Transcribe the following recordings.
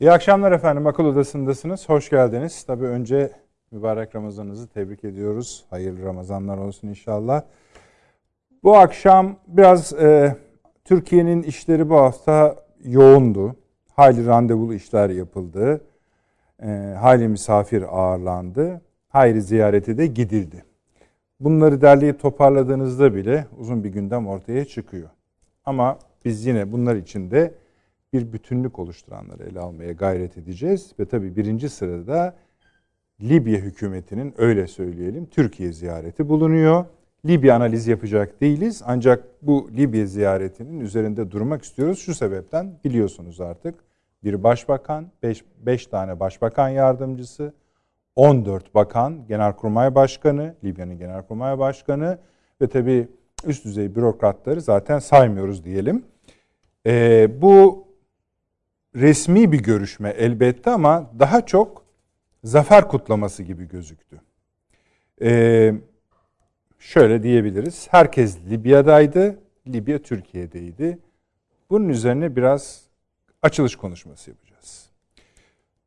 İyi akşamlar efendim. Akıl Odası'ndasınız. Hoş geldiniz. Tabii önce mübarek Ramazanınızı tebrik ediyoruz. Hayırlı Ramazanlar olsun inşallah. Bu akşam biraz e, Türkiye'nin işleri bu hafta yoğundu. Hayli randevulu işler yapıldı. E, hayli misafir ağırlandı. Hayri ziyarete de gidildi. Bunları derleyip toparladığınızda bile uzun bir gündem ortaya çıkıyor. Ama biz yine bunlar için de bir bütünlük oluşturanları ele almaya gayret edeceğiz. Ve tabii birinci sırada Libya hükümetinin öyle söyleyelim Türkiye ziyareti bulunuyor. Libya analiz yapacak değiliz ancak bu Libya ziyaretinin üzerinde durmak istiyoruz. Şu sebepten biliyorsunuz artık bir başbakan, 5 tane başbakan yardımcısı, 14 bakan, genelkurmay başkanı, Libya'nın genelkurmay başkanı ve tabii üst düzey bürokratları zaten saymıyoruz diyelim. Ee, bu resmi bir görüşme elbette ama daha çok zafer kutlaması gibi gözüktü. Ee, şöyle diyebiliriz. Herkes Libya'daydı, Libya Türkiye'deydi. Bunun üzerine biraz açılış konuşması yapacağız.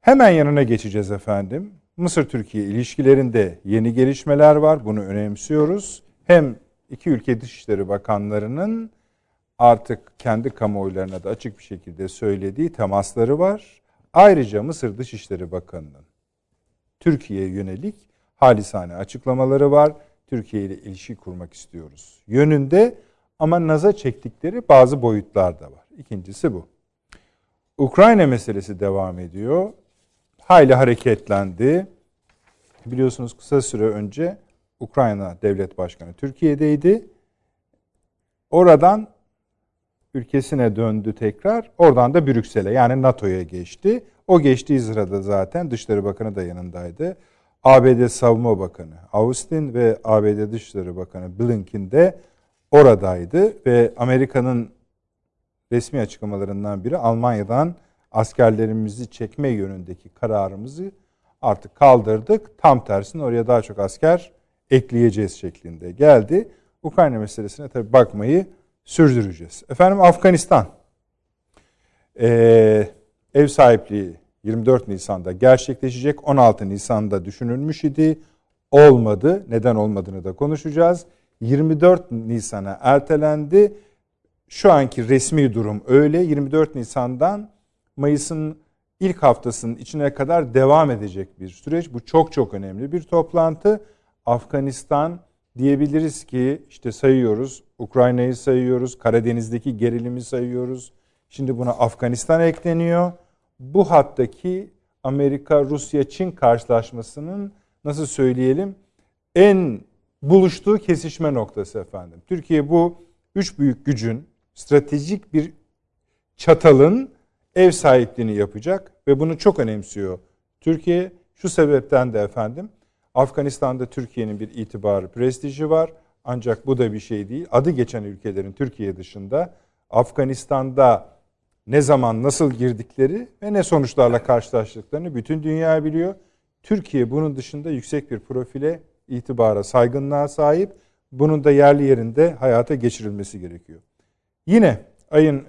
Hemen yanına geçeceğiz efendim. Mısır-Türkiye ilişkilerinde yeni gelişmeler var. Bunu önemsiyoruz. Hem iki ülke Dışişleri Bakanlarının artık kendi kamuoylarına da açık bir şekilde söylediği temasları var. Ayrıca Mısır Dışişleri Bakanı'nın Türkiye'ye yönelik halisane açıklamaları var. Türkiye ile ilişki kurmak istiyoruz yönünde ama naza çektikleri bazı boyutlar da var. İkincisi bu. Ukrayna meselesi devam ediyor. Hayli hareketlendi. Biliyorsunuz kısa süre önce Ukrayna Devlet Başkanı Türkiye'deydi. Oradan ülkesine döndü tekrar. Oradan da Brüksel'e yani NATO'ya geçti. O geçtiği sırada zaten Dışişleri Bakanı da yanındaydı. ABD Savunma Bakanı Austin ve ABD Dışişleri Bakanı Blinken de oradaydı ve Amerika'nın resmi açıklamalarından biri Almanya'dan askerlerimizi çekme yönündeki kararımızı artık kaldırdık. Tam tersine oraya daha çok asker ekleyeceğiz şeklinde geldi. Ukrayna meselesine tabii bakmayı sürdüreceğiz. Efendim Afganistan. Ee, ev sahipliği 24 Nisan'da gerçekleşecek. 16 Nisan'da düşünülmüş idi. Olmadı. Neden olmadığını da konuşacağız. 24 Nisan'a ertelendi. Şu anki resmi durum öyle. 24 Nisan'dan Mayıs'ın ilk haftasının içine kadar devam edecek bir süreç. Bu çok çok önemli bir toplantı. Afganistan diyebiliriz ki işte sayıyoruz. Ukrayna'yı sayıyoruz. Karadeniz'deki gerilimi sayıyoruz. Şimdi buna Afganistan ekleniyor. Bu hattaki Amerika, Rusya, Çin karşılaşmasının nasıl söyleyelim en buluştuğu kesişme noktası efendim. Türkiye bu üç büyük gücün stratejik bir çatalın ev sahipliğini yapacak ve bunu çok önemsiyor. Türkiye şu sebepten de efendim Afganistan'da Türkiye'nin bir itibarı, prestiji var. Ancak bu da bir şey değil. Adı geçen ülkelerin Türkiye dışında Afganistan'da ne zaman nasıl girdikleri ve ne sonuçlarla karşılaştıklarını bütün dünya biliyor. Türkiye bunun dışında yüksek bir profile, itibara, saygınlığa sahip. Bunun da yerli yerinde hayata geçirilmesi gerekiyor. Yine ayın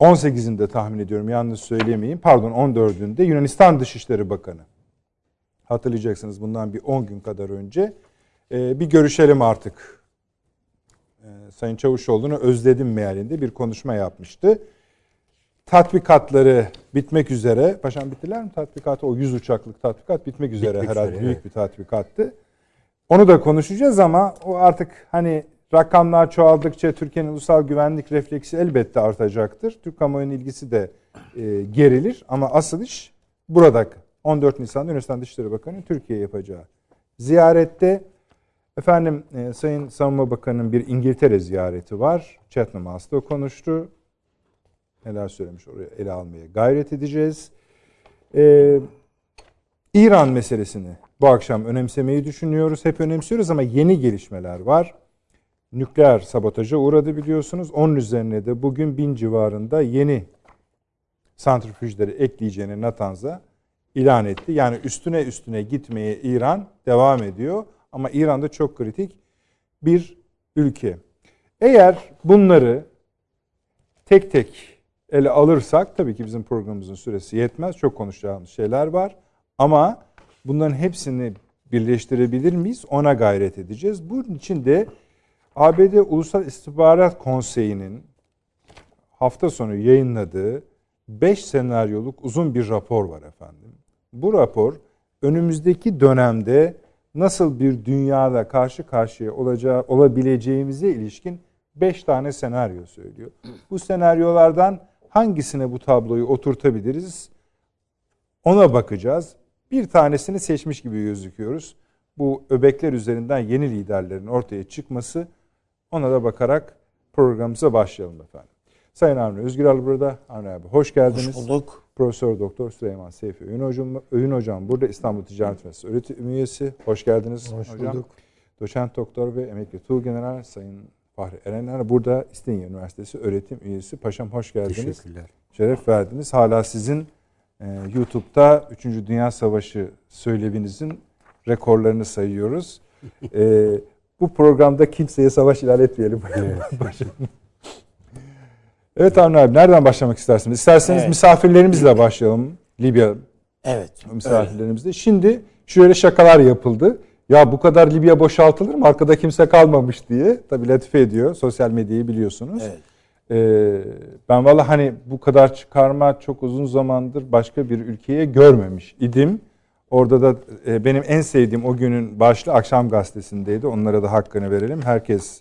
18'inde tahmin ediyorum yanlış söylemeyeyim. Pardon 14'ünde Yunanistan Dışişleri Bakanı hatırlayacaksınız bundan bir 10 gün kadar önce bir görüşelim artık Sayın Çavuşoğlu'nu özledim mealinde bir konuşma yapmıştı. Tatbikatları bitmek üzere. Paşam bittiler mi tatbikatı? O 100 uçaklık tatbikat bitmek üzere bitmek herhalde. Üzere, büyük evet. bir tatbikattı. Onu da konuşacağız ama o artık hani rakamlar çoğaldıkça Türkiye'nin ulusal güvenlik refleksi elbette artacaktır. Türk kamuoyunun ilgisi de e, gerilir ama asıl iş burada 14 Nisan'da Yunanistan Dışişleri Bakanı Türkiye yapacağı ziyarette Efendim e, Sayın Savunma Bakanı'nın bir İngiltere ziyareti var. Chatham House'da konuştu. Neler söylemiş oraya ele almaya gayret edeceğiz. Ee, İran meselesini bu akşam önemsemeyi düşünüyoruz. Hep önemsiyoruz ama yeni gelişmeler var. Nükleer sabotaja uğradı biliyorsunuz. Onun üzerine de bugün bin civarında yeni santrifüjleri ekleyeceğini Natanz'a ilan etti. Yani üstüne üstüne gitmeye İran devam ediyor. Ama İran'da çok kritik bir ülke. Eğer bunları tek tek ele alırsak tabii ki bizim programımızın süresi yetmez. Çok konuşacağımız şeyler var. Ama bunların hepsini birleştirebilir miyiz? Ona gayret edeceğiz. Bunun için de ABD Ulusal İstihbarat Konseyi'nin hafta sonu yayınladığı 5 senaryoluk uzun bir rapor var efendim. Bu rapor önümüzdeki dönemde nasıl bir dünyada karşı karşıya olacağı olabileceğimize ilişkin 5 tane senaryo söylüyor. Bu senaryolardan hangisine bu tabloyu oturtabiliriz? Ona bakacağız. Bir tanesini seçmiş gibi gözüküyoruz. Bu öbekler üzerinden yeni liderlerin ortaya çıkması. Ona da bakarak programımıza başlayalım efendim. Sayın Avni Özgüral burada. Avni abi hoş geldiniz. Hoş bulduk. Profesör Doktor Süleyman Seyfi Öğün Hocam, Öğün Hocam burada İstanbul Ticaret Üniversitesi öğretim üyesi. Hoş geldiniz Hoş hocam. bulduk. Doçent Doktor ve Emekli Tuğgeneral Sayın Fahri Erener burada İstinye Üniversitesi öğretim üyesi. Paşam hoş geldiniz. Teşekkürler. Şeref verdiniz. Hala sizin e, YouTube'da 3. Dünya Savaşı söylevinizin rekorlarını sayıyoruz. e, bu programda kimseye savaş ilan etmeyelim. Evet. evet Avni abi nereden başlamak istersiniz? İsterseniz Evet. misafirlerimizle başlayalım. Libya Evet. misafirlerimizle. Şimdi şöyle şakalar yapıldı. Ya bu kadar Libya boşaltılır mı? Arkada kimse kalmamış diye. Tabii latife ediyor. Sosyal medyayı biliyorsunuz. Evet. Ee, ben valla hani bu kadar çıkarma çok uzun zamandır başka bir ülkeye görmemiş idim. Orada da e, benim en sevdiğim o günün başlığı Akşam Gazetesi'ndeydi. Onlara da hakkını verelim. Herkes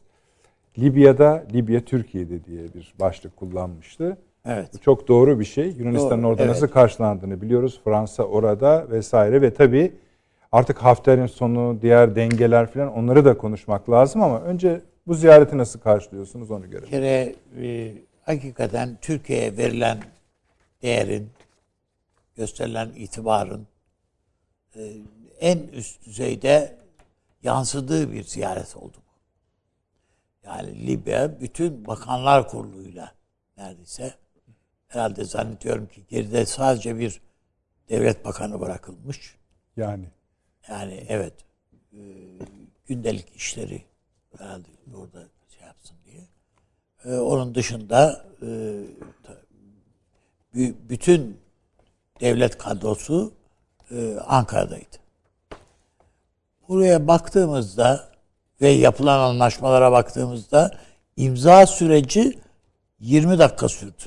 Libya'da, Libya Türkiye'de diye bir başlık kullanmıştı. Evet. Bu çok doğru bir şey. Yunanistan'ın orada evet. nasıl karşılandığını biliyoruz. Fransa orada vesaire ve tabii artık Hafter'in sonu, diğer dengeler falan onları da konuşmak lazım ama önce bu ziyareti nasıl karşılıyorsunuz onu Bir görelim. kere e, hakikaten Türkiye'ye verilen değerin, gösterilen itibarın e, en üst düzeyde yansıdığı bir ziyaret oldu. Yani Libya bütün bakanlar kuruluyla neredeyse herhalde zannediyorum ki geride sadece bir devlet bakanı bırakılmış. Yani Yani evet e, gündelik işleri herhalde orada şey yapsın diye. E, onun dışında e, bütün devlet kadrosu e, Ankara'daydı. Buraya baktığımızda ve yapılan anlaşmalara baktığımızda imza süreci 20 dakika sürdü.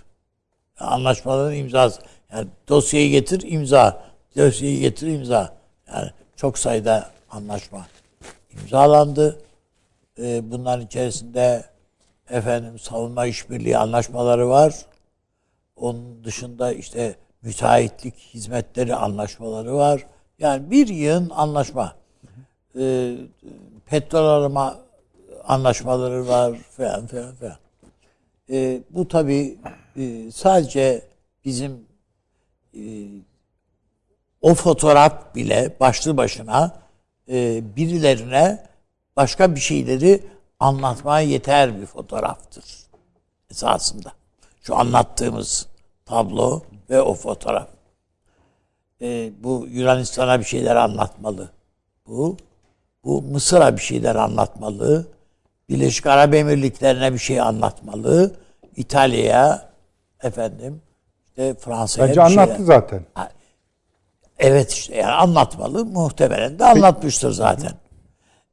Anlaşmaların imzası. Yani dosyayı getir imza. Dosyayı getir imza. Yani çok sayıda anlaşma imzalandı. Ee, bunların içerisinde efendim savunma işbirliği anlaşmaları var. Onun dışında işte müteahhitlik hizmetleri anlaşmaları var. Yani bir yığın anlaşma. Ee, petrol arama anlaşmaları var falan falan falan. Ee, bu tabii e, sadece bizim e, o fotoğraf bile başlı başına e, birilerine başka bir şeyleri anlatmaya yeter bir fotoğraftır esasında. Şu anlattığımız tablo ve o fotoğraf. E, bu Yunanistan'a bir şeyler anlatmalı. Bu bu Mısır'a bir şeyler anlatmalı. Birleşik Arap Emirlikleri'ne bir şey anlatmalı. İtalya'ya efendim işte Fransa'ya bence bir şeyler- anlattı zaten. Evet işte yani anlatmalı. Muhtemelen de anlatmıştır zaten.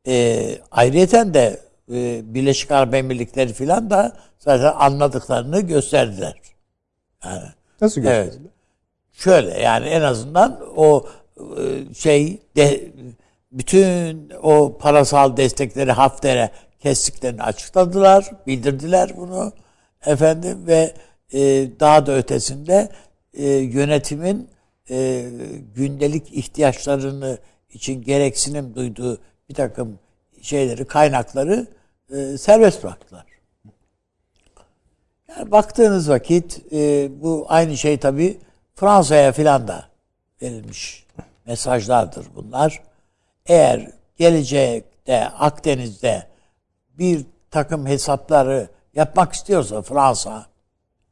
Ee, ayrıyeten de e, Birleşik Arap Emirlikleri filan da zaten anladıklarını gösterdiler. Yani Nasıl Evet. gösterildi? şöyle yani en azından o e, şey de, bütün o parasal destekleri Hafter'e kestiklerini açıkladılar, bildirdiler bunu efendim ve e, daha da ötesinde e, yönetimin e, gündelik ihtiyaçlarını için gereksinim duyduğu bir takım şeyleri, kaynakları e, serbest bıraktılar. Yani baktığınız vakit e, bu aynı şey tabii Fransa'ya filan da verilmiş mesajlardır bunlar. Eğer gelecekte Akdeniz'de bir takım hesapları yapmak istiyorsa Fransa,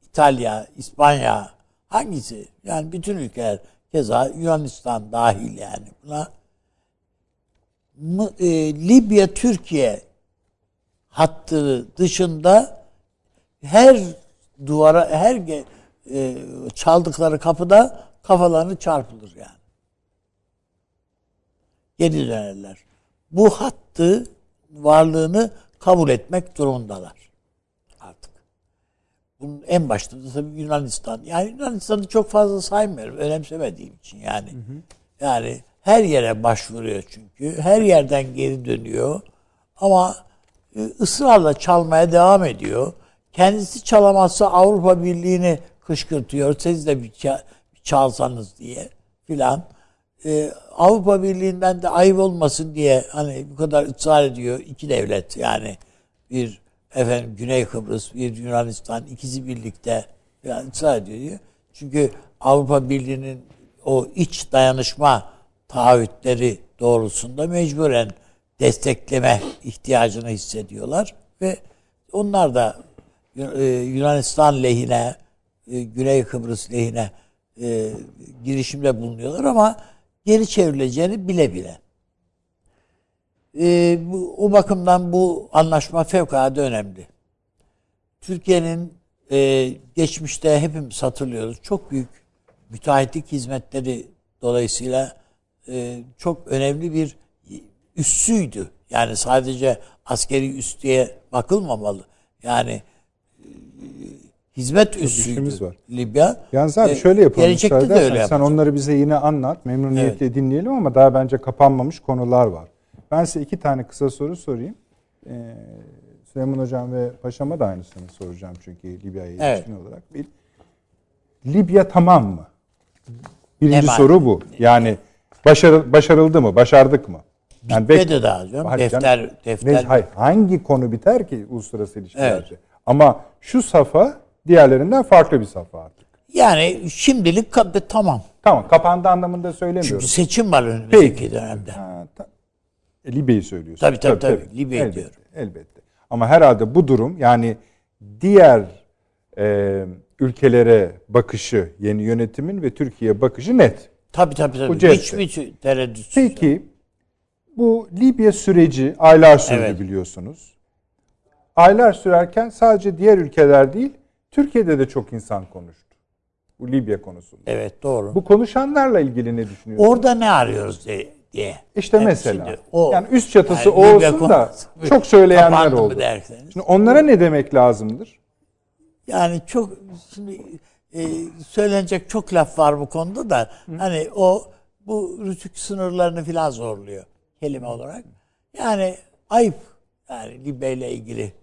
İtalya, İspanya hangisi? Yani bütün ülkeler keza Yunanistan dahil yani buna e, Libya Türkiye hattı dışında her duvara her e, çaldıkları kapıda kafalarını çarpılır yani. Geri dönerler. Bu hattı varlığını kabul etmek durumundalar artık. Bunun en başta da tabii Yunanistan. Yani Yunanistan'ı çok fazla saymıyorum. Önemsemediğim için yani. Hı hı. Yani her yere başvuruyor çünkü. Her yerden geri dönüyor. Ama e, ısrarla çalmaya devam ediyor. Kendisi çalamazsa Avrupa Birliği'ni kışkırtıyor. Siz de bir çalsanız diye filan. Ee, Avrupa Birliği'nden de ayıp olmasın diye hani bu kadar ısrar ediyor iki devlet yani bir efendim Güney Kıbrıs bir Yunanistan ikisi birlikte yani ısrar ediyor diyor. Çünkü Avrupa Birliği'nin o iç dayanışma taahhütleri doğrultusunda mecburen destekleme ihtiyacını hissediyorlar ve onlar da e, Yunanistan lehine, e, Güney Kıbrıs lehine e, girişimde bulunuyorlar ama geri çevrileceğini bile bile. bu, o bakımdan bu anlaşma fevkalade önemli. Türkiye'nin geçmişte hepimiz hatırlıyoruz. Çok büyük müteahhitlik hizmetleri dolayısıyla çok önemli bir üssüydü. Yani sadece askeri üs diye bakılmamalı. Yani hizmet üssüydü var. Libya. Yalnız abi şöyle yapalım. Gelecekte de öyle Sen onları bize yine anlat. Memnuniyetle evet. dinleyelim ama daha bence kapanmamış konular var. Ben size iki tane kısa soru sorayım. Ee, Süleyman Hocam ve Paşam'a da aynısını soracağım çünkü Libya'ya ilişkin evet. olarak. Bir, Libya tamam mı? Birinci ne soru bu. Yani başarı, başarıldı mı? Başardık mı? Yani Bitmedi daha canım. Hayır, defter, canım, defter. Ne, hayır, hangi konu biter ki uluslararası ilişkilerde? Evet. Ama şu safa diğerlerinden farklı bir safa artık. Yani şimdilik tamam. Tamam kapandı anlamında söylemiyorum. Çünkü seçim var önümüzdeki dönemde. Ha, ta, e, Libya'yı söylüyorsun. Tabii tabii, tabii, tabii. Libya'yı elbette, diyorum. Elbette. Ama herhalde bu durum yani diğer e, ülkelere bakışı yeni yönetimin ve Türkiye bakışı net. Tabii tabii tabii. Hiçbir tereddüt. Peki bu Libya süreci aylar sürdü evet. biliyorsunuz. Aylar sürerken sadece diğer ülkeler değil, Türkiye'de de çok insan konuştu. Bu Libya konusunda. Evet doğru. Bu konuşanlarla ilgili ne düşünüyorsunuz? Orada ne arıyoruz diye. İşte evet, mesela. O, yani üst çatısı yani o olsun da çok söyleyenler oldu. Şimdi onlara ne demek lazımdır? Yani çok şimdi e, söylenecek çok laf var bu konuda da Hı. hani o bu rütük sınırlarını filan zorluyor kelime olarak. Yani ayıp yani Libya ile ilgili.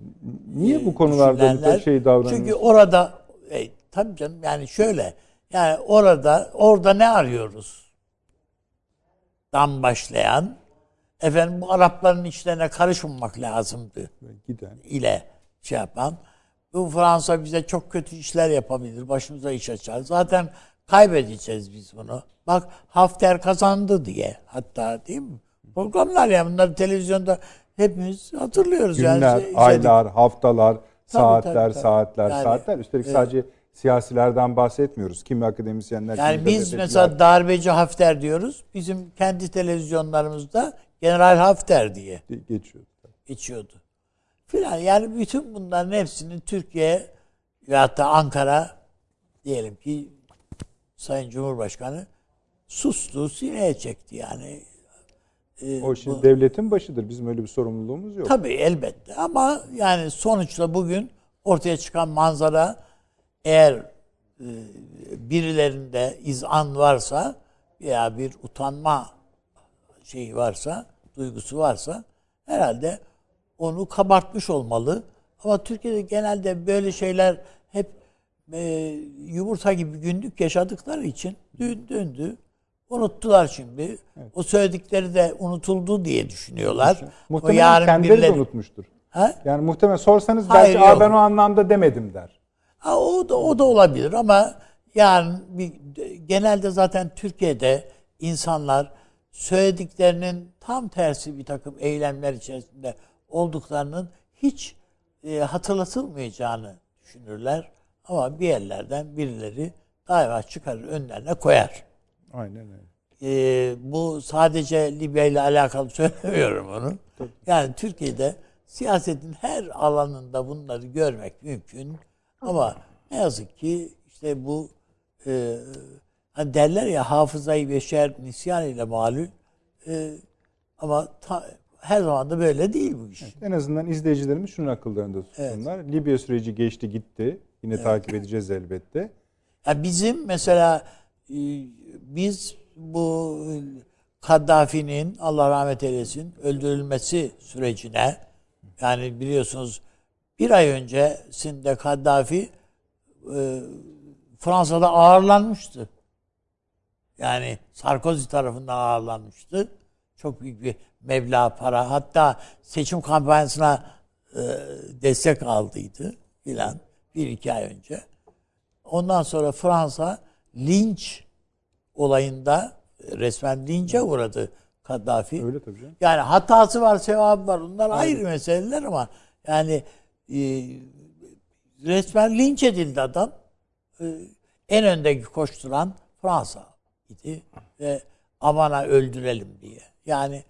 Niye bu konularda bu şey davranıyor? Çünkü orada e, tabii canım yani şöyle yani orada orada ne arıyoruz? Dan başlayan efendim bu Arapların işlerine karışmamak lazımdı. Giden. ile şey yapan. Bu Fransa bize çok kötü işler yapabilir. Başımıza iş açar. Zaten kaybedeceğiz biz bunu. Bak Hafter kazandı diye hatta değil mi? Programlar ya bunlar televizyonda hepimiz hatırlıyoruz. Günler, yani. Şey, aylar, haftalar, tabii, saatler, tabii, tabii. saatler, yani, saatler. Üstelik evet. sadece siyasilerden bahsetmiyoruz. Kimi akademisyenler, Yani kimi biz mesela darbeci Hafter diyoruz. Bizim kendi televizyonlarımızda General Hafter diye geçiyordu. Geçiyordu. Filan yani bütün bunların hepsinin Türkiye ve hatta Ankara diyelim ki Sayın Cumhurbaşkanı sustu, sineye çekti yani. E, o şimdi bu, devletin başıdır. Bizim öyle bir sorumluluğumuz yok. Tabii elbette ama yani sonuçta bugün ortaya çıkan manzara eğer e, birilerinde izan varsa veya bir utanma şeyi varsa, duygusu varsa herhalde onu kabartmış olmalı. Ama Türkiye'de genelde böyle şeyler hep e, yumurta gibi günlük yaşadıkları için dün döndü. Unuttular şimdi. Evet. O söyledikleri de unutuldu diye düşünüyorlar. Muhtemelen o yarın kendileri birileri... de unutmuştur. Ha? Yani muhtemelen sorsanız Hayır, belki ben o anlamda demedim der. Ha, o da o da olabilir ama yani bir, genelde zaten Türkiye'de insanlar söylediklerinin tam tersi bir takım eylemler içerisinde olduklarının hiç e, hatırlatılmayacağını düşünürler. Ama bir yerlerden birileri daima çıkarır önlerine koyar. Aynen öyle. Ee, bu sadece Libya ile alakalı söylemiyorum onu. Tabii. Yani Türkiye'de siyasetin her alanında bunları görmek mümkün. Ama ne yazık ki işte bu e, hani derler ya hafızayı beşer nisyan ile malul e, ama ta- her zaman da böyle değil bu iş. En azından izleyicilerimiz şunun akıllarında tutsunlar. Libya süreci geçti gitti. Yine takip edeceğiz elbette. Ya bizim mesela e, biz bu Kaddafi'nin Allah rahmet eylesin öldürülmesi sürecine yani biliyorsunuz bir ay öncesinde Kaddafi e, Fransa'da ağırlanmıştı. Yani Sarkozy tarafından ağırlanmıştı. Çok büyük bir meblağ para. Hatta seçim kampanyasına e, destek aldıydı filan bir iki ay önce. Ondan sonra Fransa linç olayında resmen linçe uğradı Kaddafi. Öyle tabii canım. Yani hatası var, sevabı var. Bunlar ayrı meseleler ama yani e, resmen linç edildi adam. E, en öndeki koşturan Fransa idi ve amana öldürelim diye. Yani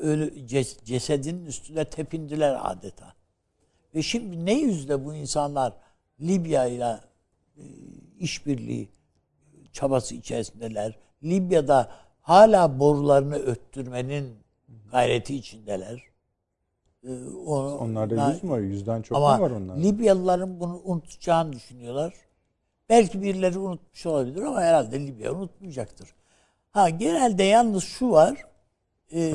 ölü ces- cesedin üstüne tepindiler adeta. Ve şimdi ne yüzle bu insanlar Libya ile e, işbirliği çabası içerisindeler. Libya'da hala borularını öttürmenin gayreti içindeler. Ee, o- Onlarda yüz mü var? Yüzden çok ama mu var onlarda? Libyalıların bunu unutacağını düşünüyorlar. Belki birileri unutmuş olabilir ama herhalde Libya unutmayacaktır. Ha genelde yalnız şu var. e,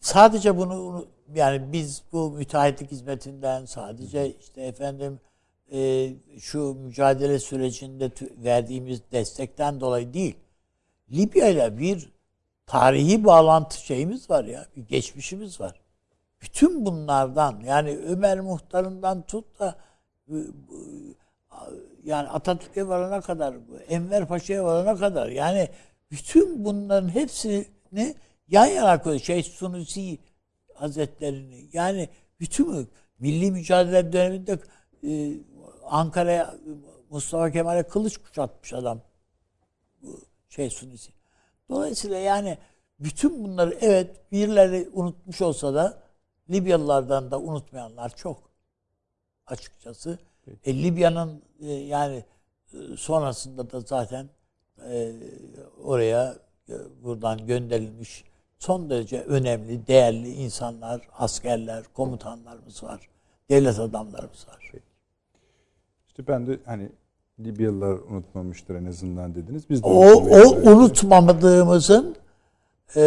sadece bunu unu- yani biz bu müteahhitlik hizmetinden sadece işte efendim e, şu mücadele sürecinde verdiğimiz destekten dolayı değil. Libya ile bir tarihi bağlantı şeyimiz var ya, bir geçmişimiz var. Bütün bunlardan yani Ömer Muhtar'ından tut da yani Atatürk'e varana kadar, Enver Paşa'ya varana kadar yani bütün bunların hepsini yan yana koyuyor. Şey Sunusi Hazretlerini yani bütün milli mücadele döneminde e, Ankara'ya Mustafa Kemal'e kılıç kuşatmış adam. Şey Sunusi. Dolayısıyla yani bütün bunları evet birileri unutmuş olsa da Libyalılardan da unutmayanlar çok açıkçası. E, Libya'nın e, yani e, sonrasında da zaten e, oraya e, buradan gönderilmiş son derece önemli, değerli insanlar, askerler, komutanlarımız var. Devlet adamlarımız var. İşte ben de hani Libyalılar unutmamıştır en azından dediniz. Biz de O, o unutmamadığımızın e,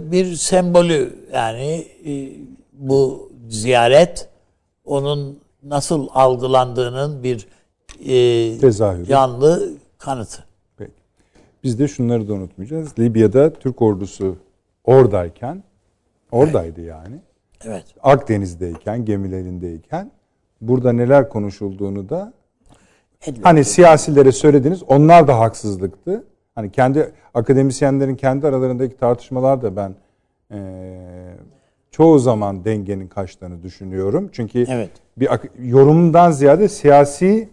bir sembolü yani e, bu ziyaret onun nasıl algılandığının bir e, Tezahürü. canlı kanıtı. Peki. Biz de şunları da unutmayacağız. Libya'da Türk ordusu oradayken, oradaydı yani. Evet. Akdeniz'deyken, gemilerindeyken burada neler konuşulduğunu da. Hani siyasilere söylediniz. Onlar da haksızlıktı. Hani kendi akademisyenlerin kendi aralarındaki tartışmalar da ben eee, çoğu zaman dengenin kaçtığını düşünüyorum. Çünkü Evet. bir yorumdan ziyade siyasi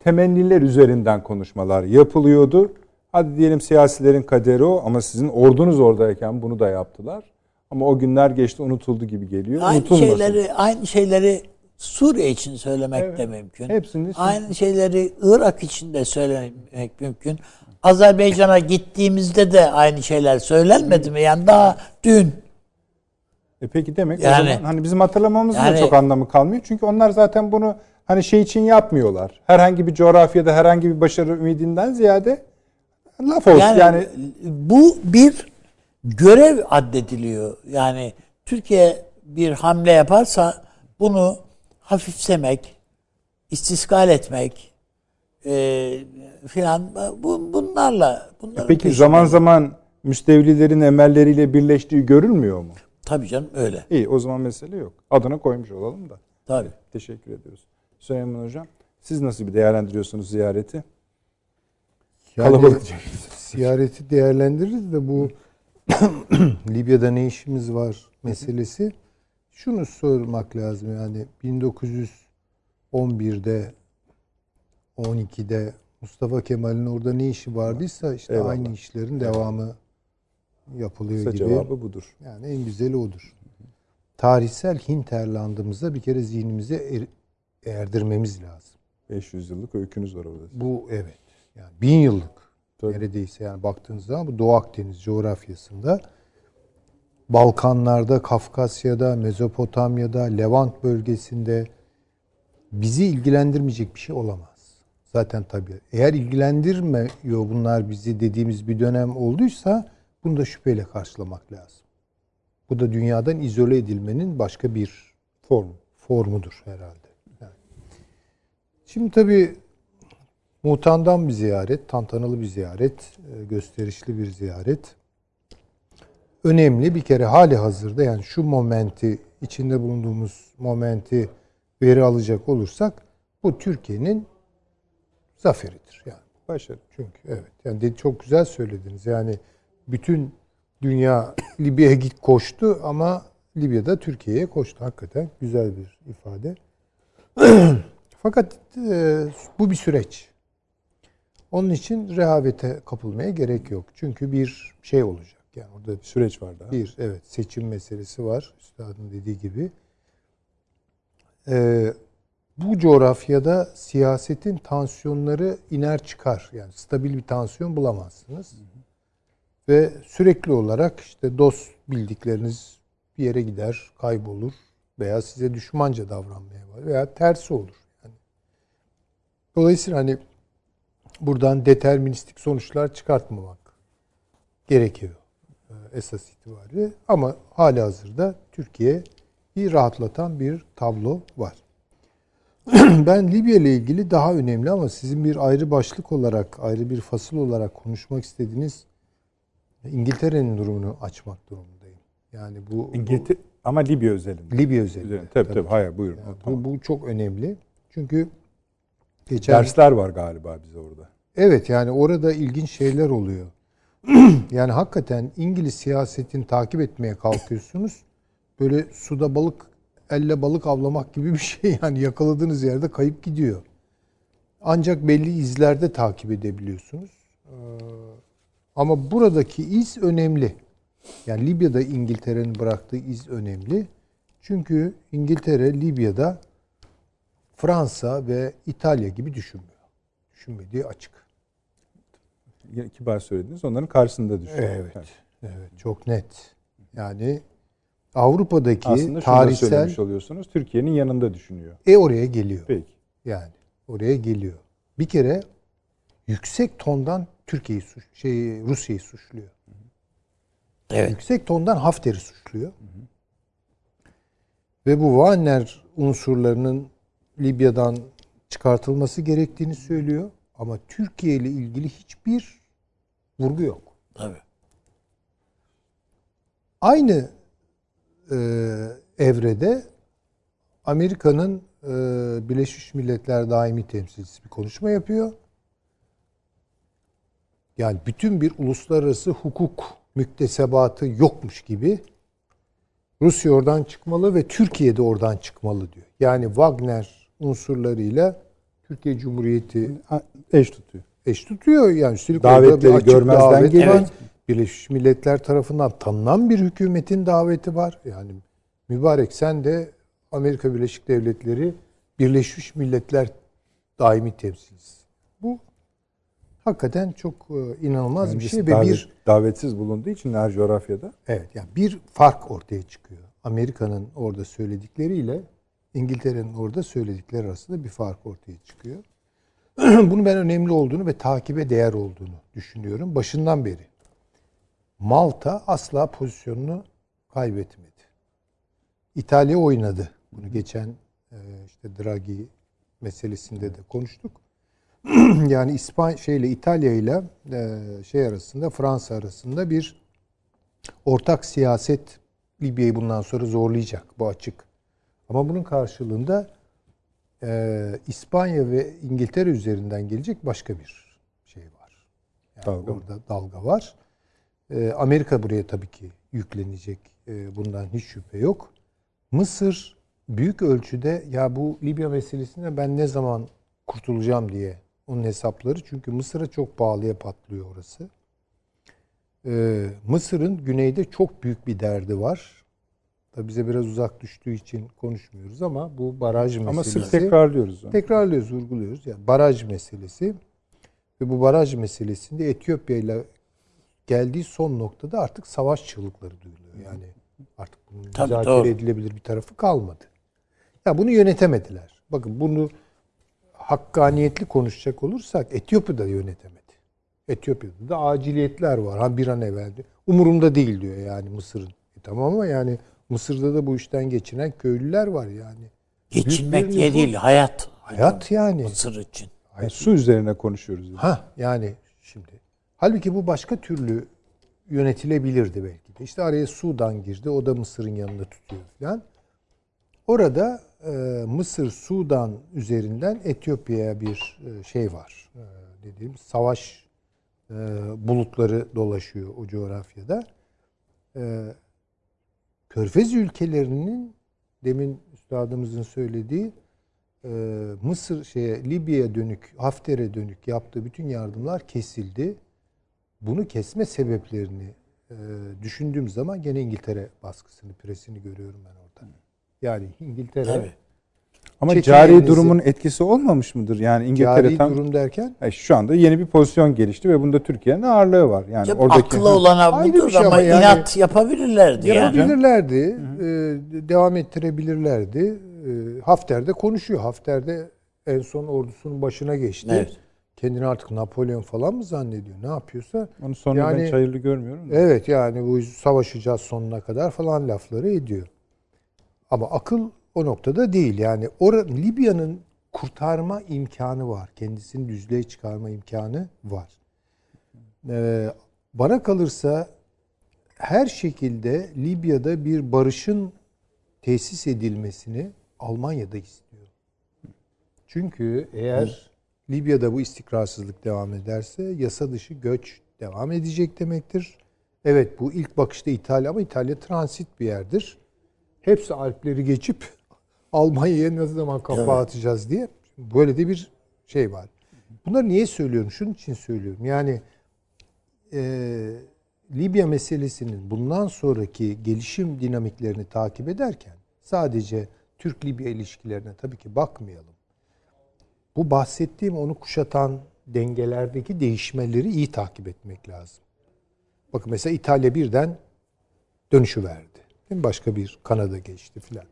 temenniler üzerinden konuşmalar yapılıyordu. Hadi diyelim siyasilerin kaderi o ama sizin ordunuz oradayken bunu da yaptılar. Ama o günler geçti unutuldu gibi geliyor. Aynı Unutulmasın. şeyleri aynı şeyleri Suriye için söylemek Evet. de mümkün. Hepsini- aynı şeyleri Irak için de söylemek mümkün. Azerbaycan'a gittiğimizde de aynı şeyler söylenmedi mi? Yani daha dün E peki demek Yani- o zaman hani bizim hatırlamamızın da Yani- çok anlamı kalmıyor. Çünkü onlar zaten bunu hani şey için yapmıyorlar. Herhangi bir coğrafyada herhangi bir başarı ümidinden ziyade laf olsun. Yani, Yani, bu bir görev addediliyor. Yani Türkiye bir hamle yaparsa bunu hafifsemek, istiskal etmek e, filan bu, bunlarla bunların peki peşinde. zaman zaman müstevlilerin emelleriyle birleştiği görülmüyor mu? tabii canım öyle. İyi o zaman mesele yok. Adına koymuş olalım da. Tabii. Teşekkür ediyoruz. Süleyman Hocam siz nasıl bir değerlendiriyorsunuz ziyareti? Yani Kalabalık. ziyareti değerlendiririz de bu Libya'da ne işimiz var meselesi şunu sormak lazım yani 1911'de 12'de Mustafa Kemal'in orada ne işi vardıysa işte Eyvallah. aynı işlerin devamı yapılıyor Kısa gibi. cevabı budur. Yani en güzeli odur. Tarihsel hinterlandımıza bir kere zihnimize er- erdirmemiz lazım. 500 yıllık öykünüz var orada. Bu evet. Yani bin yıllık Tabii. neredeyse yani baktığınız zaman bu Doğu Akdeniz coğrafyasında Balkanlarda, Kafkasya'da, Mezopotamya'da, Levant bölgesinde bizi ilgilendirmeyecek bir şey olamaz. Zaten tabii. Eğer ilgilendirmiyor bunlar bizi dediğimiz bir dönem olduysa bunu da şüpheyle karşılamak lazım. Bu da dünyadan izole edilmenin başka bir Form. formudur herhalde. Yani. Şimdi tabii Mutan'dan bir ziyaret, tantanalı bir ziyaret, e, gösterişli bir ziyaret. Önemli bir kere hali hazırda yani şu momenti, içinde bulunduğumuz momenti veri alacak olursak bu Türkiye'nin zaferidir. Yani Başarı. çünkü evet yani de çok güzel söylediniz. Yani bütün dünya Libya'ya git koştu ama Libya'da Türkiye'ye koştu. Hakikaten güzel bir ifade. Fakat e, bu bir süreç. Onun için rehavete kapılmaya gerek yok. Çünkü bir şey olacak. Yani orada Bir süreç var daha. bir evet seçim meselesi var. Üstadın dediği gibi. Ee, bu coğrafyada siyasetin tansiyonları iner çıkar. Yani stabil bir tansiyon bulamazsınız. Ve sürekli olarak işte dost bildikleriniz bir yere gider, kaybolur veya size düşmanca davranmaya var veya tersi olur. Yani dolayısıyla hani buradan deterministik sonuçlar çıkartmamak gerekiyor esas itibariyle. Ama hali hazırda Türkiye'yi rahatlatan bir tablo var. ben Libya ile ilgili daha önemli ama sizin bir ayrı başlık olarak, ayrı bir fasıl olarak konuşmak istediğiniz İngiltere'nin durumunu açmak durumundayım. Yani bu, İngiltere ama Libya özelinde. bu Libya özelinde. Üzerine. Tabii tabii. Hayır buyurun. Yani Tamam. bu, bu çok önemli. Çünkü geçen Dersler var galiba bize orada. Evet yani orada ilginç şeyler oluyor. yani hakikaten İngiliz siyasetini takip etmeye kalkıyorsunuz. Böyle suda balık, elle balık avlamak gibi bir şey. Yani yakaladığınız yerde kayıp gidiyor. Ancak belli izlerde takip edebiliyorsunuz. Ee, Ama buradaki iz önemli. Yani Libya'da İngiltere'nin bıraktığı iz önemli. Çünkü İngiltere Libya'da Fransa ve İtalya gibi düşünmüyor. Düşünmediği açık. Kibar söylediniz. Onların karşısında düşüyor. Evet. Evet, çok net. Yani Avrupa'daki Aslında tarihsel söylemiş oluyorsunuz. Türkiye'nin yanında düşünüyor. e oraya geliyor. Peki. Yani oraya geliyor. Bir kere yüksek tondan Türkiye'yi suç, şey Rusya'yı suçluyor. Evet. Yüksek tondan Hafter'i suçluyor. Ve bu Wagner unsurlarının Libya'dan çıkartılması gerektiğini söylüyor. Ama Türkiye ile ilgili hiçbir vurgu yok. Tabii. Aynı e, evrede Amerika'nın e, Birleşmiş Milletler daimi temsilcisi bir konuşma yapıyor. Yani bütün bir uluslararası hukuk müktesebatı yokmuş gibi Rusya oradan çıkmalı ve Türkiye de oradan çıkmalı diyor. Yani Wagner unsurlarıyla Türkiye Cumhuriyeti Eş tutuyor. Eş tutuyor. Yani üstelik Davetleri bir görmezden davet geliyor. var. Birleşmiş Milletler tarafından tanınan bir hükümetin daveti var. Yani mübarek sen de Amerika Birleşik Devletleri Birleşmiş Milletler daimi temsilcisi. Bu hakikaten çok e, inanılmaz bir Kendisi şey ve davet- bir davetsiz bulunduğu için her coğrafyada evet yani bir fark ortaya çıkıyor. Amerika'nın orada söyledikleriyle İngiltere'nin orada söyledikleri arasında bir fark ortaya çıkıyor. Bunu ben önemli olduğunu ve takibe değer olduğunu düşünüyorum başından beri. Malta asla pozisyonunu kaybetmedi. İtalya oynadı. Bunu geçen e, işte Draghi meselesinde de konuştuk. yani İspanya şeyle İtalya ile e, şey arasında Fransa arasında bir ortak siyaset Libya'yı bundan sonra zorlayacak. Bu açık. Ama bunun karşılığında e, İspanya ve İngiltere üzerinden gelecek başka bir şey var. Yani Dalga. orada dalga var. E, Amerika buraya tabii ki yüklenecek. E, bundan hiç şüphe yok. Mısır büyük ölçüde ya bu Libya meselesinde ben ne zaman kurtulacağım diye onun hesapları. Çünkü Mısır'a çok pahalıya patlıyor orası. Ee, Mısır'ın güneyde çok büyük bir derdi var. Tabii bize biraz uzak düştüğü için konuşmuyoruz ama bu baraj meselesi. Ama sık tekrarlıyoruz onu. Tekrarlıyoruz, vurguluyoruz. Yani baraj meselesi ve bu baraj meselesinde Etiyopya ile geldiği son noktada artık savaş çığlıkları duyuluyor. Yani artık bunun Tabii, müzakere doğru. edilebilir bir tarafı kalmadı. Ya bunu yönetemediler. Bakın bunu hakkaniyetli konuşacak olursak Etiyopya'da yönetemedi. Etiyopya'da da aciliyetler var. Ha bir an evvel. diyor. Umurumda değil diyor yani Mısır'ın. E tamam ama yani Mısır'da da bu işten geçinen köylüler var yani. Geçinmek diye değil, hayat. Hayat yani. Mısır için. Yani su üzerine konuşuyoruz. yani. Ha yani şimdi. Halbuki bu başka türlü yönetilebilirdi belki de. İşte araya Sudan girdi. O da Mısır'ın yanında tutuyor falan. Orada e, Mısır Sudan üzerinden Etiyopya'ya bir e, şey var. E, dediğim savaş e, bulutları dolaşıyor o coğrafyada. E, Körfez ülkelerinin demin üstadımızın söylediği e, Mısır şeye Libya'ya dönük, Hafter'e dönük yaptığı bütün yardımlar kesildi. Bunu kesme sebeplerini e, düşündüğüm zaman gene İngiltere baskısını, presini görüyorum ben orada. Yani İngiltere Tabii. Ama Çekin cari elinizi. durumun etkisi olmamış mıdır? Yani İngiltere cari tam durum derken E, şu anda yeni bir pozisyon gelişti ve bunda Türkiye'nin ağırlığı var. Yani Tabii oradaki akıllı olana budur şey ama, yani- inat yapabilirlerdi yani. yapabilirlerdi, e, devam ettirebilirlerdi. E, Hafter de konuşuyor. Hafter de en son ordusunun başına geçti. Evet. Kendini artık Napolyon falan mı zannediyor? Ne yapıyorsa sonunu ben Yani- hiç hayırlı görmüyorum. da. Evet yani bu savaşacağız sonuna kadar falan lafları ediyor. Ama akıl o noktada değil. Yani or Libya'nın kurtarma imkanı var. Kendisini düzlüğe çıkarma imkanı var. Ee, bana kalırsa her şekilde Libya'da bir barışın tesis edilmesini Almanya'da istiyor. Çünkü eğer Libya'da bu istikrarsızlık devam ederse yasa dışı göç devam edecek demektir. Evet bu ilk bakışta İtalya ama İtalya transit bir yerdir. Hepsi Alpleri geçip Almanya'ya ne zaman kafa Evet. atacağız diye böyle de bir şey var. Bunları niye söylüyorum? Şunun için söylüyorum. Yani e, Libya meselesinin bundan sonraki gelişim dinamiklerini takip ederken sadece Türk-Libya ilişkilerine tabii ki bakmayalım. Bu bahsettiğim onu kuşatan dengelerdeki değişmeleri iyi takip etmek lazım. Bakın mesela İtalya birden dönüşü verdi. Başka bir Kanada geçti filan.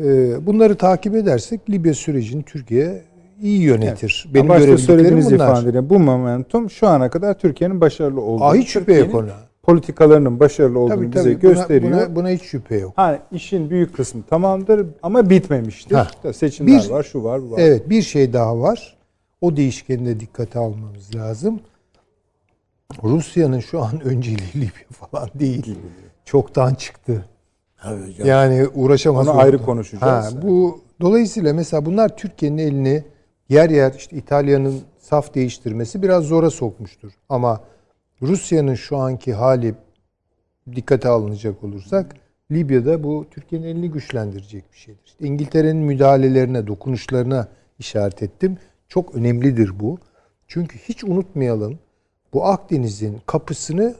Ee, bunları takip edersek Libya sürecini Türkiye iyi yönetir. Benim Başta söylediğiniz bunlar. ifadeyle bu momentum şu ana kadar Türkiye'nin başarılı olduğunu, Aa, hiç şüphe yok ona. politikalarının başarılı olduğunu Tabii bize tabii buna, gösteriyor. buna, buna hiç şüphe yok. Ha, işin büyük kısmı tamamdır ama bitmemiştir. Ha. Seçimler Bir- var, şu var, bu var. Evet bir şey daha var. O değişkeni de dikkate almamız lazım. Rusya'nın şu an önceliği Libya falan değil. Çoktan çıktı. Tabii. Yani uğraşamaz. Onu oldu. ayrı konuşacağız. Ha, bu dolayısıyla mesela bunlar Türkiye'nin elini yer yer işte İtalya'nın saf değiştirmesi biraz zora sokmuştur. Ama Rusya'nın şu anki hali dikkate alınacak olursak Libya'da bu Türkiye'nin elini güçlendirecek bir şeydir. İşte İngiltere'nin müdahalelerine, dokunuşlarına işaret ettim. Çok önemlidir bu. Çünkü hiç unutmayalım bu Akdeniz'in kapısını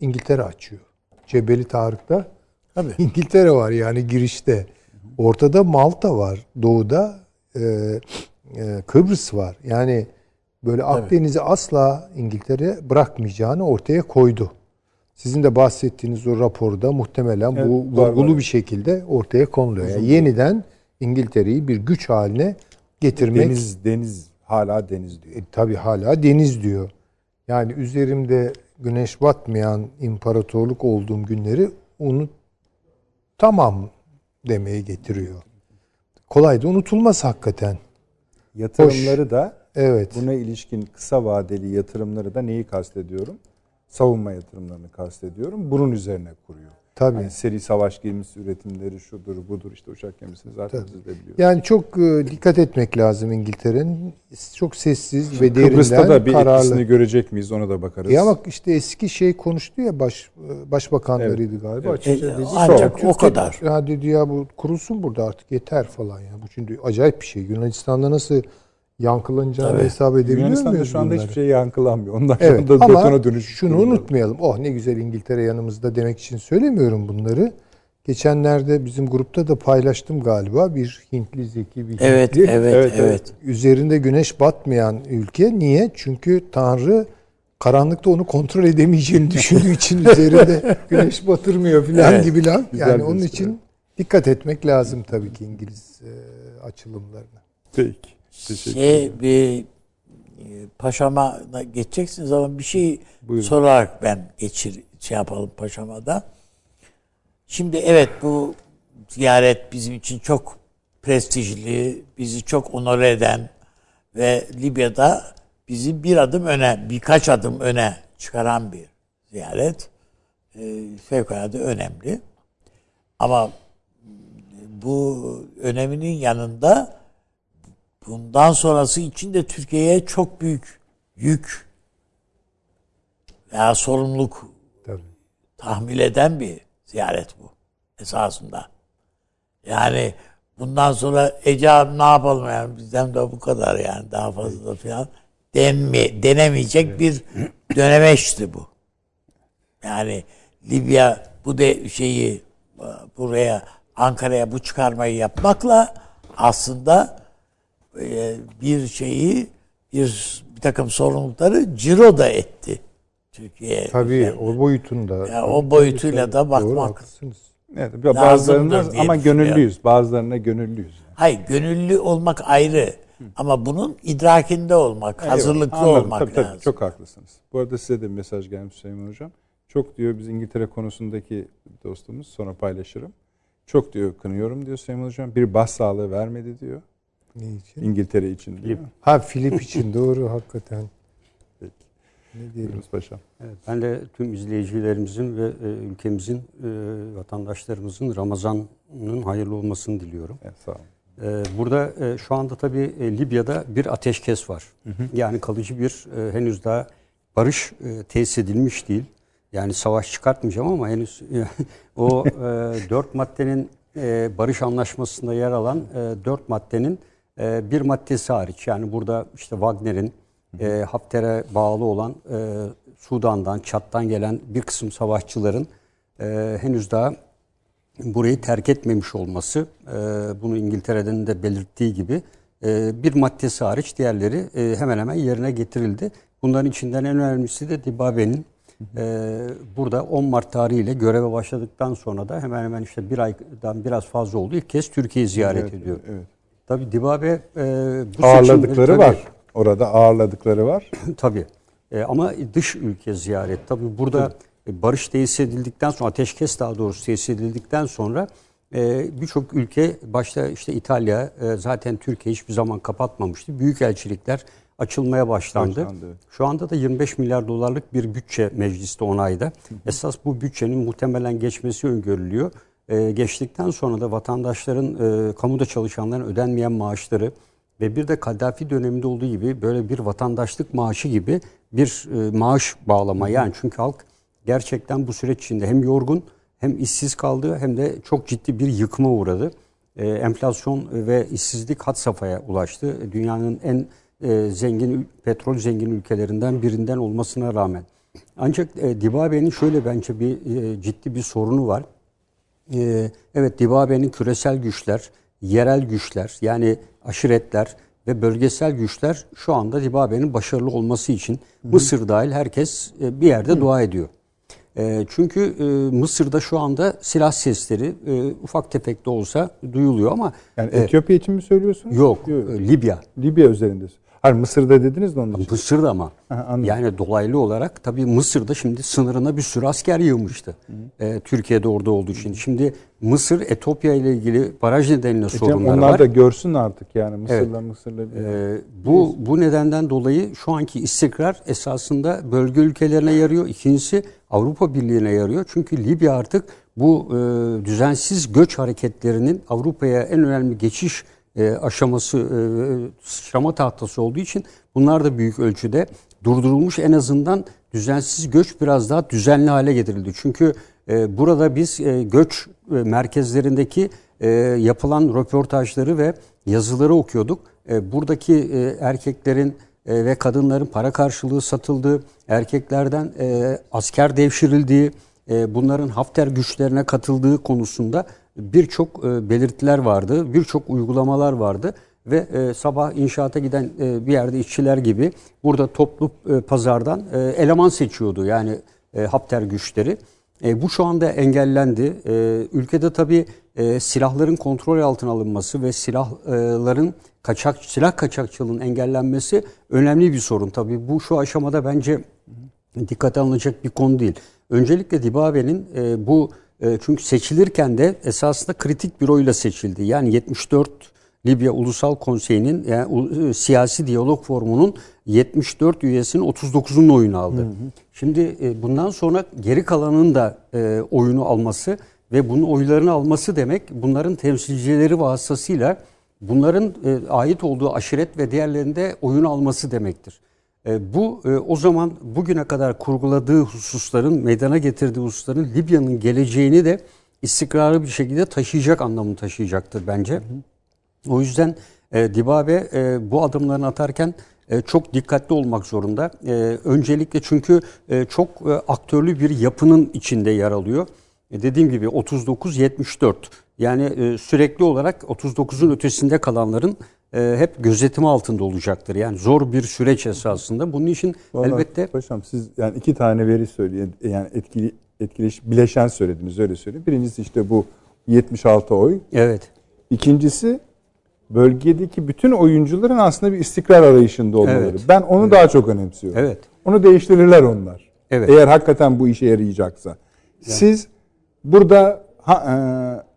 İngiltere açıyor. Cebeli Tarık'ta Tabii. İngiltere var yani girişte. Ortada Malta var. Doğuda e, e, Kıbrıs var. Yani böyle Akdeniz'i asla İngiltere bırakmayacağını ortaya koydu. Sizin de bahsettiğiniz o raporda muhtemelen Evet, bu vurgulu var. bir şekilde ortaya konuluyor. Yani yeniden İngiltere'yi bir güç haline getirmek Deniz, deniz hala deniz diyor. e, tabii hala deniz diyor. Yani üzerimde güneş batmayan imparatorluk olduğum günleri onu tamam demeye getiriyor. Kolay da unutulmaz hakikaten. Yatırımları da Evet. buna ilişkin kısa vadeli yatırımları da neyi kastediyorum? Savunma yatırımlarını kastediyorum. Bunun üzerine kuruyor. Tabii. Yani seri savaş gemisi üretimleri şudur budur işte uçak gemisini zaten siz de biliyorsunuz. Yani çok e, dikkat etmek lazım İngiltere'nin. Çok sessiz ve derinden Kıbrıs'ta da bir kararlı. etkisini görecek miyiz ona da bakarız. Ya bak işte eski şey konuştu ya baş başbakanlarıydı galiba. Evet. Açıkça E, dedi. ancak Türkiye- o kadar. Ya dedi ya bu kurulsun burada artık yeter falan ya. Bu çünkü acayip bir şey. Yunanistan'da nasıl yankılanacağını Tabii. hesap edebiliyor Yunanistan'da muyuz şu anda bunları? hiçbir şey yankılanmıyor. Ondan Evet sonra da ama dönüş. şunu unutmayalım. Oh ne güzel İngiltere yanımızda demek için söylemiyorum bunları. Geçenlerde bizim grupta da paylaştım galiba bir Hintli zeki bir Evet, Hintli. evet, evet. evet. Üzerinde güneş batmayan ülke. Niye? Çünkü Tanrı karanlıkta onu kontrol edemeyeceğini düşündüğü için üzerinde güneş batırmıyor falan Evet. gibi lan. Yani onun için dikkat etmek lazım tabii ki İngiliz e, açılımlarına. Peki. Teşekkür Şey bir e, paşama geçeceksiniz ama bir şey Buyurun. sorarak ben geçir şey yapalım paşama da. Şimdi evet bu ziyaret bizim için çok prestijli, bizi çok onur eden ve Libya'da bizi bir adım öne, birkaç adım öne çıkaran bir ziyaret. Ee, fevkalade önemli. Ama bu öneminin yanında bundan sonrası için de Türkiye'ye çok büyük yük veya sorumluluk Tabii. tahmil eden bir ziyaret bu esasında. Yani bundan sonra Ece abi ne yapalım yani bizden de bu kadar yani daha fazla da falan denme, denemeyecek bir dönemeçti bu. Yani Libya bu de şeyi e, buraya Ankara'ya bu çıkarmayı yapmakla aslında e, bir şeyi bir bir takım sorumlulukları ciro da etti Türkiye. Tabii o boyutunda. Ya o boyutuyla da Doğru bakmak. haklısınız. Evet, bazılarına ama gönüllüyüz. Bazılarına gönüllüyüz. Hayır, gönüllü olmak ayrı. Ama bunun idrakinde olmak, hazırlıklı Anladım. olmak tabii, tabii, lazım. Çok haklısınız. Bu arada size de bir mesaj gelmiş Süleyman Hocam. Çok diyor biz İngiltere konusundaki dostumuz sonra paylaşırım. Çok diyor kınıyorum diyor Süleyman Hocam. Bir bas sağlığı vermedi diyor. Ne için? İngiltere için diyor. Ha Filip için doğru hakikaten. Peki. Ne diyelim? Buyurunuz paşam. Evet, ben de tüm izleyicilerimizin ve e, ülkemizin, e, vatandaşlarımızın Ramazan'ın hayırlı olmasını diliyorum. Evet, sağ olun. E, burada e, şu anda tabii e, Libya'da bir ateşkes var. Yani kalıcı bir henüz daha barış tesis edilmiş değil. Yani savaş çıkartmayacağım ama henüz o dört maddenin barış anlaşmasında yer alan dört maddenin e, bir maddesi hariç. Yani burada işte Wagner'in e, Hafter'e bağlı olan e, Sudan'dan, Çat'tan gelen bir kısım savaşçıların e, henüz daha burayı terk etmemiş olması, e, bunu İngiltere'den de belirttiği gibi e, bir maddesi hariç diğerleri e, hemen hemen yerine getirildi. Bunların içinden en önemlisi de Dibabe'nin e, burada 10 Mart tarihiyle göreve başladıktan sonra da hemen hemen işte bir aydan biraz fazla oldu. İlk kez Türkiye'yi ziyaret Evet, ediyor. Evet. Tabii Dibabe e, bu Ağırladıkları var. tabii- Orada ağırladıkları var. Tabii. E, ama dış ülke ziyaret. Tabii burada e, barış tesis edildikten sonra, ateşkes daha doğrusu tesis edildikten sonra e, birçok ülke, başta işte İtalya, e, zaten Türkiye hiçbir zaman kapatmamıştı. Büyükelçilikler açılmaya başlandı. Başlandı. Şu anda da 25 milyar dolarlık bir bütçe mecliste onayda. Esas bu bütçenin muhtemelen geçmesi öngörülüyor. E, geçtikten sonra da vatandaşların, e, kamuda çalışanların ödenmeyen maaşları ve bir de Kaddafi döneminde olduğu gibi böyle bir vatandaşlık maaşı gibi bir e, maaş bağlama. Yani çünkü halk gerçekten bu süreç içinde hem yorgun hem işsiz kaldı hem de çok ciddi bir yıkıma uğradı. E, enflasyon ve işsizlik had safhaya ulaştı. Dünyanın en e, zengin, petrol zengin ülkelerinden birinden olmasına rağmen. Ancak e, Dibabe'nin şöyle bence bir ciddi bir sorunu var. Ee, evet Dibabe'nin küresel güçler, yerel güçler yani aşiretler ve bölgesel güçler şu anda Dibabe'nin başarılı olması için Mısır dahil herkes e, bir yerde dua ediyor. E, çünkü e, Mısır'da şu anda silah sesleri e, ufak tefek de olsa duyuluyor ama Yani e, Etiyopya için mi söylüyorsunuz? yok e, Libya. Libya üzerinde. Hayır Mısır'da dediniz de onun için. Mısır'da ama. Aha, yani dolaylı olarak tabii Mısır'da şimdi sınırına bir sürü asker yığmıştı. Ee, Türkiye'de orada olduğu için. Şimdi Mısır Etopya ile ilgili baraj nedeniyle E canım, sorunları onlar var. da görsün artık yani Mısır'la Mısır'la. Ee, bu bu nedenden dolayı şu anki istikrar esasında bölge ülkelerine yarıyor. İkincisi Avrupa Birliği'ne yarıyor. Çünkü Libya artık bu e, düzensiz göç hareketlerinin Avrupa'ya en önemli geçiş e, aşaması, e, sıçrama tahtası olduğu için bunlar da büyük ölçüde durdurulmuş. En azından düzensiz göç biraz daha düzenli hale getirildi. Çünkü e, burada biz e, göç merkezlerindeki yapılan röportajları ve yazıları okuyorduk. Buradaki erkeklerin ve kadınların para karşılığı satıldığı, erkeklerden asker devşirildiği, bunların Hafter güçlerine katıldığı konusunda birçok e, belirtiler vardı, birçok uygulamalar vardı ve e, sabah inşaata giden e, bir yerde işçiler gibi burada toplu e, pazardan eleman seçiyordu yani e, Hafter güçleri. Bu şu anda engellendi. Ülkede tabii e, silahların kontrol altına alınması ve silahların kaçak silah kaçakçılığının engellenmesi önemli bir sorun. Tabii bu şu aşamada bence dikkate alınacak bir konu değil. Öncelikle Dibabe'nin e, bu e, çünkü seçilirken de esasında kritik bir oyla seçildi. Yani 74 Libya Ulusal Konseyi'nin yani e, siyasi diyalog forumunun 74 üyesinin 39'unun oyunu aldı. Hı hı. Şimdi e, bundan sonra geri kalanın da e, oyunu alması ve bunun oylarını alması demek bunların temsilcileri vasıtasıyla bunların e, ait olduğu aşiret ve diğerlerinde oyun alması demektir. E, bu e, o zaman bugüne kadar kurguladığı hususların, meydana getirdiği hususların Libya'nın geleceğini de istikrarlı bir şekilde taşıyacak anlamını taşıyacaktır bence. O yüzden e, Dibabe e, bu adımlarını atarken çok dikkatli olmak zorunda. Öncelikle çünkü çok aktörlü bir yapının içinde yer alıyor. Dediğim gibi 39-74 yani e, sürekli olarak 39'un ötesinde kalanların e, hep gözetimi altında olacaktır. Yani zor bir süreç esasında. Bunun için Vallahi elbette... Paşam siz yani iki tane veri söyleyin. Yani etkili, etkileş, bileşen söylediniz öyle söyleyeyim. Birincisi işte bu 76 oy. Evet. İkincisi bölgedeki bütün oyuncuların aslında bir istikrar arayışında olmaları. Evet. Ben onu evet. daha çok önemsiyorum. Evet. Onu değiştirirler onlar. Evet. Eğer hakikaten bu işe yarayacaksa. Yani. Siz burada ha, e,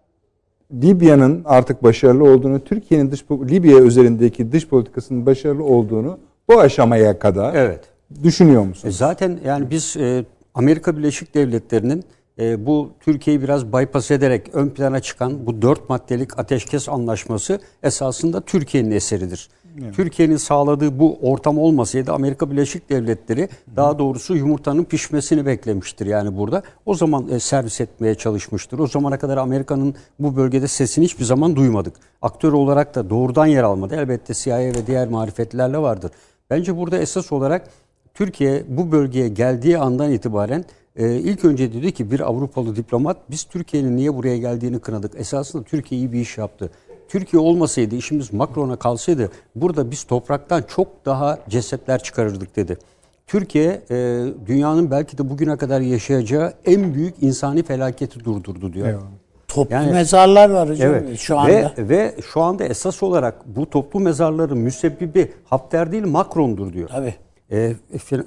Libya'nın artık başarılı olduğunu, Türkiye'nin dış Libya üzerindeki dış politikasının başarılı olduğunu bu aşamaya kadar evet. düşünüyor musunuz? E zaten yani biz e, Amerika Birleşik Devletleri'nin e, bu Türkiye'yi biraz bypass ederek ön plana çıkan bu dört maddelik ateşkes anlaşması esasında Türkiye'nin eseridir. Evet. Türkiye'nin sağladığı bu ortam olmasaydı Amerika Birleşik Devletleri daha doğrusu yumurtanın pişmesini beklemiştir yani burada. O zaman e, servis etmeye çalışmıştır. O zamana kadar Amerika'nın bu bölgede sesini hiçbir zaman duymadık. Aktör olarak da doğrudan yer almadı. Elbette CIA ve diğer marifetlerle vardır. Bence burada esas olarak Türkiye bu bölgeye geldiği andan itibaren e, ilk önce dedi ki bir Avrupalı diplomat biz Türkiye'nin niye buraya geldiğini kınadık. Esasında Türkiye iyi bir iş yaptı. Türkiye olmasaydı işimiz Macron'a kalsaydı burada biz topraktan çok daha cesetler çıkarırdık dedi. Türkiye e, dünyanın belki de bugüne kadar yaşayacağı en büyük insani felaketi durdurdu diyor. Eyvallah. Toplu yani, mezarlar var hocam evet, şu anda. Ve, ve şu anda esas olarak bu toplu mezarların müsebbibi Hafter değil Macron'dur diyor. Tabii. E,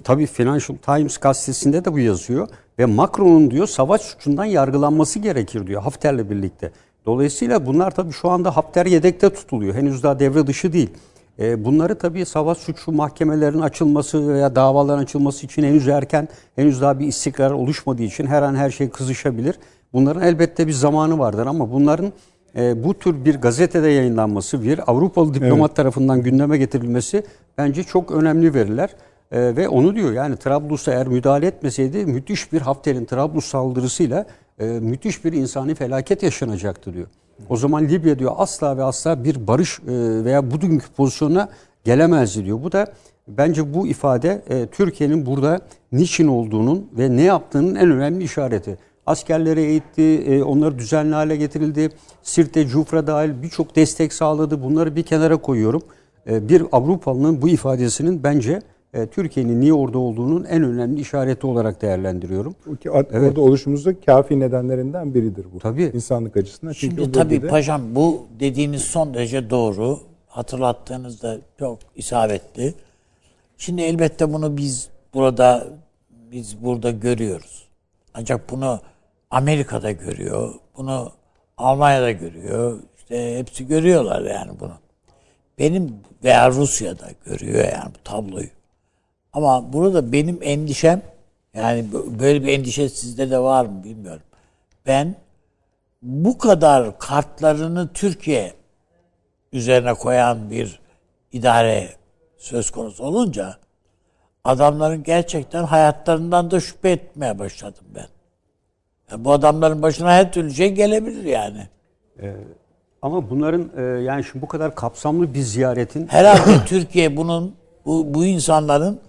tabii Financial Times gazetesinde de bu yazıyor. Ve Macron'un diyor savaş suçundan yargılanması gerekir diyor Hafter'le birlikte. Dolayısıyla bunlar tabii şu anda Hafter yedekte tutuluyor. Henüz daha devre dışı değil. E, bunları tabii savaş suçu mahkemelerin açılması veya davaların açılması için henüz erken, henüz daha bir istikrar oluşmadığı için her an her şey kızışabilir. Bunların elbette bir zamanı vardır ama bunların e, bu tür bir gazetede yayınlanması, bir Avrupalı diplomat evet. tarafından gündeme getirilmesi bence çok önemli veriler. E, ve onu diyor yani Trablus'a eğer müdahale etmeseydi müthiş bir Hafter'in Trablus saldırısıyla e, müthiş bir insani felaket yaşanacaktı diyor. O zaman Libya diyor asla ve asla bir barış e, veya bugünkü pozisyona gelemezdi diyor. Bu da bence bu ifade e, Türkiye'nin burada niçin olduğunun ve ne yaptığının en önemli işareti. Askerleri eğitti, onları düzenli hale getirildi. Sirte, Cufra dahil birçok destek sağladı. Bunları bir kenara koyuyorum. Bir Avrupalı'nın bu ifadesinin bence e, Türkiye'nin niye orada olduğunun en önemli işareti olarak değerlendiriyorum. Ki orada evet. oluşumuzda kafi nedenlerinden biridir bu. Tabii. İnsanlık açısından. Çünkü Şimdi tabii bölgede... paşam bu dediğiniz son derece doğru. Hatırlattığınız da çok isabetli. Şimdi elbette bunu biz burada biz burada görüyoruz. Ancak bunu Amerika'da görüyor. Bunu Almanya'da görüyor. İşte hepsi görüyorlar yani bunu. Benim veya Rusya'da görüyor yani bu tabloyu. Ama burada benim endişem yani böyle bir endişe sizde de var mı bilmiyorum. Ben bu kadar kartlarını Türkiye üzerine koyan bir idare söz konusu olunca adamların gerçekten hayatlarından da şüphe etmeye başladım ben. Yani bu adamların başına her türlü şey gelebilir yani. Ee, ama bunların e, yani şimdi bu kadar kapsamlı bir ziyaretin herhalde Türkiye bunun bu, bu insanların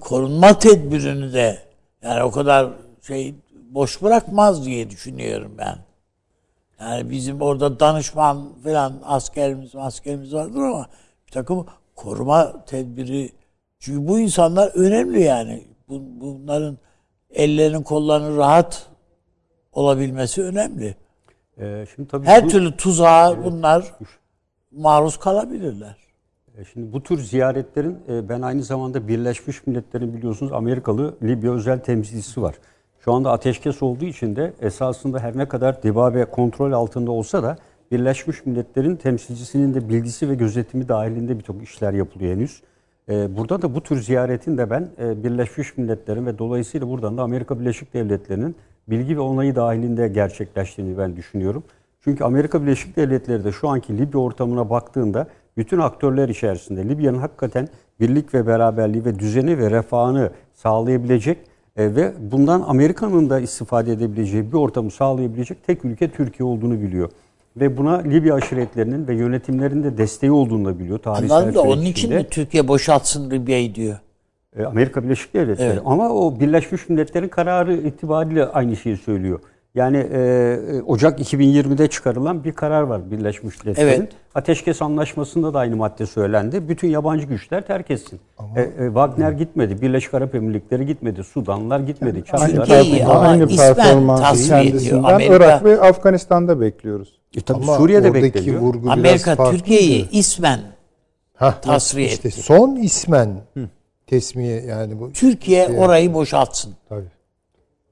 korunma tedbirini de yani o kadar şey boş bırakmaz diye düşünüyorum ben. Yani bizim orada danışman falan askerimiz askerimiz vardır ama bir takım koruma tedbiri çünkü bu insanlar önemli yani. Bunların ellerinin kollarının rahat olabilmesi önemli. Ee, şimdi tabii Her bu, türlü tuzağa evet. bunlar maruz kalabilirler. E, şimdi bu tür ziyaretlerin e, ben aynı zamanda Birleşmiş Milletler'in biliyorsunuz Amerikalı Libya özel temsilcisi var. Şu anda ateşkes olduğu için de esasında her ne kadar Dibabe kontrol altında olsa da Birleşmiş Milletler'in temsilcisinin de bilgisi ve gözetimi dahilinde birçok işler yapılıyor henüz. E, burada da bu tür ziyaretin de ben Birleşmiş Milletler'in ve dolayısıyla buradan da Amerika Birleşik Devletleri'nin bilgi ve onayı dahilinde gerçekleştiğini ben düşünüyorum. Çünkü Amerika Birleşik Devletleri de şu anki Libya ortamına baktığında bütün aktörler içerisinde Libya'nın hakikaten birlik ve beraberliği ve düzeni ve refahını sağlayabilecek e, ve bundan Amerika'nın da istifade edebileceği bir ortamı sağlayabilecek tek ülke Türkiye olduğunu biliyor. Ve buna Libya aşiretlerinin ve yönetimlerin de desteği olduğunu da biliyor tarihsel Anladım da onun için mi Türkiye boşaltsın Libya'yı diyor? E, Amerika Birleşik Devletleri. Evet. Ama o Birleşmiş Milletler'in kararı itibariyle aynı şeyi söylüyor. Yani e, e Ocak 2020'de çıkarılan bir karar var Birleşmiş Milletler'in. Evet. Ateşkes Anlaşması'nda da aynı madde söylendi. Bütün yabancı güçler terk etsin. Ama, e, e, Wagner gitmedi, Birleşik Arap Emirlikleri gitmedi, Sudanlılar gitmedi. Yani, Türkiye'yi ama aynı performansı kendisinden Amerika, Irak ve Afganistan'da bekliyoruz. E, tabii ama Suriye'de bekliyor. Amerika Türkiye'yi ismen Hah, tasfiye işte etti. Son ismen Hı. tesmiye yani bu. Türkiye şey, orayı boşaltsın. Tabii.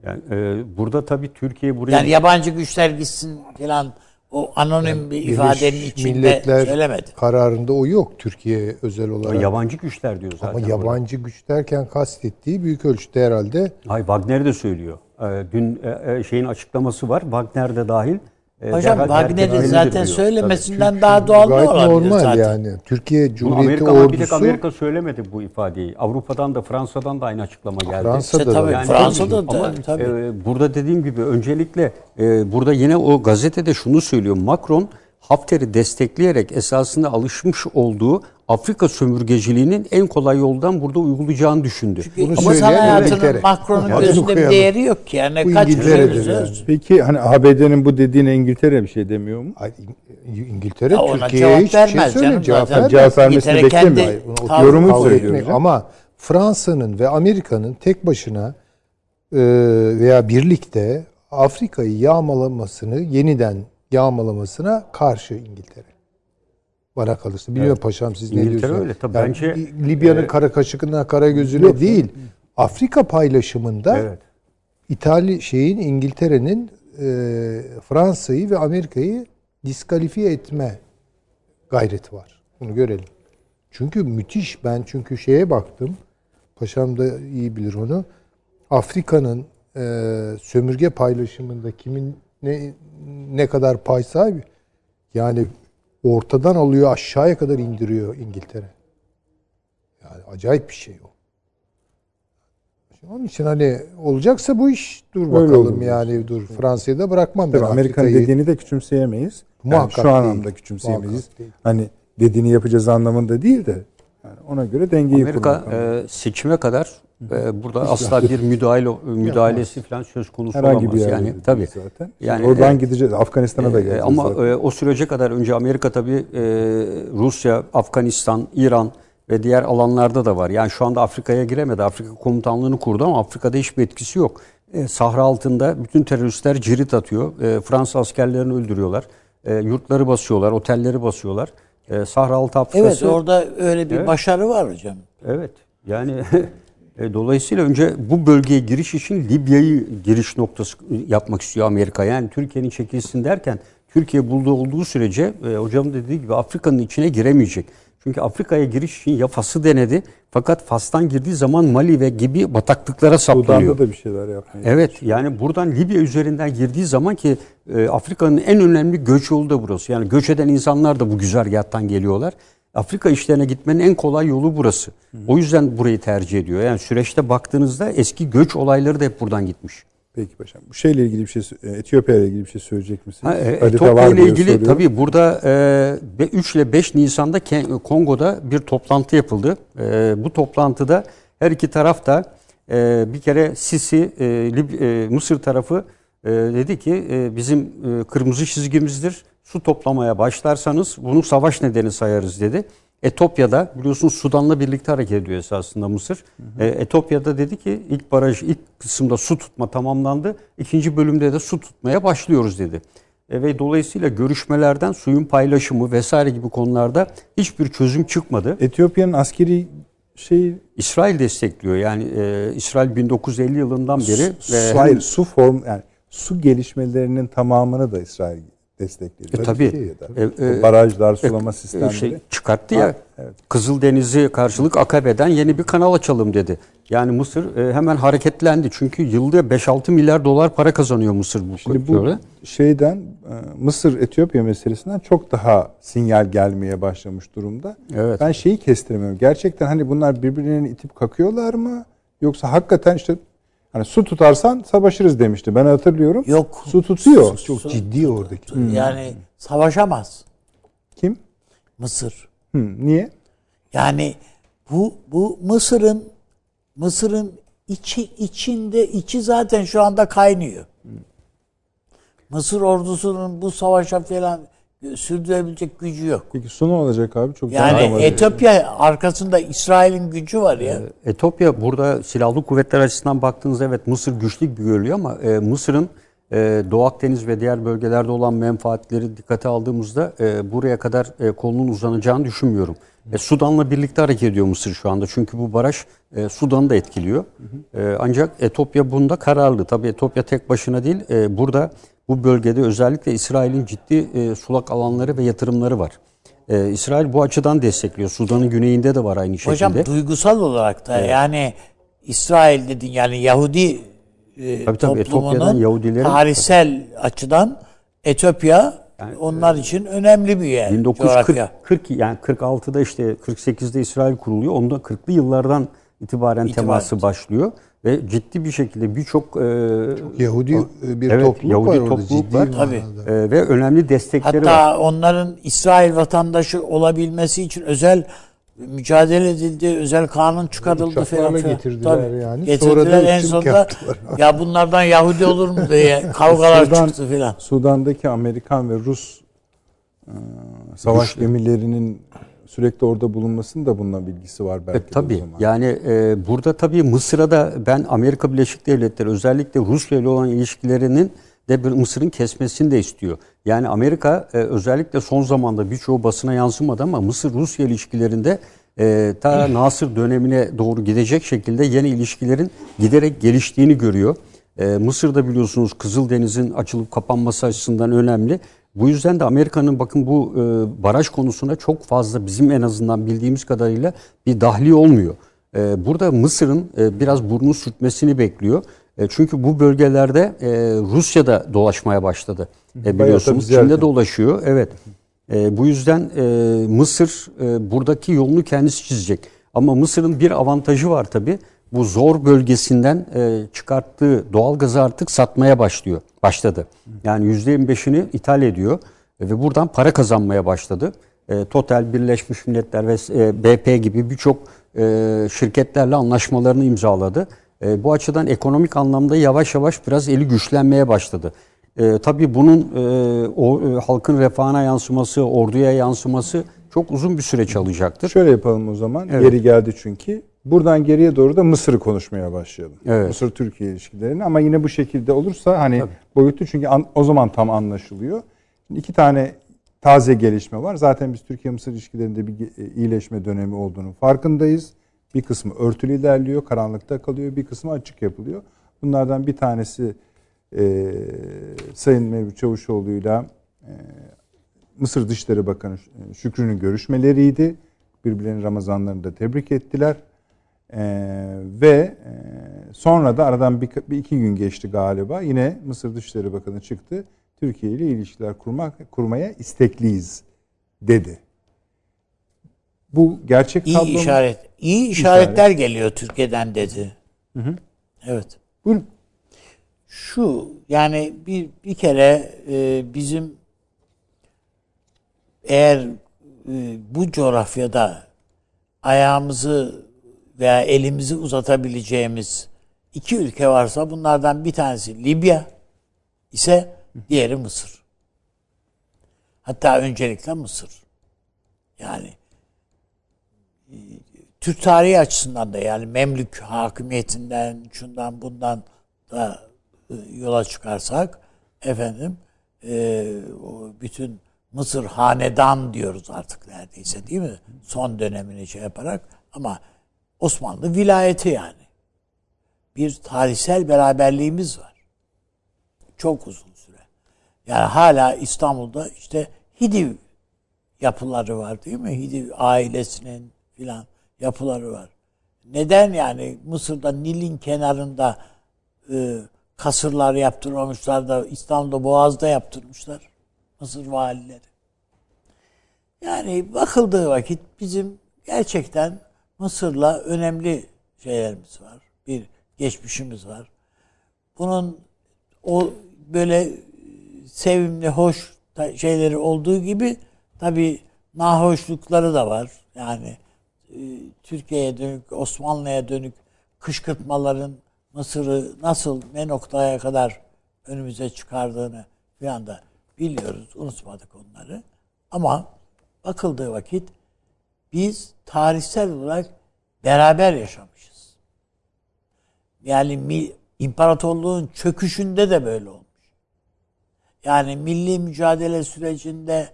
Yani e, burada tabii Türkiye buraya... Yani yabancı güçler gitsin falan o anonim yani bir ifadenin içinde Milletler söylemedi. kararında o yok Türkiye özel olarak. Ama yabancı güçler diyor zaten. Ama yabancı burada. güç derken kastettiği büyük ölçüde herhalde. Hayır Wagner de söylüyor. E, dün e, e, şeyin açıklaması var. Wagner de dahil Hocam Wagner'in zaten söylemesinden Tabii, daha doğal gayet olabilir normal zaten. yani. Türkiye Cumhuriyeti Amerika, ordusu... Bir tek Amerika söylemedi bu ifadeyi. Avrupa'dan da Fransa'dan da aynı açıklama geldi. Fransa'da işte, tabii, yani, Fransa'da da. Ama, tabii. E, burada dediğim gibi öncelikle e, burada yine o gazetede şunu söylüyor. Macron Hafter'i destekleyerek esasında alışmış olduğu Afrika sömürgeciliğinin en kolay yoldan burada uygulayacağını düşündü. Çünkü Bunu insan hayatının Macron'un gözünde bir değeri yok ki. Yani bu kaç İngiltere'dir yani. Peki hani ABD'nin bu dediğine İngiltere bir şey demiyor mu? Ay, İngiltere Türkiye'ye hiç şey söylemiyor. Cevap, vermez. cevap vermesini beklemiyor. Yorumu söylüyor. Ama Fransa'nın ve Amerika'nın tek başına e, veya birlikte Afrika'yı yağmalamasını yeniden yağmalamasına karşı İngiltere. Bana kalırsa. Bilmiyorum evet. paşam siz İngiltere ne diyorsunuz? öyle tabii. Yani bence Libya'nın e, kara kaşıkına kara gözüne yok, değil. Afrika paylaşımında evet. İtalya şeyin İngiltere'nin e, Fransa'yı ve Amerika'yı diskalifiye etme gayreti var. Bunu görelim. Çünkü müthiş ben çünkü şeye baktım. Paşam da iyi bilir onu. Afrika'nın e, sömürge paylaşımında kimin ne ne kadar pay sahibi? Yani ortadan alıyor aşağıya kadar indiriyor İngiltere. Yani acayip bir şey o. Onun için hani olacaksa bu iş dur bakalım yani dur. Fransa'yı da bırakmam Tabii Amerika'nın dediğini de küçümseyemeyiz. Muhakkak yani şu anlamda küçümseyemeyiz. Hani dediğini yapacağız anlamında değil de yani ona göre dengeyi Amerika e, seçime kadar burada Hiç asla bir müdahale müdahalesi falan söz konusu Herhangi olamaz. Bir yani tabii. Zaten. Yani oradan e, gideceğiz. Afganistan'a da e, geleceğiz. Ama e, o sürece kadar önce Amerika tabii e, Rusya, Afganistan, İran ve diğer alanlarda da var. Yani şu anda Afrika'ya giremedi. Afrika komutanlığını kurdu ama Afrika'da hiçbir etkisi yok. E, sahra altında bütün teröristler cirit atıyor. E, Fransa askerlerini öldürüyorlar. E, yurtları basıyorlar, otelleri basıyorlar. E, sahra altı Afrikası. Evet orada öyle bir evet. başarı var hocam. Evet. Yani E, dolayısıyla önce bu bölgeye giriş için Libya'yı giriş noktası yapmak istiyor Amerika. Yani Türkiye'nin çekilsin derken Türkiye bulduğu olduğu sürece e, hocam dediği gibi Afrika'nın içine giremeyecek. Çünkü Afrika'ya giriş için ya Fas'ı denedi fakat Fas'tan girdiği zaman Mali ve gibi bataklıklara saplanıyor. Sudan'da da bir şeyler yapmaya Evet yani buradan Libya üzerinden girdiği zaman ki e, Afrika'nın en önemli göç yolu da burası. Yani göç eden insanlar da bu güzergahtan geliyorlar. Afrika işlerine gitmenin en kolay yolu burası. Hı. O yüzden burayı tercih ediyor. Yani süreçte baktığınızda eski göç olayları da hep buradan gitmiş. Peki paşam. Bu şeyle ilgili bir şey, e, Etiyopya ile ilgili bir şey söyleyecek misiniz? Ha, e, Etiyopya ile ilgili tabii burada e, 3 ile 5 Nisan'da Kongo'da bir toplantı yapıldı. E, bu toplantıda her iki taraf da e, bir kere Sisi e, Lib- e, Mısır tarafı e, dedi ki e, bizim e, kırmızı çizgimizdir. Su toplamaya başlarsanız bunu savaş nedeni sayarız dedi. Etopya'da biliyorsunuz Sudan'la birlikte hareket ediyor esasında Mısır. E, Etopya'da dedi ki ilk baraj ilk kısımda su tutma tamamlandı. İkinci bölümde de su tutmaya başlıyoruz dedi. E, ve dolayısıyla görüşmelerden suyun paylaşımı vesaire gibi konularda hiçbir çözüm çıkmadı. Etiyopya'nın askeri şey İsrail destekliyor. Yani e, İsrail 1950 yılından beri su, ve hayır, su form yani su gelişmelerinin tamamını da İsrail destekliyor. E, tabii. şey. E, e, barajlar, sulama e, sistemleri. şey çıkarttı ya. Ha, evet. Kızıldeniz'i karşılık Akabe'den yeni bir kanal açalım dedi. Yani Mısır e, hemen hareketlendi. Çünkü yılda 5-6 milyar dolar para kazanıyor Mısır bu Şimdi bu böyle. şeyden e, Mısır Etiyopya meselesinden çok daha sinyal gelmeye başlamış durumda. Evet. Ben şeyi kestiremiyorum. Gerçekten hani bunlar birbirlerini itip kakıyorlar mı? Yoksa hakikaten işte hani su tutarsan savaşırız demişti. Ben hatırlıyorum. Yok. Su tutuyor. Çok ciddi oradaki. Yani savaşamaz Kim? Mısır. Hı, niye? Yani bu bu Mısır'ın Mısır'ın içi içinde içi zaten şu anda kaynıyor. Mısır ordusunun bu savaşa falan sürdürebilecek gücü yok. Peki su ne olacak abi? Çok Yani damarı. Etiyopya arkasında İsrail'in gücü var ya. Etopya burada silahlı kuvvetler açısından baktığınızda evet Mısır güçlü gibi görülüyor ama e, Mısır'ın e, Doğu Akdeniz ve diğer bölgelerde olan menfaatleri dikkate aldığımızda e, buraya kadar e, kolunun uzanacağını düşünmüyorum. E, Sudan'la birlikte hareket ediyor Mısır şu anda. Çünkü bu baraj e, Sudan'ı da etkiliyor. E, ancak Etopya bunda kararlı. Tabii Etopya tek başına değil. E, burada bu bölgede özellikle İsrail'in ciddi e, sulak alanları ve yatırımları var. E, İsrail bu açıdan destekliyor. Sudan'ın güneyinde de var aynı şekilde. Hocam duygusal olarak da yani İsrail dedin yani Yahudi e, Tabii tabii, toplumunun Yahudilerin- tarihsel açıdan Etiyopya onlar için önemli bir yer. 1940 coğrafya. 40 yani 46'da işte 48'de İsrail kuruluyor. Onda 40'lı yıllardan itibaren İtibar- teması başlıyor ve ciddi bir şekilde birçok e, Yahudi e, bir Evet, topluluk Yahudi var orada topluluk ciddi var. manada. e, ve önemli destekleri Hatta var. onların İsrail vatandaşı olabilmesi için özel mücadele edildi, özel kanun çıkarıldı Uçaklarla falan. filan. getirdiler yani. Getirdiler Sonra da en sonunda ya bunlardan Yahudi olur mu diye kavgalar Sudan- çıktı filan. Sudan'daki Amerikan ve Rus e, savaş gemilerinin sürekli orada bulunmasının da bununla bilgisi var belki E, tabii zaman. yani e, burada tabii Mısır'a da ben Amerika Birleşik Devletleri özellikle Rusya ile olan ilişkilerinin de Mısır'ın kesmesini de istiyor. Yani Amerika e, özellikle son zamanda birçoğu basına yansımadı ama Mısır-Rusya ilişkilerinde e, ta Nasır dönemine doğru gidecek şekilde yeni ilişkilerin giderek geliştiğini görüyor. E, Mısır'da biliyorsunuz Kızıldeniz'in açılıp kapanması açısından önemli. Bu yüzden de Amerika'nın bakın bu e, baraj konusuna çok fazla bizim en azından bildiğimiz kadarıyla bir dahli olmuyor. E, burada Mısır'ın e, biraz burnu sürtmesini bekliyor. E, çünkü bu bölgelerde e, Rusya'da dolaşmaya başladı. E, biliyorsunuz Çin'de dolaşıyor. Evet. E, bu yüzden e, Mısır e, buradaki yolunu kendisi çizecek. Ama Mısır'ın bir avantajı var tabii. Bu zor bölgesinden e, çıkarttığı doğal gazı artık satmaya başlıyor. Başladı. Yani %25'ini ithal ediyor ve buradan para kazanmaya başladı. E, Total, Birleşmiş Milletler ve e, BP gibi birçok e, şirketlerle anlaşmalarını imzaladı. E, bu açıdan ekonomik anlamda yavaş yavaş biraz eli güçlenmeye başladı. E, tabii bunun e, o e, halkın refahına yansıması, orduya yansıması çok uzun bir süreç alacaktır. Şöyle yapalım o zaman. Evet. Yeri geldi çünkü. Buradan geriye doğru da Mısır'ı konuşmaya başlayalım. Evet. Mısır-Türkiye ilişkilerini ama yine bu şekilde olursa hani boyutu çünkü an- o zaman tam anlaşılıyor. Şimdi iki tane taze gelişme var. Zaten biz Türkiye-Mısır ilişkilerinde bir e, iyileşme dönemi olduğunu farkındayız. Bir kısmı örtülü ilerliyor, karanlıkta kalıyor. Bir kısmı açık yapılıyor. Bunlardan bir tanesi e, Sayın Mevlüt Çavuşoğlu'yla e, Mısır Dışişleri Bakanı Şükrü'nün görüşmeleriydi. Birbirlerinin Ramazanlarını da tebrik ettiler. Ee, ve e, sonra da aradan bir, bir iki gün geçti galiba. Yine Mısır Dışişleri Bakanı çıktı. Türkiye ile ilişkiler kurmak kurmaya istekliyiz dedi. Bu gerçek tablo İyi mu? işaret. İyi işaretler geliyor Türkiye'den dedi. Evet. Buyurun. Şu yani bir bir kere e, bizim eğer e, bu coğrafyada ayağımızı veya elimizi uzatabileceğimiz iki ülke varsa bunlardan bir tanesi Libya ise diğeri Mısır. Hatta öncelikle Mısır. Yani e, Türk tarihi açısından da yani Memlük hakimiyetinden, şundan bundan da e, yola çıkarsak efendim e, bütün Mısır hanedan diyoruz artık neredeyse değil mi? Son dönemini şey yaparak ama Osmanlı vilayeti yani. Bir tarihsel beraberliğimiz var. Çok uzun süre. Yani hala İstanbul'da işte Hidiv yapıları var değil mi? Hidiv ailesinin filan yapıları var. Neden yani Mısır'da Nil'in kenarında e, kasırlar yaptırmamışlar da İstanbul'da Boğaz'da yaptırmışlar. Mısır valileri. Yani bakıldığı vakit bizim gerçekten Mısır'la önemli şeylerimiz var. Bir geçmişimiz var. Bunun o böyle sevimli, hoş şeyleri olduğu gibi tabi nahoşlukları da var. Yani e, Türkiye'ye dönük, Osmanlı'ya dönük kışkırtmaların Mısır'ı nasıl ne noktaya kadar önümüze çıkardığını bir anda biliyoruz. Unutmadık onları. Ama bakıldığı vakit biz tarihsel olarak beraber yaşamışız. Yani imparatorluğun çöküşünde de böyle olmuş. Yani milli mücadele sürecinde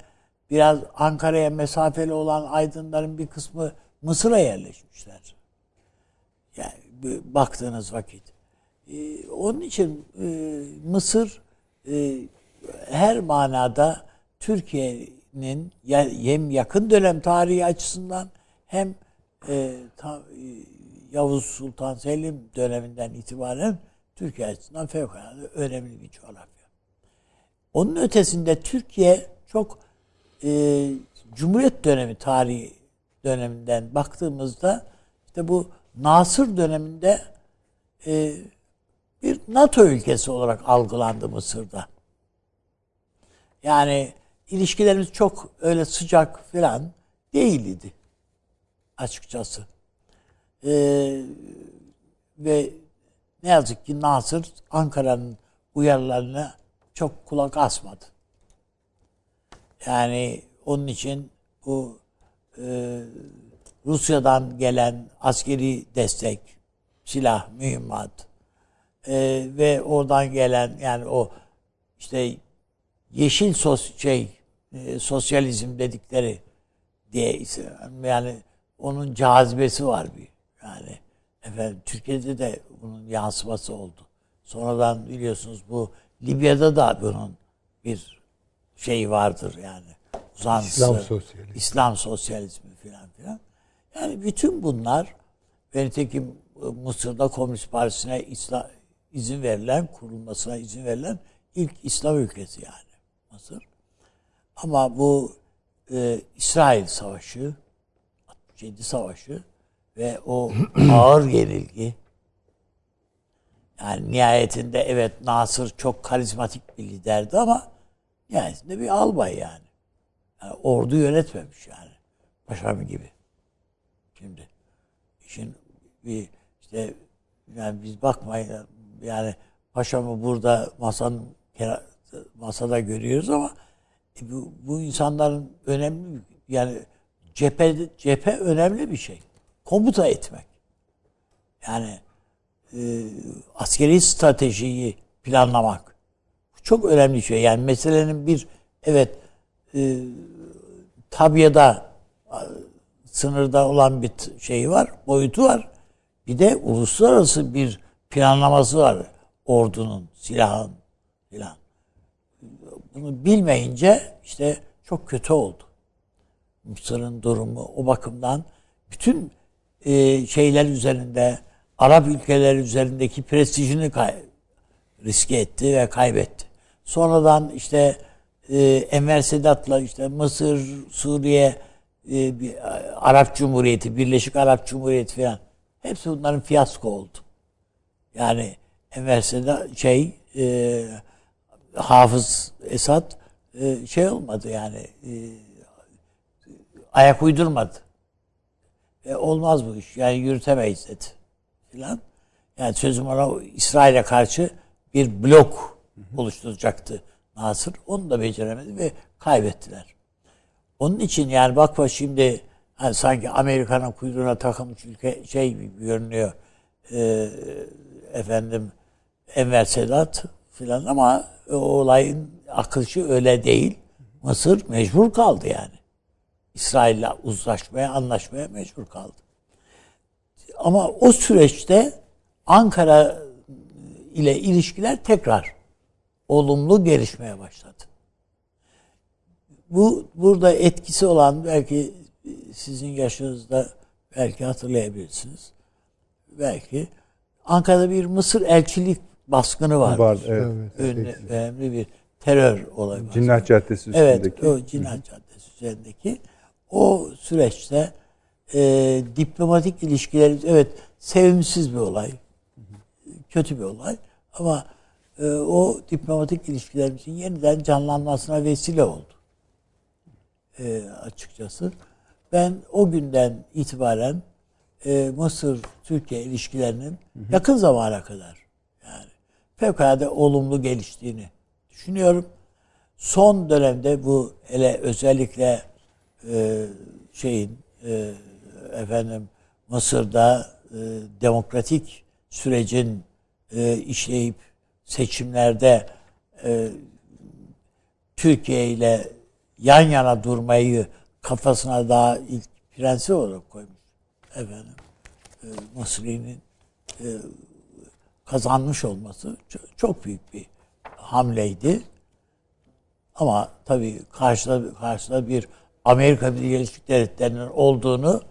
biraz Ankara'ya mesafeli olan aydınların bir kısmı Mısır'a yerleşmişler. Yani baktığınız vakit. Ee, onun için e, Mısır e, her manada Türkiye'nin hem yakın dönem tarihi açısından hem e, ta, Yavuz Sultan Selim döneminden itibaren Türkiye açısından fevkalade önemli bir coğrafya. Onun ötesinde Türkiye çok e, Cumhuriyet dönemi tarihi döneminden baktığımızda işte bu Nasır döneminde e, bir NATO ülkesi olarak algılandı Mısır'da. Yani ilişkilerimiz çok öyle sıcak falan değildi açıkçası. Ee, ve ne yazık ki Nasır Ankara'nın uyarılarına çok kulak asmadı. Yani onun için bu e, Rusya'dan gelen askeri destek, silah, mühimmat e, ve oradan gelen yani o işte yeşil sos şey e, sosyalizm dedikleri diye yani onun cazibesi var bir yani efendim Türkiye'de de bunun yansıması oldu. Sonradan biliyorsunuz bu Libya'da da bunun bir şey vardır yani uzantısı. İslam sosyalizmi. İslam sosyalizmi filan filan. Yani bütün bunlar ve nitekim Mısır'da Komünist Partisi'ne izin verilen, kurulmasına izin verilen ilk İslam ülkesi yani Mısır. Ama bu e, İsrail Savaşı, 67 Savaşı ve o ağır yenilgi yani nihayetinde evet Nasır çok karizmatik bir liderdi ama nihayetinde bir albay yani. yani ordu yönetmemiş yani. Paşam gibi. Şimdi işin bir işte yani biz bakmayın yani paşamı burada masanın masada görüyoruz ama bu, bu insanların önemli yani cephe cephe önemli bir şey. Komuta etmek. Yani e, askeri stratejiyi planlamak. Çok önemli bir şey. Yani meselenin bir evet e, tabiada sınırda olan bir şey var, boyutu var. Bir de uluslararası bir planlaması var ordunun, silahın filan. Bunu bilmeyince işte çok kötü oldu. Mısır'ın durumu o bakımdan bütün e, şeyler üzerinde Arap ülkeleri üzerindeki prestijini kay- riske etti ve kaybetti. Sonradan işte e, Enver Sedat'la işte Mısır, Suriye, e, bir, Arap Cumhuriyeti, Birleşik Arap Cumhuriyeti falan hepsi bunların fiyasko oldu. Yani Enver Sedat şey e, Hafız Esad e, şey olmadı yani e, ayak uydurmadı. E, olmaz bu iş. Yani yürütemeyiz dedi. Falan. Yani sözüm ona İsrail'e karşı bir blok oluşturacaktı Nasır. Onu da beceremedi ve kaybettiler. Onun için yani bakma şimdi hani sanki Amerika'nın kuyruğuna takılmış ülke şey gibi görünüyor. Ee, efendim Enver Sedat filan ama olayın akışı öyle değil. Mısır mecbur kaldı yani. İsrail'le uzlaşmaya, anlaşmaya mecbur kaldı. Ama o süreçte Ankara ile ilişkiler tekrar olumlu gelişmeye başladı. Bu burada etkisi olan belki sizin yaşınızda belki hatırlayabilirsiniz. Belki Ankara'da bir Mısır elçilik baskını var. Vardı, evet. Ünlü, önemli bir terör olayı var. Cinnah Caddesi Evet, üstündeki. o Cinnah Caddesi üzerindeki o süreçte e, diplomatik ilişkilerimiz evet sevimsiz bir olay, kötü bir olay ama e, o diplomatik ilişkilerimizin yeniden canlanmasına vesile oldu. E, açıkçası. Ben o günden itibaren e, Mısır-Türkiye ilişkilerinin yakın zamana kadar fevkalade olumlu geliştiğini düşünüyorum. Son dönemde bu hele özellikle e, şeyin e, efendim Mısır'da e, demokratik sürecin e, işleyip seçimlerde e, Türkiye ile yan yana durmayı kafasına daha ilk prensip olarak koymuş. Efendim e, Mısri'nin e, kazanmış olması çok, büyük bir hamleydi. Ama tabii karşıda karşıda bir Amerika Birleşik Devletleri'nin olduğunu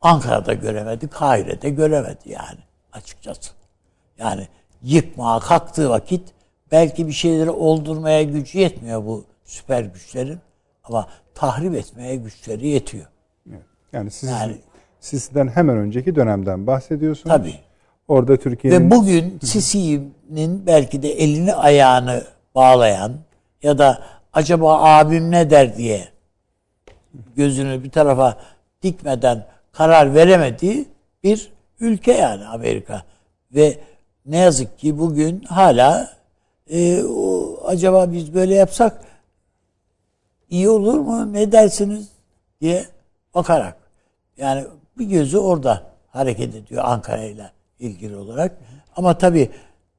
Ankara'da göremedi, Kahire'de göremedi yani açıkçası. Yani yıkmaya kalktığı vakit belki bir şeyleri oldurmaya gücü yetmiyor bu süper güçlerin ama tahrip etmeye güçleri yetiyor. Yani siz Yani- sizden hemen önceki dönemden bahsediyorsunuz. Tabii. Orada Türkiye'nin Ve bugün Sisi'nin belki de elini ayağını bağlayan ya da acaba abim ne der diye gözünü bir tarafa dikmeden karar veremediği bir ülke yani Amerika. Ve ne yazık ki bugün hala e, o, acaba biz böyle yapsak iyi olur mu ne dersiniz diye bakarak yani bir gözü orada hareket ediyor Ankara ile ilgili olarak. Ama tabii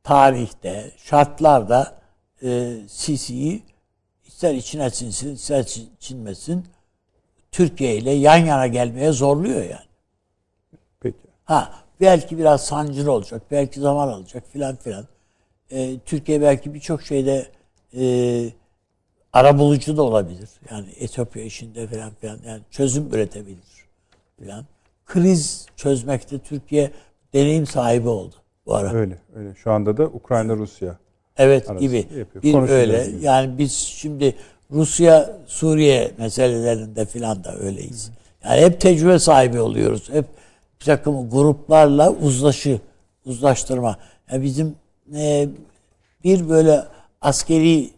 tarihte, şartlarda e, Sisi'yi ister içine sinsin, ister çin- çinmesin Türkiye ile yan yana gelmeye zorluyor yani. peki. Ha belki biraz sancılı olacak, belki zaman alacak filan filan. Ee, Türkiye belki birçok şeyde e, arabulucu da olabilir. Yani Etiyopya işinde filan filan yani çözüm üretebilir filan. Kriz çözmekte Türkiye deneyim sahibi oldu bu ara. Öyle öyle. Şu anda da Ukrayna Rusya. Evet gibi. yapıyor. Bir öyle. yine. Yani biz şimdi Rusya Suriye meselelerinde filan da öyleyiz. Yani hep tecrübe sahibi oluyoruz. Hep bir takım gruplarla uzlaşı, uzlaştırma. Yani bizim e, bir böyle askeri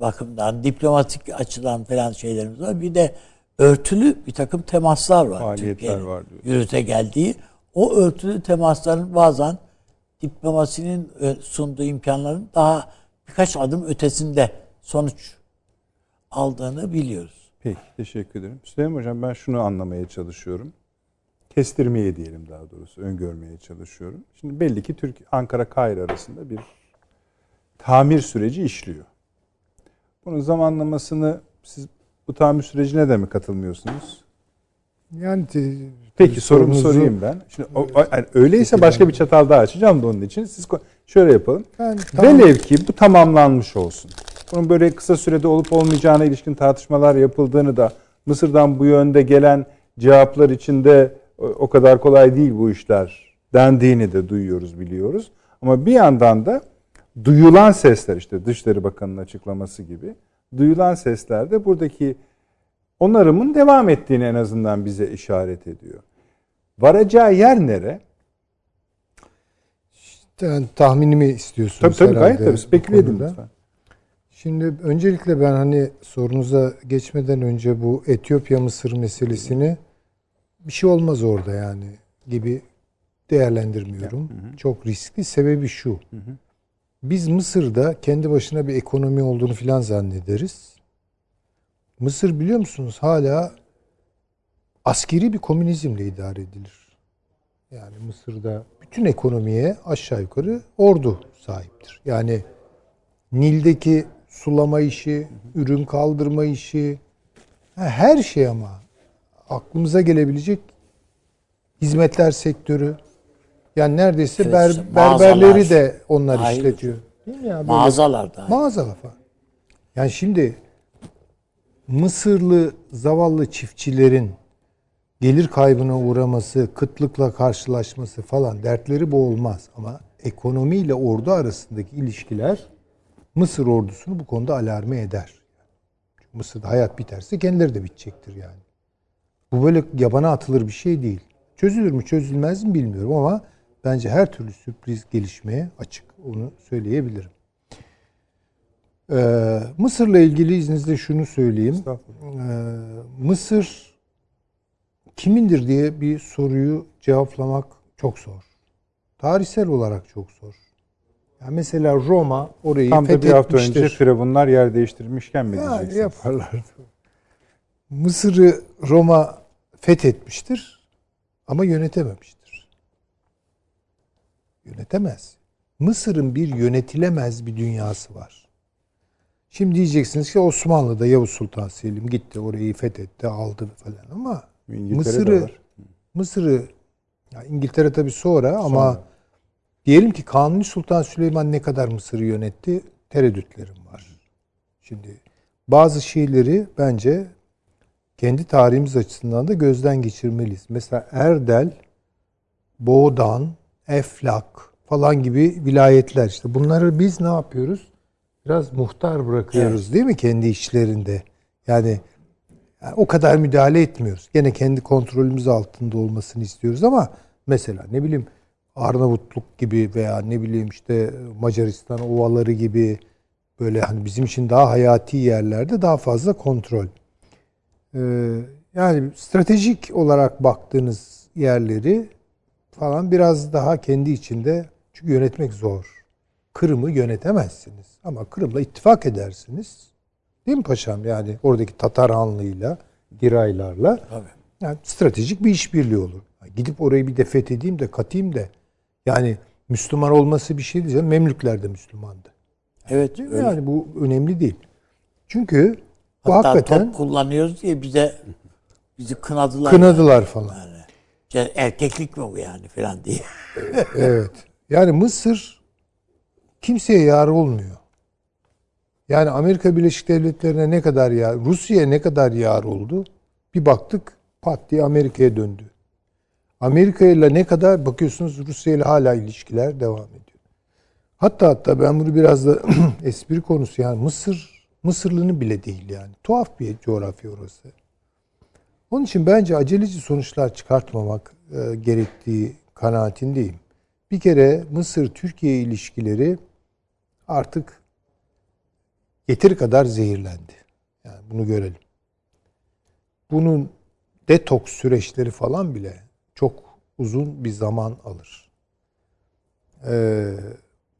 bakımdan, diplomatik açıdan falan şeylerimiz var. Bir de örtülü bir takım temaslar var. Faaliyetler var diyor. Yürüte geldiği. O örtülü temasların bazen diplomasinin e, sunduğu imkanların daha birkaç adım ötesinde sonuç aldığını biliyoruz. Peki teşekkür ederim. Süleyman Hocam ben şunu anlamaya çalışıyorum. Kestirmeye diyelim daha doğrusu. Öngörmeye çalışıyorum. Şimdi belli ki Türk Ankara Kahire arasında bir tamir süreci işliyor. Bunun zamanlamasını siz bu tamir sürecine de mi katılmıyorsunuz? Yani Peki sorumu sorunuzu- sorayım ben. Şimdi o, yani öyleyse başka bir çatal daha açacağım da onun için. Siz şöyle yapalım. Ben tam- Velev ki bu tamamlanmış olsun. Bunun böyle kısa sürede olup olmayacağına ilişkin tartışmalar yapıldığını da Mısır'dan bu yönde gelen cevaplar içinde o- o kadar kolay değil bu işler dendiğini de duyuyoruz biliyoruz. Ama bir yandan da duyulan sesler işte Dışişleri Bakanı'nın açıklaması gibi duyulan sesler de buradaki onarımın devam ettiğini en azından bize işaret ediyor. Varacağı yer nere? Yani tahminimi istiyorsunuz Tabii tabii herhalde tabii bu speküle edin lütfen. Şimdi öncelikle ben hani sorunuza geçmeden önce bu Etiyopya Mısır meselesini bir şey olmaz orada yani gibi değerlendirmiyorum. Çok riskli. Sebebi şu. Biz Mısır'da kendi başına bir ekonomi olduğunu filan zannederiz. Mısır biliyor musunuz hala askeri bir komünizmle idare edilir. Yani Mısır'da bütün ekonomiye aşağı yukarı ordu sahiptir. Yani Nil'deki sulama işi, ürün kaldırma işi, her şey ama aklımıza gelebilecek hizmetler sektörü. Yani neredeyse Evet, ber, işte mağazalar berberleri de onlar dahil. işletiyor. Değil mi ya? Böyle Mağazalarda. Mağazalar falan. Yani şimdi Mısırlı zavallı çiftçilerin gelir kaybına uğraması, kıtlıkla karşılaşması falan dertleri bu olmaz. Ama ekonomiyle ordu arasındaki ilişkiler Mısır ordusunu bu konuda alarme eder. Çünkü Mısır'da hayat biterse kendileri de bitecektir yani. Bu böyle yabana atılır bir şey değil. Çözülür mü çözülmez mi bilmiyorum ama bence her türlü sürpriz gelişmeye açık. Onu söyleyebilirim. Ee, Mısır'la ilgili izninizle şunu söyleyeyim. Ee, Mısır kimindir diye bir soruyu cevaplamak çok zor. Tarihsel olarak çok zor. Yani mesela Roma orayı Tam da bir hafta önce firavunlar yer değiştirmişken mi Yani diyeceksiniz? yaparlar. Mısır'ı Roma fethetmiştir ama yönetememiştir. Yönetemez. Mısır'ın bir yönetilemez bir dünyası var. Şimdi diyeceksiniz ki Osmanlı'da Yavuz Sultan Selim gitti orayı fethetti aldı falan ama Mısır'ı. Mısır'ı ya İngiltere tabii sonra ama Sonra. diyelim ki Kanuni Sultan Süleyman ne kadar Mısır'ı yönetti tereddütlerim var. Şimdi bazı şeyleri bence kendi tarihimiz açısından da gözden geçirmeliyiz. Mesela Erdel, Boğdan, Eflak falan gibi vilayetler işte bunları biz ne yapıyoruz? Biraz muhtar bırakıyoruz değil mi kendi işlerinde? Yani, yani o kadar müdahale etmiyoruz. Gene kendi kontrolümüz altında olmasını istiyoruz ama mesela ne bileyim Arnavutluk gibi veya ne bileyim işte Macaristan ovaları gibi böyle hani bizim için daha hayati yerlerde daha fazla kontrol. Ee, yani stratejik olarak baktığınız yerleri falan biraz daha kendi içinde çünkü yönetmek zor. Kırım'ı yönetemezsiniz ama Kırım'la ittifak edersiniz. Değil mi paşam? Yani oradaki Tatar Hanlığı'yla, Giraylarla Tabii. yani stratejik bir işbirliği olur. Gidip orayı bir de fethedeyim de katayım da yani Müslüman olması bir şey değil. Memlükler de Müslümandı. Evet. Öyle. Yani bu önemli değil. Çünkü bu Hatta hakikaten top kullanıyoruz diye bize bizi kınadılar. kınadılar falan. Yani. Erkeklik mi bu yani falan diye. Evet. Yani Mısır kimseye yar olmuyor. Yani Amerika Birleşik Devletleri'ne ne kadar yar, Rusya'ya ne kadar yar oldu? Bir baktık pat diye Amerika'ya döndü. Amerika ile ne kadar bakıyorsunuz Rusya ile hala ilişkiler devam ediyor. Hatta hatta ben bunu biraz da espri konusu yani Mısır Mısırlı'nın bile değil yani. Tuhaf bir coğrafya orası. Onun için bence aceleci sonuçlar çıkartmamak e, gerektiği kanaatindeyim. Bir kere Mısır-Türkiye ilişkileri artık yeteri kadar zehirlendi. Yani bunu görelim. Bunun detoks süreçleri falan bile çok uzun bir zaman alır. Ee,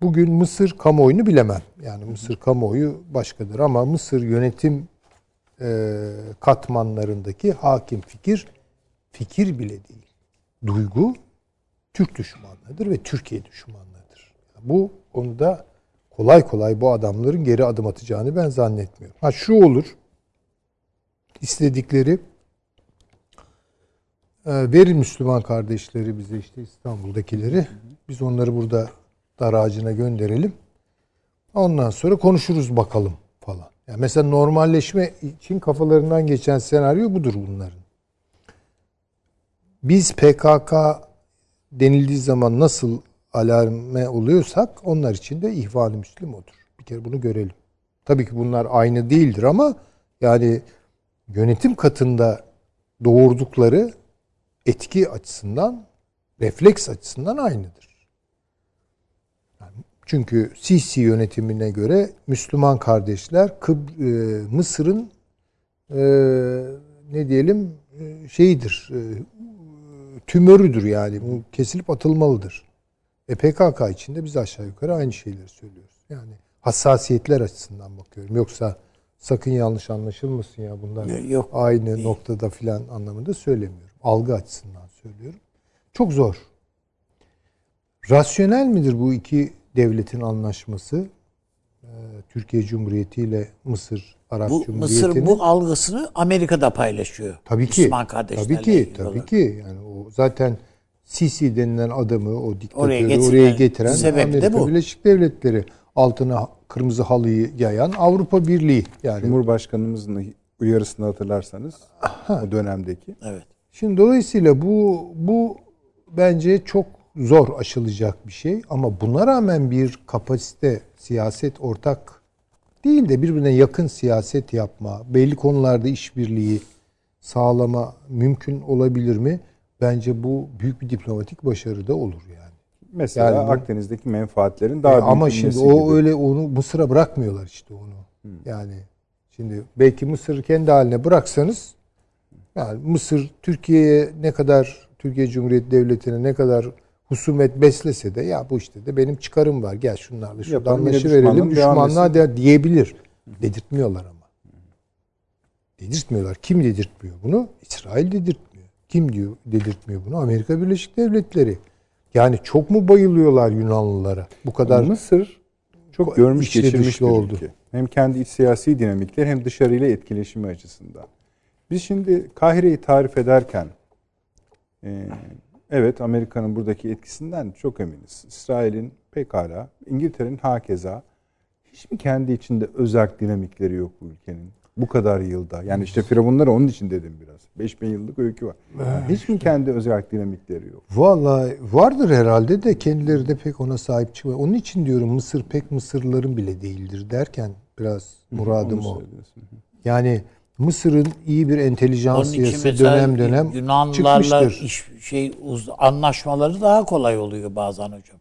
bugün Mısır kamuoyunu bilemem. Yani Mısır kamuoyu başkadır ama Mısır yönetim e, katmanlarındaki hakim fikir fikir bile değil. Duygu Türk düşmanlığıdır ve Türkiye düşmanlığıdır. Bu konuda kolay kolay bu adamların geri adım atacağını ben zannetmiyorum. Ha şu olur. istedikleri e, verin Müslüman kardeşleri bize işte İstanbul'dakileri. Biz onları burada dar ağacına gönderelim. Ondan sonra konuşuruz bakalım falan. Yani mesela normalleşme için kafalarından geçen senaryo budur bunların. Biz PKK denildiği zaman nasıl alarme oluyorsak onlar için de ihvan-ı müslim odur. Bir kere bunu görelim. Tabii ki bunlar aynı değildir ama yani yönetim katında doğurdukları etki açısından, refleks açısından aynıdır. Çünkü Sisi yönetimine göre Müslüman kardeşler Kıbr e, Mısır'ın e, ne diyelim e, şeyidir, e, tümörüdür yani. Bu kesilip atılmalıdır. E PKK için de biz aşağı yukarı aynı şeyleri söylüyoruz. Yani hassasiyetler açısından bakıyorum. Yoksa sakın yanlış anlaşılmasın ya bunlar Yok. aynı noktada filan anlamında söylemiyorum. Algı açısından söylüyorum. Çok zor. Rasyonel midir bu iki devletin anlaşması? Ee, Türkiye Cumhuriyeti ile Mısır Arap Bu Cumhuriyeti'nin. Mısır bu algısını Amerika'da paylaşıyor. Tabii ki. Müslüman kardeşlerle Tabii ki. Tabii olarak. ki. Yani o zaten Sisi denilen adamı, o diktatörü Oraya oraya, getiren getiren sebebi de Amerika bu. Birleşik Devletleri altına kırmızı halıyı yayan Avrupa Birliği yani. Cumhurbaşkanımızın uyarısını hatırlarsanız o dönemdeki. Evet. Şimdi dolayısıyla bu bu bence çok zor aşılacak bir şey ama buna rağmen bir kapasite siyaset ortak değil de birbirine yakın siyaset yapma, belli konularda işbirliği sağlama mümkün olabilir mi? Bence bu büyük bir diplomatik başarı da olur yani. Mesela Yani bu- Akdeniz'deki menfaatlerin daha E, ama şimdi o gibi. öyle onu Mısır'a bırakmıyorlar işte onu. Yani şimdi belki Mısır'ı kendi haline bıraksanız yani Mısır Türkiye'ye ne kadar Türkiye Cumhuriyeti Devleti'ne ne kadar husumet beslese de ya bu işte de benim çıkarım var. Gel şunlarla şurada Yapalım, yine anlaşıverelim. düşmanlığın devam Düşmanlığa de diyebilir. Dedirtmiyorlar ama. Dedirtmiyorlar. Kim dedirtmiyor bunu? İsrail dedirtmiyor. Kim diyor dedirtmiyor bunu? Amerika Birleşik Devletleri. Yani çok mu bayılıyorlar Yunanlılara? Bu kadar Mısır çok görmüş geçirmiş bir oldu. ülke. Hem kendi iç siyasi dinamikler hem dışarıyla etkileşimi açısından. Biz şimdi Kahire'yi tarif ederken e, evet Amerika'nın buradaki etkisinden çok eminiz. İsrail'in pekala, İngiltere'nin hakeza hiç mi kendi içinde özel dinamikleri yok bu ülkenin? Bu kadar yılda. Yani işte Firavunları onun için dedim biraz. 5000 yıllık öykü var. Yani hiç mi kendi özel dinamikleri yok? Vallahi vardır herhalde de kendileri de pek ona sahip çıkmıyor. Onun için diyorum Mısır pek Mısırlıların bile değildir derken biraz muradım o. Yani Mısır'ın iyi bir entelijansiyası dönem dönem Yunanlılarla çıkmıştır. iş, şey uz- anlaşmaları daha kolay oluyor bazen hocam.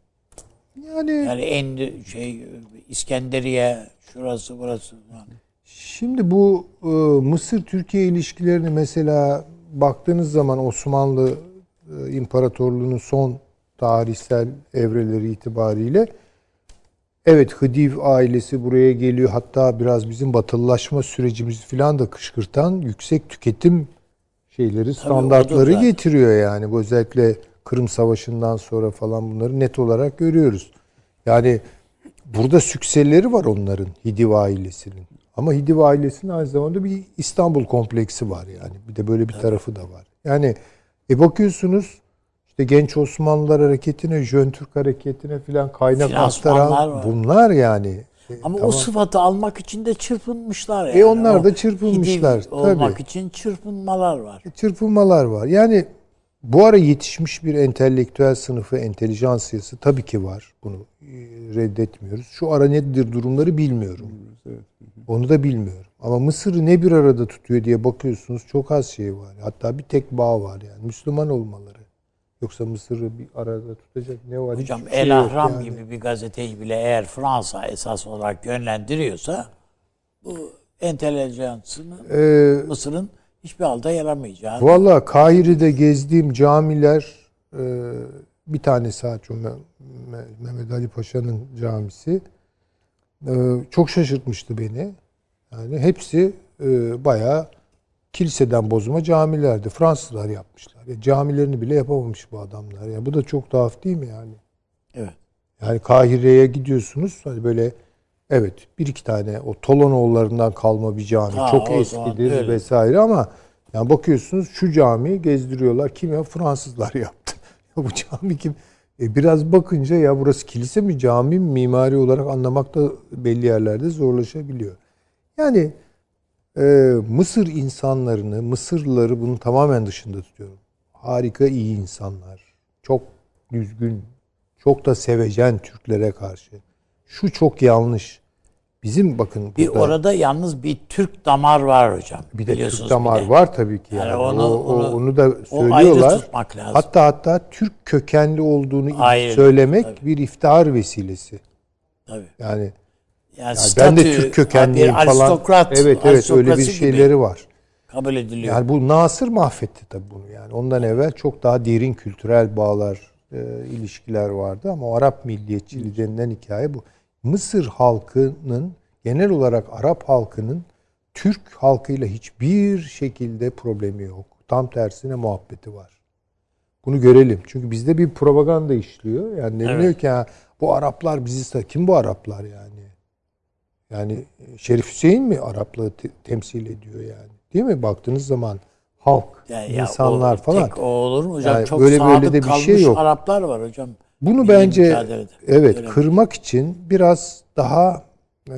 Yani Yani en şey İskenderiye şurası burası falan. Şimdi bu e, Mısır-Türkiye ilişkilerini mesela baktığınız zaman Osmanlı e, İmparatorluğu'nun son tarihsel evreleri itibariyle evet Hıdiv ailesi buraya geliyor. Hatta biraz bizim batılılaşma sürecimizi falan da kışkırtan yüksek tüketim şeyleri, standartları zaten. getiriyor yani. Bu özellikle Kırım Savaşı'ndan sonra falan bunları net olarak görüyoruz. Yani burada sükseleri var onların Hidiv ailesinin. Ama Hidiv ailesinin aynı zamanda bir İstanbul kompleksi var yani. Bir de böyle bir tarafı da var. Yani e bakıyorsunuz işte Genç Osmanlılar Hareketi'ne, Jön Türk Hareketi'ne filan kaynak Finansmanlar aktaran bunlar yani. E, Ama o tamam. sıfatı almak için de çırpınmışlar yani. E onlar O da çırpınmışlar, olmak tabii. için çırpınmalar var. çırpınmalar var. Yani bu ara yetişmiş bir entelektüel sınıfı, entelijansiyası tabii ki var. Bunu e, reddetmiyoruz. Şu ara nedir durumları bilmiyorum. Onu da bilmiyorum. Ama Mısır'ı ne bir arada tutuyor diye bakıyorsunuz çok az şey var. Hatta bir tek bağ var yani. Müslüman olmaları. Yoksa Mısır'ı bir arada tutacak ne var? Hocam Hiçbir şey El yok Ahram yani. gibi bir gazeteyi bile eğer Fransa esas olarak yönlendiriyorsa bu entelijansını Ee, Mısır'ın hiçbir halde yaramayacağı. Valla Kahire'de gezdiğim camiler e, bir tanesi hariç o Me- Me- Mehmet Ali Paşa'nın camisi e, çok şaşırtmıştı beni. Yani hepsi e, bayağı kiliseden bozma camilerdi. Fransızlar yapmışlar. Ya camilerini bile yapamamış bu adamlar. Ya bu da çok tuhaf değil mi yani? Evet. Yani Kahire'ye gidiyorsunuz hani böyle evet bir iki tane o Tolonoğullarından kalma bir cami Ha, çok zaman eskidir öyle. vesaire ama yani bakıyorsunuz şu camiyi gezdiriyorlar kim ya Fransızlar yaptı. Ya bu cami kim? E biraz bakınca ya burası kilise mi cami mi mimari olarak anlamak da belli yerlerde zorlaşabiliyor. Yani e, Mısır insanlarını, Mısırlıları bunun tamamen dışında tutuyorum. Harika iyi insanlar. Çok düzgün, çok da sevecen Türklere karşı. Şu çok yanlış. Bizim bakın Bir burada orada yalnız bir Türk damar var hocam. bir de Türk damar de. var tabii ki. Yani Yani, onu- o, o- onu- onu da o ayrı söylüyorlar. tutmak lazım. Hatta hatta Türk kökenli olduğunu Ayrı, söylemek tabii. bir iftihar vesilesi. Tabii. Yani Yani Ya ben de statü, Türk kökenliyim bir falan. aristokrat, evet evet öyle bir şeyleri var. kabul ediliyor. Yani bu Nasır mahvetti tabii bunu yani. Ondan evvel çok daha derin kültürel bağlar, e, ilişkiler vardı ama Arap milliyetçiliği denilen hikaye bu. Mısır halkının genel olarak Arap halkının Türk halkıyla hiçbir şekilde problemi yok. Tam tersine muhabbeti var. Bunu görelim. Çünkü bizde bir propaganda işliyor. Yani deniliyor Evet. ki ha, bu Araplar bizi kim bu Araplar yani? Yani Şerif Hüseyin mi Araplığı te- temsil ediyor yani? Değil mi? Baktığınız zaman halk, Yani ya insanlar o, falan. Tek o olur mu hocam? Yani Çok böyle böyle sadık de bir şey yok. Araplar var hocam. Bunu Milli bence mücadelede. evet Öyle kırmak için biraz daha e,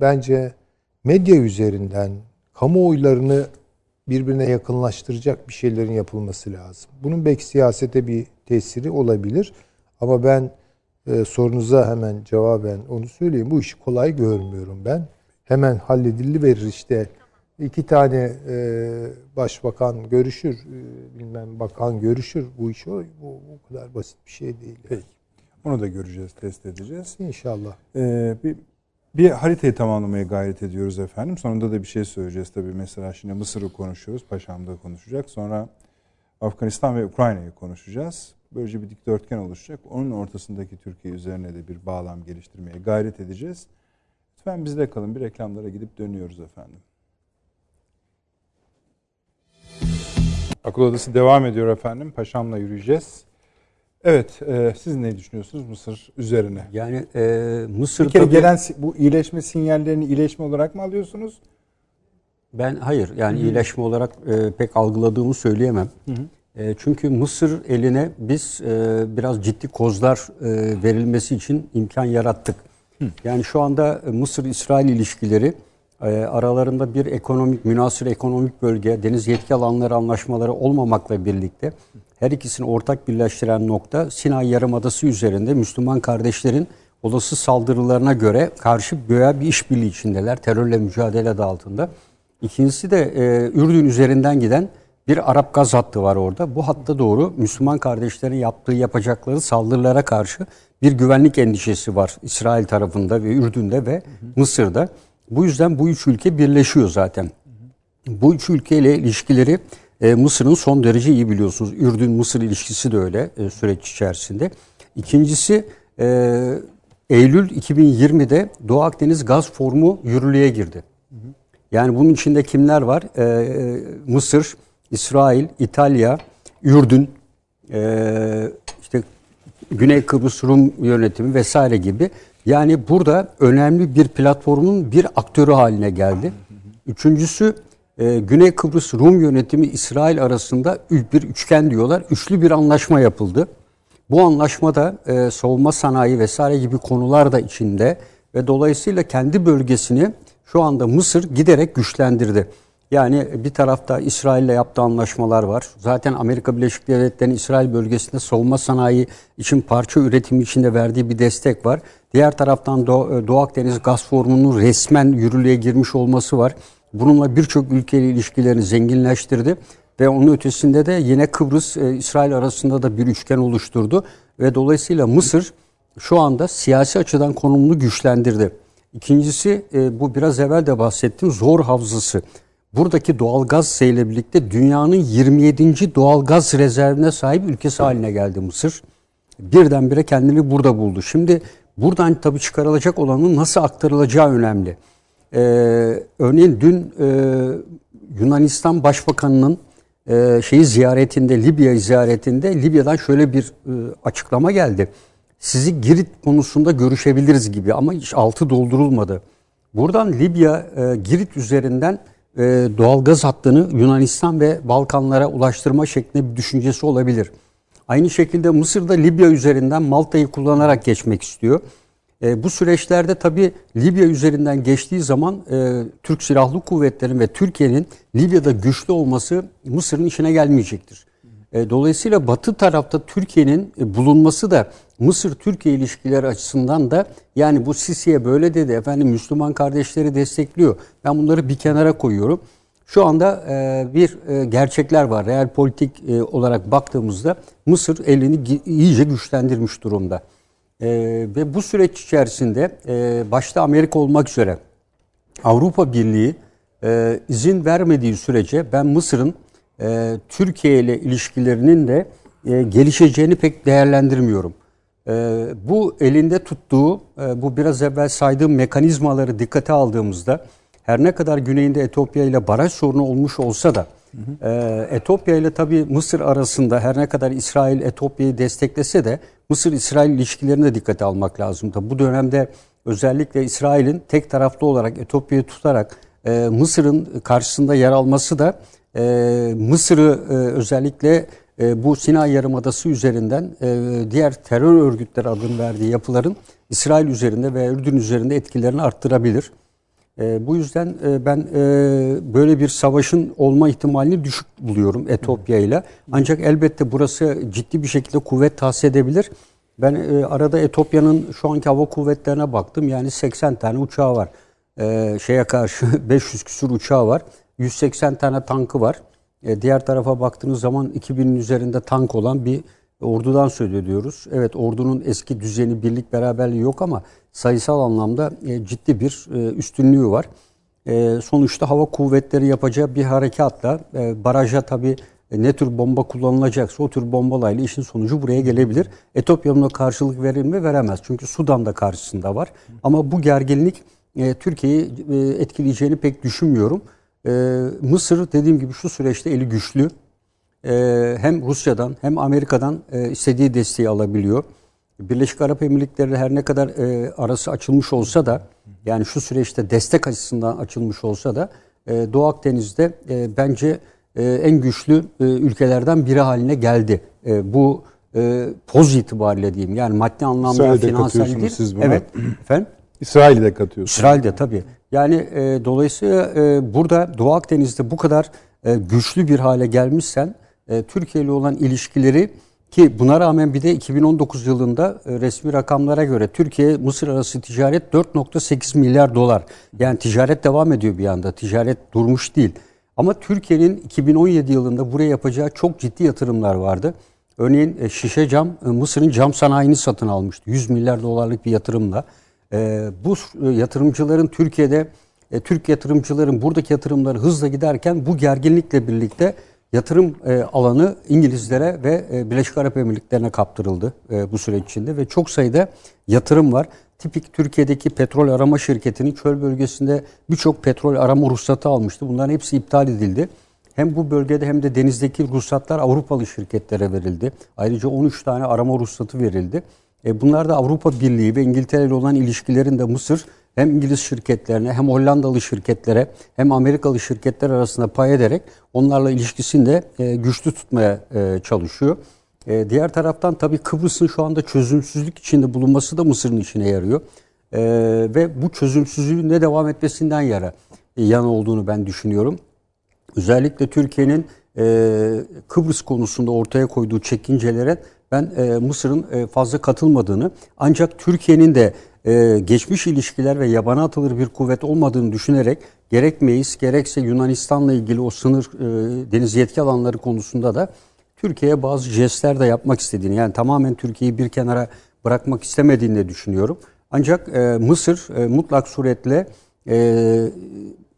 bence medya üzerinden kamuoylarını birbirine yakınlaştıracak bir şeylerin yapılması lazım. Bunun belki siyasete bir tesiri olabilir ama ben e, sorunuza hemen cevaben onu söyleyeyim. Bu işi kolay görmüyorum ben. Hemen halledildi verir işte iki tane e, başbakan görüşür, e, bilmem bakan görüşür. Bu iş o, bu, bu kadar basit bir şey değil. Peki. Onu da göreceğiz, test edeceğiz. İnşallah. Ee, bir, bir haritayı tamamlamaya gayret ediyoruz efendim. Sonunda da bir şey söyleyeceğiz tabii. Mesela şimdi Mısır'ı konuşuyoruz. Paşam da konuşacak. Sonra Afganistan ve Ukrayna'yı konuşacağız. Böylece bir dikdörtgen oluşacak. Onun ortasındaki Türkiye üzerine de bir bağlam geliştirmeye gayret edeceğiz. Lütfen bizde kalın. Bir reklamlara gidip dönüyoruz efendim. Akıl Odası devam ediyor efendim. Paşam'la yürüyeceğiz. Evet, e, siz ne düşünüyorsunuz Mısır üzerine? Yani e, Mısır Bir kere tabii- gelen bu iyileşme sinyallerini iyileşme olarak mı alıyorsunuz? Ben hayır yani iyileşme olarak e, pek algıladığımı söyleyemem. E, çünkü Mısır eline biz e, biraz ciddi kozlar e, verilmesi için imkan yarattık. Yani şu anda Mısır-İsrail ilişkileri e, aralarında bir ekonomik, münasır ekonomik bölge, deniz yetki alanları anlaşmaları olmamakla birlikte her ikisini ortak birleştiren nokta Sinay Yarımadası üzerinde Müslüman kardeşlerin olası saldırılarına göre karşı göğe bir işbirliği içindeler. Terörle mücadele adı altında. İkincisi de e, Ürdün üzerinden giden bir Arap gaz hattı var orada. Bu hatta doğru Müslüman kardeşlerin yaptığı yapacakları saldırılara karşı bir güvenlik endişesi var İsrail tarafında ve Ürdün'de ve Mısır'da. Bu yüzden bu üç ülke birleşiyor zaten. Bu üç ülkeyle ilişkileri e, Mısır'ın son derece iyi biliyorsunuz. Ürdün-Mısır ilişkisi de öyle e, süreç içerisinde. İkincisi e, Eylül 2020'de Doğu Akdeniz Gaz Formu yürürlüğe girdi. Yani bunun içinde kimler var? Mısır, İsrail, İtalya, Ürdün, e, işte Güney Kıbrıs Rum yönetimi vesaire gibi. Yani burada önemli bir platformun bir aktörü haline geldi. Üçüncüsü e, Güney Kıbrıs Rum yönetimi İsrail arasında bir üçgen diyorlar. Üçlü bir anlaşma yapıldı. Bu anlaşmada e, savunma sanayi vesaire gibi konular da içinde ve dolayısıyla kendi bölgesini şu anda Mısır giderek güçlendirdi. Yani bir tarafta İsrail'le yaptığı anlaşmalar var. Zaten Amerika Birleşik Devletleri'nin İsrail bölgesinde savunma sanayi için parça üretimi içinde verdiği bir destek var. Diğer taraftan Doğu, Doğu Akdeniz Gaz Formu'nun resmen yürürlüğe girmiş olması var. Bununla birçok ülkeyle ilişkilerini zenginleştirdi ve onun ötesinde de yine Kıbrıs e, İsrail arasında da bir üçgen oluşturdu ve dolayısıyla Mısır şu anda siyasi açıdan konumunu güçlendirdi. İkincisi e, bu biraz evvel de bahsettim zor havzası. Buradaki doğalgaz ile birlikte dünyanın 27. doğalgaz rezervine sahip ülkesi haline geldi Mısır. Birdenbire kendini burada buldu. Şimdi buradan tabii çıkarılacak olanın nasıl aktarılacağı önemli. Ee, örneğin dün e, Yunanistan Başbakanı'nın e, şeyi ziyaretinde, Libya ziyaretinde Libya'dan şöyle bir e, açıklama geldi. Sizi Girit konusunda görüşebiliriz gibi ama hiç altı doldurulmadı. Buradan Libya e, Girit üzerinden e, doğalgaz hattını Yunanistan ve Balkanlara ulaştırma şeklinde bir düşüncesi olabilir. Aynı şekilde Mısır'da Libya üzerinden Malta'yı kullanarak geçmek istiyor. E, bu süreçlerde tabii Libya üzerinden geçtiği zaman e, Türk Silahlı Kuvvetleri'nin ve Türkiye'nin Libya'da güçlü olması Mısır'ın işine gelmeyecektir. E, dolayısıyla Batı tarafta Türkiye'nin e, bulunması da Mısır-Türkiye ilişkileri açısından da yani bu Sisi'ye böyle dedi efendim Müslüman kardeşleri destekliyor. Ben bunları bir kenara koyuyorum. Şu anda e, bir e, gerçekler var. Real politik e, olarak baktığımızda Mısır elini iyice güçlendirmiş durumda. E, ve bu süreç içerisinde e, başta Amerika olmak üzere Avrupa Birliği e, izin vermediği sürece ben Mısır'ın e, Türkiye ile ilişkilerinin de e, gelişeceğini pek değerlendirmiyorum. E, bu elinde tuttuğu, e, bu biraz evvel saydığım mekanizmaları dikkate aldığımızda her ne kadar güneyinde Etiyopya ile baraj sorunu olmuş olsa da. E, Etiyopya ile tabii Mısır arasında her ne kadar İsrail Etiyopya'yı desteklese de Mısır-İsrail ilişkilerini de dikkate almak lazım. Tabii bu dönemde özellikle İsrail'in tek taraflı olarak Etiyopya'yı tutarak e, Mısır'ın karşısında yer alması da e, Mısır'ı e, özellikle bu Sinay Yarımadası üzerinden e, diğer terör örgütleri adını verdiği yapıların İsrail üzerinde ve Ürdün üzerinde etkilerini arttırabilir. E, bu yüzden e, ben e, böyle bir savaşın olma ihtimalini düşük buluyorum Etiyopya ile. Ancak elbette burası ciddi bir şekilde kuvvet tahsis edebilir. Ben e, arada Etiyopya'nın şu anki hava kuvvetlerine baktım. Yani 80 tane uçağı var. E, şeye karşı 500 küsur uçağı var. 180 tane tankı var. E, diğer tarafa baktığınız zaman 2000'in üzerinde tank olan bir ordudan söz ediyoruz. Evet ordunun eski düzeni, birlik, beraberliği yok ama sayısal anlamda e, ciddi bir e, üstünlüğü var. E, sonuçta hava kuvvetleri yapacağı bir harekatla e, baraja tabii e, ne tür bomba kullanılacaksa o tür bombalayla işin sonucu buraya gelebilir. Etiyopya buna karşılık verir mi? Veremez. Çünkü Sudan da karşısında var. Ama bu gerginlik e, Türkiye'yi e, etkileyeceğini pek düşünmüyorum. E, Mısır dediğim gibi şu süreçte eli güçlü. E, hem Rusya'dan hem Amerika'dan e, istediği desteği alabiliyor. Birleşik Arap Emirlikleri her ne kadar e, arası açılmış olsa da yani şu süreçte destek açısından açılmış olsa da e, Doğu Akdeniz'de e, bence e, en güçlü e, ülkelerden biri haline geldi. E, bu e, poz itibariyle diyeyim yani maddi anlamda İsrail'de finansal değil. Siz buna. Evet. Efendim? İsrail'i de katıyorsunuz. İsrail'de tabii. Yani e, dolayısıyla e, burada Doğu Akdeniz'de bu kadar e, güçlü bir hale gelmişsen e, Türkiye ile olan ilişkileri ki buna rağmen bir de 2019 yılında e, resmi rakamlara göre Türkiye Mısır arası ticaret 4.8 milyar dolar. Yani ticaret devam ediyor bir anda. Ticaret durmuş değil. Ama Türkiye'nin 2017 yılında buraya yapacağı çok ciddi yatırımlar vardı. Örneğin e, şişe cam e, Mısır'ın cam sanayini satın almıştı. 100 milyar dolarlık bir yatırımla. Bu yatırımcıların Türkiye'de Türk yatırımcıların buradaki yatırımları hızla giderken bu gerginlikle birlikte yatırım e, alanı İngilizlere ve e, Birleşik Arap Emirlikleri'ne kaptırıldı e, bu süreç içinde ve çok sayıda yatırım var. Tipik Türkiye'deki petrol arama şirketinin çöl bölgesinde birçok petrol arama ruhsatı almıştı. Bunların hepsi iptal edildi. Hem bu bölgede hem de denizdeki ruhsatlar Avrupalı şirketlere verildi. Ayrıca 13 tane arama ruhsatı verildi. E, bunlar da Avrupa Birliği ve İngiltere ile olan ilişkilerin de Mısır hem İngiliz şirketlerine hem Hollandalı şirketlere hem Amerikalı şirketler arasında pay ederek onlarla ilişkisini de e, güçlü tutmaya e, çalışıyor. E, diğer taraftan tabii Kıbrıs'ın şu anda çözümsüzlük içinde bulunması da Mısır'ın işine yarıyor. Ve bu çözümsüzlüğün ne devam etmesinden yara yan olduğunu ben düşünüyorum. Özellikle Türkiye'nin Kıbrıs konusunda ortaya koyduğu çekincelere ben Mısır'ın fazla katılmadığını ancak Türkiye'nin de e, geçmiş ilişkiler ve yabana atılır bir kuvvet olmadığını düşünerek gerek Meis gerekse Yunanistan'la ilgili o sınır e, deniz yetki alanları konusunda da Türkiye'ye bazı jestler de yapmak istediğini yani tamamen Türkiye'yi bir kenara bırakmak istemediğini de düşünüyorum. Ancak e, Mısır e, mutlak suretle e,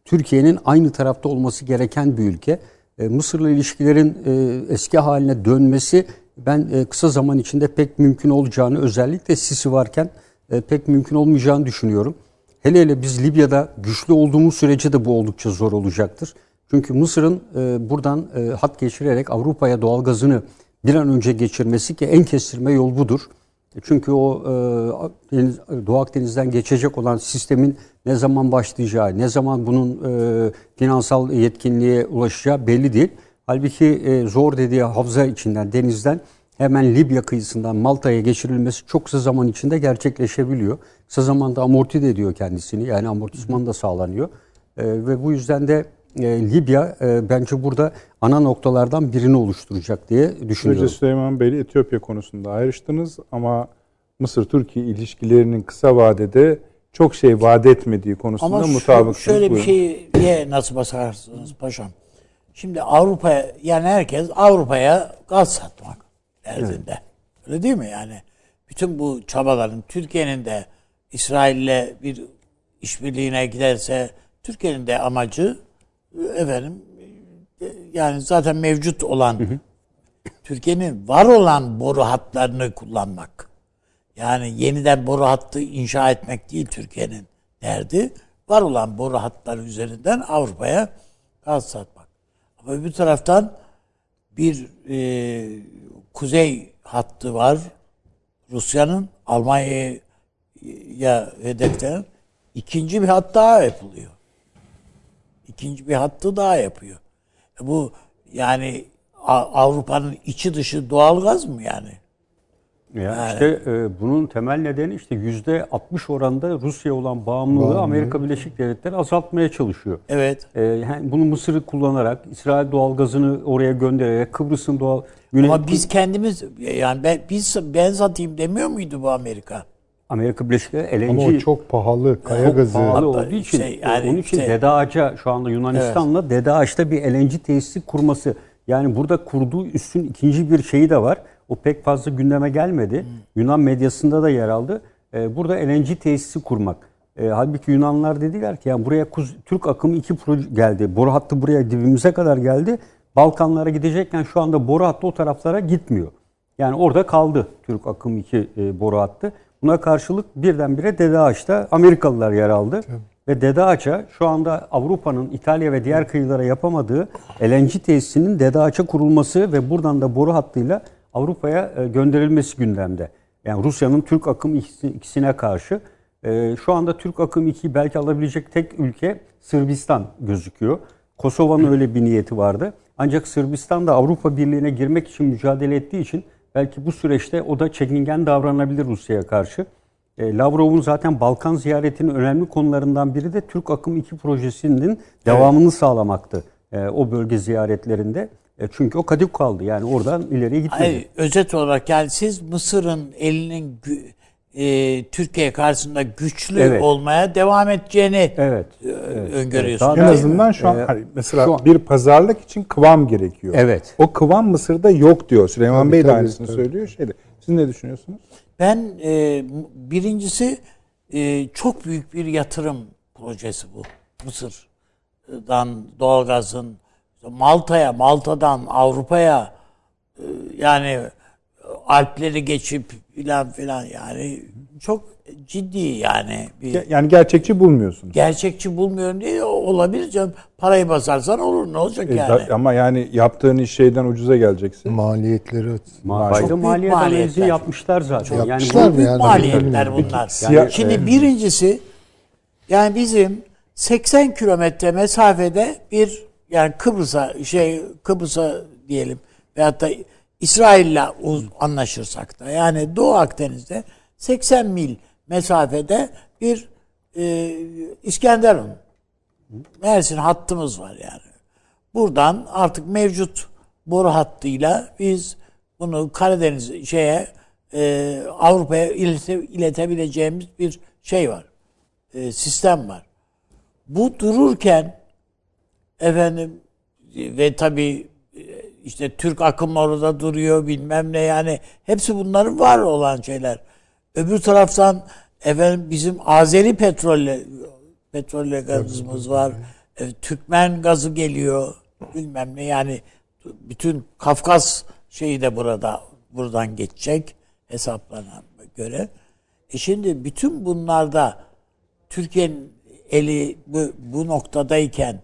Türkiye'nin aynı tarafta olması gereken bir ülke. E, Mısır'la ilişkilerin e, eski haline dönmesi ben e, kısa zaman içinde pek mümkün olacağını özellikle Sisi varken e, pek mümkün olmayacağını düşünüyorum. Hele hele biz Libya'da güçlü olduğumuz sürece de bu oldukça zor olacaktır. Çünkü Mısır'ın e, buradan hat geçirerek Avrupa'ya doğalgazını bir an önce geçirmesi ki en kestirme yol budur. Çünkü o e, Doğu Akdeniz'den geçecek olan sistemin ne zaman başlayacağı, ne zaman bunun finansal yetkinliğe ulaşacağı belli değil. Halbuki e, zor dediği havza içinden, denizden hemen Libya kıyısından Malta'ya geçirilmesi çok kısa zaman içinde gerçekleşebiliyor. Kısa zamanda amorti de ediyor kendisini yani amortisman da sağlanıyor. E, ve bu yüzden de e, Libya e, bence burada ana noktalardan birini oluşturacak diye düşünüyorum. Önce Süleyman Bey'le Etiyopya konusunda ayrıştınız ama Mısır-Türkiye ilişkilerinin kısa vadede çok şey vaat etmediği konusunda Ama mutabıksınız. şöyle bir şeyi niye nasıl basarsınız paşam? Şimdi Avrupa'ya yani herkes Avrupa'ya gaz satmak derdinde. Evet. Öyle değil mi yani? Bütün bu çabaların Türkiye'nin de İsrail'le bir işbirliğine giderse Türkiye'nin de amacı efendim yani zaten mevcut olan Türkiye'nin var olan boru hatlarını kullanmak. Yani yeniden boru hattı inşa etmek değil Türkiye'nin derdi. Var olan boru hatları üzerinden Avrupa'ya gaz satmak. Ama bir taraftan bir e, kuzey hattı var. Rusya'nın Almanya'ya hedeflenen ikinci bir hat daha yapılıyor. İkinci bir hattı daha yapıyor. E bu yani Avrupa'nın içi dışı doğalgaz mı yani? Ya işte e, bunun temel nedeni işte yüzde 60 oranda Rusya olan bağımlılığı Amerika Birleşik Devletleri azaltmaya çalışıyor. Evet. E, yani bunu Mısır'ı kullanarak, İsrail doğalgazını oraya göndererek, Kıbrıs'ın doğal... Güney, Ama biz kendimiz yani ben biz ben satayım demiyor muydu bu Amerika? Amerika Birleşik Devletleri Ama LNG o çok pahalı. Kaya çok gazı. pahalı olduğu için şey, e, yani onun için şey- Dede Ağaç'a şu anda Yunanistan'la Dede Ağaç'ta bir LNG tesisi kurması. Yani burada kurduğu üstün ikinci bir şeyi de var. O pek fazla gündeme gelmedi. Hmm. Yunan medyasında da yer aldı. E, burada LNG tesisi kurmak. E, halbuki Yunanlar dediler ki yani buraya Kuz- Türk akımı iki proje geldi. Boru hattı buraya dibimize kadar geldi. Balkanlara gidecekken şu anda boru hattı o taraflara gitmiyor. Yani orada kaldı Türk akım 2 e, boru hattı. Buna karşılık birdenbire Dede Ağaç'ta Amerikalılar yer aldı. Ve Dede Ağaç'a şu anda Avrupa'nın İtalya ve diğer kıyılara yapamadığı LNG tesisinin Dede Ağaç'a kurulması ve buradan da boru hattıyla Avrupa'ya e, gönderilmesi gündemde. Yani Rusya'nın Türk akım ikisi- ikisine karşı. E, Şu anda Türk akım 2'yi belki alabilecek tek ülke Sırbistan gözüküyor. Kosova'nın öyle bir niyeti vardı. Ancak Sırbistan da Avrupa Birliği'ne girmek için mücadele ettiği için belki bu süreçte o da çekingen davranabilir Rusya'ya karşı. E, Lavrov'un zaten Balkan ziyaretinin önemli konularından biri de Türk Akım 2 projesinin devamını sağlamaktı e, o bölge ziyaretlerinde. E, çünkü o kadük kaldı yani oradan ileriye gitmedi. Hayır, özet olarak yani siz Mısır'ın elinin e, Türkiye karşısında güçlü Evet. olmaya devam edeceğini Evet. e, evet. öngörüyorsunuz. En Daha- azından şu an Ee, hani mesela şu an- bir pazarlık için kıvam gerekiyor. Evet. O kıvam Mısır'da yok diyor. Süleyman Tabii, Bey de tabii, aynısını tabii. söylüyor. Şeyde. Siz ne düşünüyorsunuz? Ben e, birincisi e, çok büyük bir yatırım projesi bu. Mısır'dan doğalgazın Malta'ya, Malta'dan Avrupa'ya e, yani Alpleri geçip filan filan yani çok ciddi yani bir Yani gerçekçi bulmuyorsunuz. gerçekçi bulmuyorum diye olabilir canım. Parayı basarsan olur ne olacak E, yani. da- ama yani yaptığın iş şeyden ucuza geleceksin. Maliyetleri Ma- Çok büyük maliyet maliyetler. analizi yapmışlar zaten. yani Yapmışlar bu- mı büyük yani? maliyetler bunlar. Siyah- Şimdi birincisi yani bizim 80 kilometre mesafede bir yani Kıbrıs'a şey Kıbrıs'a diyelim veyahut da İsrail'le anlaşırsak da yani Doğu Akdeniz'de 80 mil mesafede bir e, İskenderun Mersin hattımız var yani. Buradan artık mevcut boru hattıyla biz bunu Karadeniz şeye e, Avrupa'ya ilete, iletebileceğimiz bir şey var. E, sistem var. Bu dururken efendim ve tabii e, işte Türk akım orada duruyor bilmem ne yani hepsi bunların var olan şeyler. Öbür taraftan efendim bizim Azeri petrolle petrolle gazımız var. E, Türkmen gazı geliyor bilmem ne yani bütün Kafkas şeyi de burada buradan geçecek hesaplanan göre. E şimdi bütün bunlarda Türkiye'nin eli bu, bu noktadayken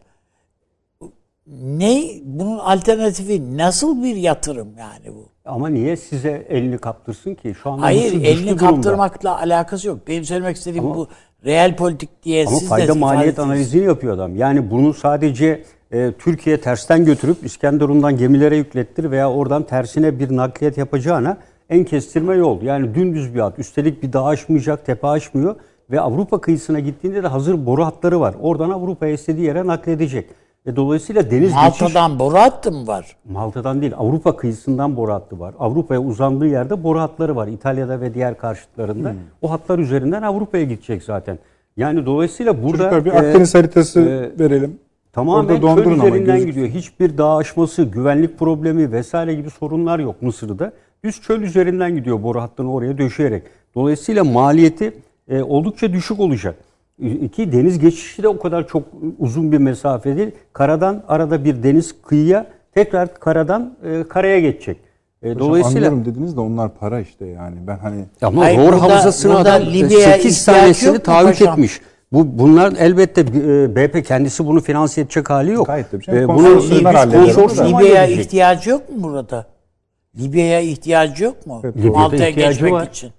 ne bunun alternatifi nasıl bir yatırım yani bu? Ama niye size elini kaptırsın ki? Şu anda Hayır elini durumda. kaptırmakla alakası yok. Benim söylemek istediğim Ama- bu real politik diye Ama siz fayda de maliyet analizini yapıyor adam. Yani bunu sadece e, Türkiye tersten götürüp İskenderun'dan gemilere yüklettir veya oradan tersine bir nakliyat yapacağına en kestirme yol. Yani dümdüz bir hat. Üstelik bir dağ aşmayacak, tepe aşmıyor ve Avrupa kıyısına gittiğinde de hazır boru hatları var. Oradan Avrupa'ya istediği yere nakledecek. Ve dolayısıyla deniz geçiş... Malta'dan boru hattı mı var? Malta'dan değil Avrupa kıyısından boru hattı var. Avrupa'ya uzandığı yerde boru hatları var. İtalya'da ve diğer karşıtlarında. O hatlar üzerinden Avrupa'ya gidecek zaten. Yani dolayısıyla burada Çocuklar bir e, Akdeniz haritası e, verelim. tamamen çöl ama üzerinden gidiyor. Hiçbir dağ aşması, güvenlik problemi vesaire gibi sorunlar yok Mısır'da. Düz çöl üzerinden gidiyor boru hattını oraya döşeyerek. Dolayısıyla maliyeti e, oldukça düşük olacak. İki deniz geçişi de o kadar çok uzun bir mesafe değil. Karadan arada bir deniz kıyıya tekrar karadan e, karaya geçecek. E, Hocam dolayısıyla anlıyorum dediniz de onlar para işte yani. Ben hani ama Hayır, Doğru burada- Havzası'na burada adam Libya'ya 8 ihtiyaç tanesini yok mu taahhüt paşam? etmiş. Bu bunlar elbette e, BP kendisi bunu finanse edecek hali yok. Gayet tabii canım. E, Konsorsiyumlar bunu halleder Libya'ya ihtiyacı yok mu burada? Libya'ya ihtiyacı yok mu? Evet, Libya'da Malta'ya ihtiyacı geçmek var. için.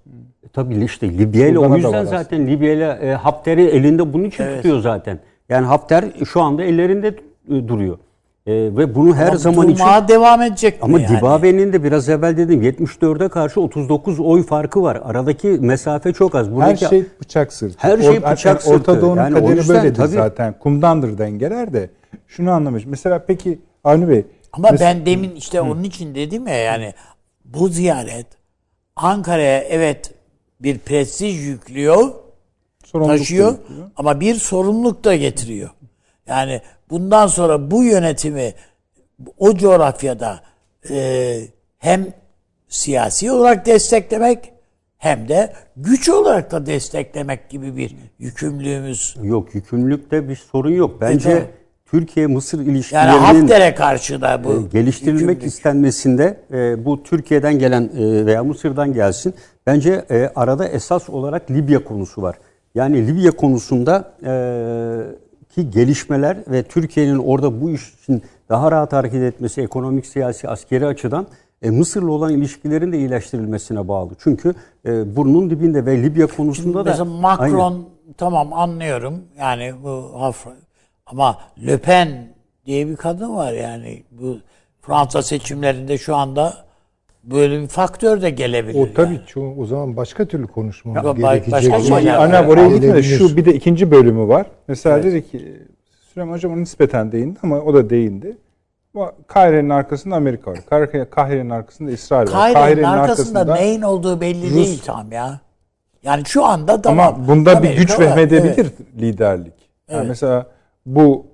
Tabii işte Libya ile o yüzden zaten Libya ile e, Hafter'i elinde bunun için tutuyor zaten. Yani Hafter şu anda ellerinde e, duruyor. E, ve bunu her Ama zaman için devam edecek ama yani? Dibabe'nin de biraz evvel dedim 74'e karşı 39 oy farkı var. Aradaki mesafe çok az. her Buradaki şey bıçak sırtı. Her şey bıçak yani Orta sırtı. Doğu'nun Yani kaderi yüzden böyledir tabii- zaten. Kumdandır dengeler de. Şunu anlamış. Mesela peki Avni Bey. Ama mes- ben demin işte onun için dedim ya yani bu ziyaret Ankara'ya evet bir prestij yüklüyor, sorumluluk taşıyor yüklüyor. ama bir sorumluluk da getiriyor. Yani bundan sonra bu yönetimi o coğrafyada e, hem siyasi olarak desteklemek hem de güç olarak da desteklemek gibi bir yükümlülüğümüz. yok yükümlülükte bir sorun yok. Bence E, tabii. Türkiye-Mısır Yani ilişkilerinin Hafter'e karşı da bu e, geliştirilmek yükümlülük. istenmesinde e, bu Türkiye'den gelen e, veya Mısır'dan gelsin. Bence e, arada esas olarak Libya konusu var. Yani Libya konusunda e, ki gelişmeler ve Türkiye'nin orada bu iş için daha rahat hareket etmesi ekonomik, siyasi, askeri açıdan e, Mısır'la olan ilişkilerin de iyileştirilmesine bağlı. Çünkü e, burnun dibinde ve Libya konusunda da Mesela Macron Aynen. tamam anlıyorum yani bu ama Le Pen diye bir kadın var yani bu Fransa seçimlerinde şu anda böyle bir faktör de gelebilir. O tabii yani. çoğu, o zaman başka türlü konuşmamız gerekecek. başka Ama Ana oraya. Gelebilir. Şu bir de ikinci bölümü var. Mesela dedi ki Süleyman Hocam ona nispeten değindi ama o da değindi. Kahire'nin arkasında Amerika var. Kahire- Kahire'nin arkasında İsrail var. Kahire'nin arkasında, neyin olduğu belli Rus- değil tam ya. Yani şu anda tamam. Ama bunda bir Amerika güç var, vehmedebilir evet. liderlik. Yani Evet. mesela bu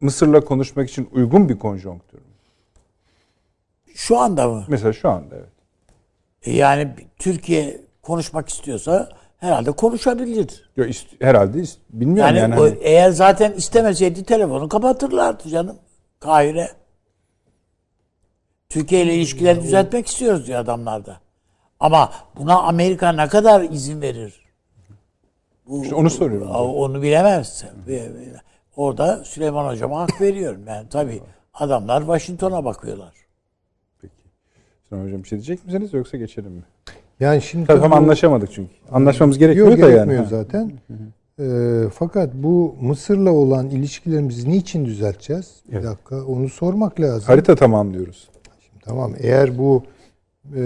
Mısır'la konuşmak için uygun bir konjonktür. Şu anda mı? Mesela şu anda evet. E Yani Türkiye konuşmak istiyorsa herhalde konuşabilir. Yo, ist- herhalde ist- bilmiyorum Yani, yani. o- hani- eğer zaten istemeseydi telefonu kapatırlardı canım. Kahire. Türkiye ile ilişkileri düzeltmek istiyoruz diyor adamlar da. Ama buna Amerika ne kadar izin verir? Bu, İşte onu soruyorum. o- Onu bilemez. Orada Süleyman Hocam'a hak veriyorum. Yani tabii adamlar Washington'a bakıyorlar. Süleyman Hocam bir şey diyecek misiniz yoksa geçelim mi? Yani şimdi Tabii tam anlaşamadık çünkü. Anlaşmamız gerekmiyor Yok da yani. gerekmiyor Ha. zaten. Ee, fakat bu Mısır'la olan ilişkilerimizi niçin düzelteceğiz? Bir dakika onu sormak lazım. Harita tamamlıyoruz. Tamam eğer bu e,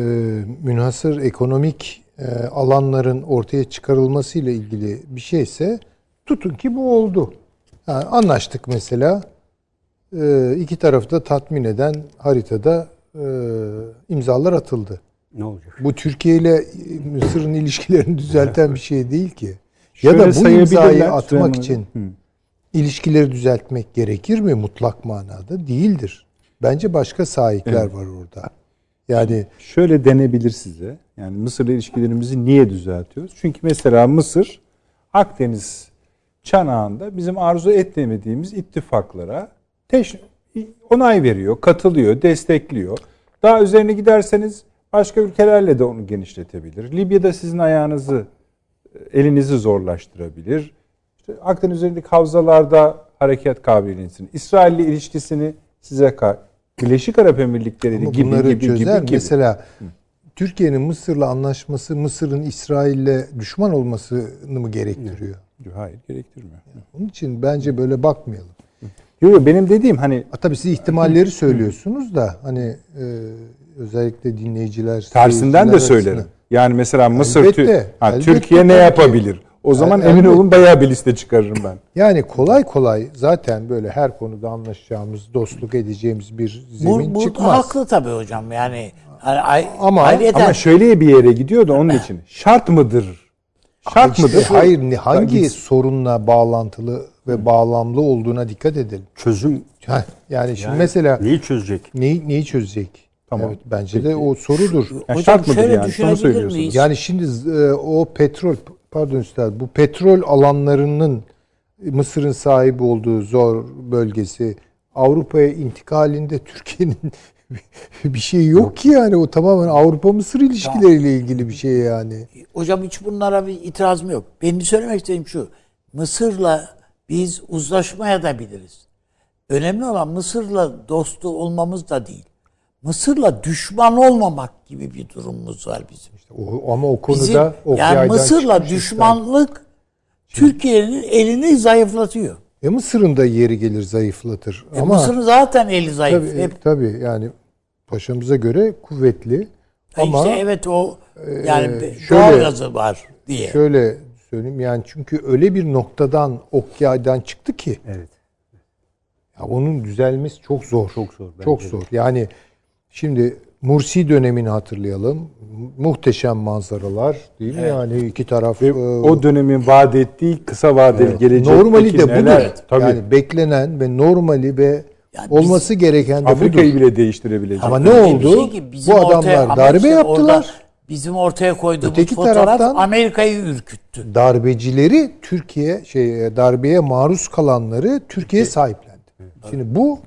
münhasır ekonomik e, alanların ortaya çıkarılması ile ilgili bir şeyse tutun ki bu oldu. Yani anlaştık mesela e, iki tarafı da tatmin eden haritada e, imzalar atıldı. ne olacak? Bu Türkiye ile e, Mısır'ın ilişkilerini düzelten bir şey değil ki. Ya Şöyle da bu imzayı atmak için Hı. ilişkileri düzeltmek gerekir mi mutlak manada? Değildir. Bence başka sahipler var orada. Yani Şöyle denebilir size. Yani Mısır'la ilişkilerimizi niye düzeltiyoruz? Çünkü mesela Mısır Akdeniz çanağında bizim arzu etmediğimiz ittifaklara teş- onay veriyor, katılıyor, destekliyor. Daha üzerine giderseniz başka ülkelerle de onu genişletebilir. Libya'da sizin ayağınızı, elinizi zorlaştırabilir. İşte Akdeniz üzerindeki havzalarda hareket kabiliyetini, İsrail'le ilişkisini size ka Birleşik Arap Emirlikleri ama gibi bunları gibi çözer. gibi gibi. Mesela Türkiye'nin Mısır'la anlaşması Mısır'ın İsrail'le düşman olmasını mı gerektiriyor? Hayır gerektirmiyor. Onun için bence böyle bakmayalım. Yok yok benim dediğim hani Ha, tabii siz ihtimalleri söylüyorsunuz da hani e, özellikle dinleyiciler tersinden de söylerim. arasında- Yani mesela Mısır, Elbette, Tü- ha, elbette Türkiye ne yapabilir? O zaman El- emin olun bayağı bir liste çıkarırım ben. Yani kolay kolay zaten böyle her konuda anlaşacağımız, dostluk edeceğimiz bir zemin Bu, bu çıkmaz. haklı tabii hocam yani. yani ay- Ama- ayrıyeten- Ama şöyle bir yere gidiyor da onun için. Şart mıdır? Şart İşte mıdır? hayır ne- hangi sorunla bağlantılı ve bağlamlı olduğuna dikkat edelim. Çözüm Heh, Yani şimdi mesela neyi çözecek? neyi, neyi çözecek? Tamam. Evet, bence de o sorudur. Yani Hocam şart mıdır şöyle yani? Düşünebilir söylüyorsunuz. miyiz? Yani şimdi e, o petrol pardon üstad bu petrol alanlarının Mısır'ın sahibi olduğu zor bölgesi Avrupa'ya intikalinde Türkiye'nin bir şey yok ki yani o tamamen Avrupa Mısır ilişkileriyle ilgili bir şey yani. Hocam hiç bunlara bir itirazım yok. Benim söylemek istediğim şu. Mısır'la biz uzlaşmaya da biliriz. Önemli olan Mısır'la dostu olmamız da değil. Mısır'la düşman olmamak gibi bir durumumuz var bizim. O, ama o konuda Bizim, o yani Mısır'la düşmanlık Türkiye'nin elini zayıflatıyor. E Mısır'ın da yeri gelir zayıflatır. E ama Mısır'ın zaten eli zayıf. tabii, Hep tabii yani paşamıza göre kuvvetli. Ama işte evet o yani e, doğal şöyle- gazı var diye. şöyle söyleyeyim yani çünkü öyle bir noktadan ok yaydan çıktı ki Evet. ya onun düzelmesi çok zor. Çok zor, bence Çok de. zor. Yani şimdi Mursi dönemini hatırlayalım. Muhteşem manzaralar değil mi? Yani iki taraf Ve e, o dönemin vaat ettiği kısa vadeli gelecek normali de budur. neler? Tabii. Yani beklenen ve normali ve Yani biz- olması gereken de Afrika'yı budur. bile değiştirebilecek. Ama ne oldu? şey ki Bu adamlar darbe yaptılar. Bizim ortaya koyduğumuz Öteki fotoğraf Amerika'yı ürküttü. darbecileri Türkiye şey darbeye maruz kalanları Türkiye sahiplendi. Şimdi bu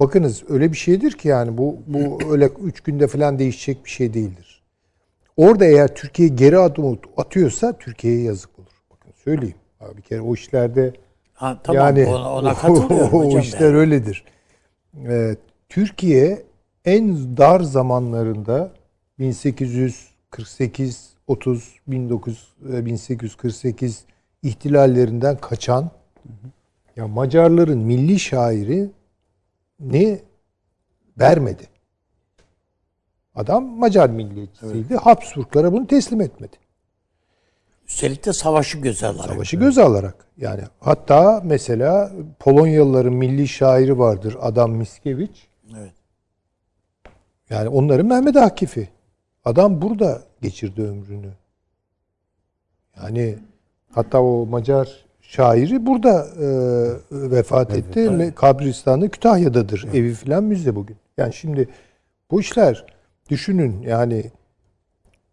bakınız öyle bir şeydir ki yani bu bu öyle üç günde falan değişecek bir şey değildir. Orada eğer Türkiye geri adım atıyorsa Türkiye'ye yazık olur. Bakın söyleyeyim. Abi bir kere o işlerde Ha, tamam yani ona, ona katılıyorum o, hocam. işler ben. öyledir. Ee, Türkiye en dar zamanlarında 1848 30 19 e, 1848 ihtilallerinden kaçan ya Macarların milli şairi ne vermedi. Adam Macar milliyetçisiydi. Habsburglara bunu teslim etmedi. Üstelik de savaşı göze alarak. Savaşı göze alarak. Yani hatta mesela Polonyalıların milli şairi vardır Adam Mickiewicz. Evet. Yani onların Mehmet Akif'i. Adam burada geçirdi ömrünü. Yani hatta o Macar şairi burada e, vefat etti. Me- Kabristanı Kütahya'dadır. Evi filan müze bugün. Yani şimdi bu işler düşünün yani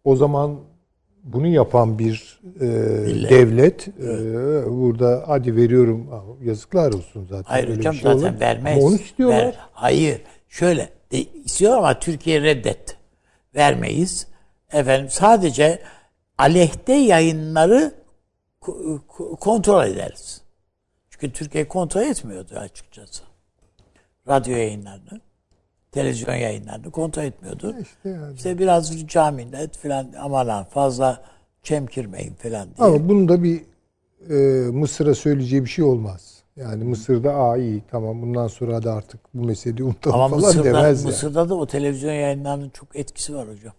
o zaman bunu yapan bir e, devlet e, burada hadi veriyorum yazıklar olsun zaten. Hayır Öyle hocam şey zaten olur. vermez. Ama onu istiyorlar. Ver- hayır. Şöyle de, istiyor ama Türkiye reddetti. Vermeyiz. Efendim sadece aleyhte yayınları ko- ko- kontrol ederiz. Çünkü Türkiye kontrol etmiyordu açıkçası. Radyo yayınlarını, televizyon yayınlarını kontrol etmiyordu. İşte yani. İşte biraz filan aman ha fazla çemkirmeyin filan diye. Ama bunun da bir e, Mısır'a söyleyeceği bir şey olmaz. Yani Mısır'da aa iyi tamam bundan sonra da artık bu meseleyi unutalım Ama falan Mısır'da, demez yani. Mısır'da da o televizyon yayınlarının çok etkisi var hocam.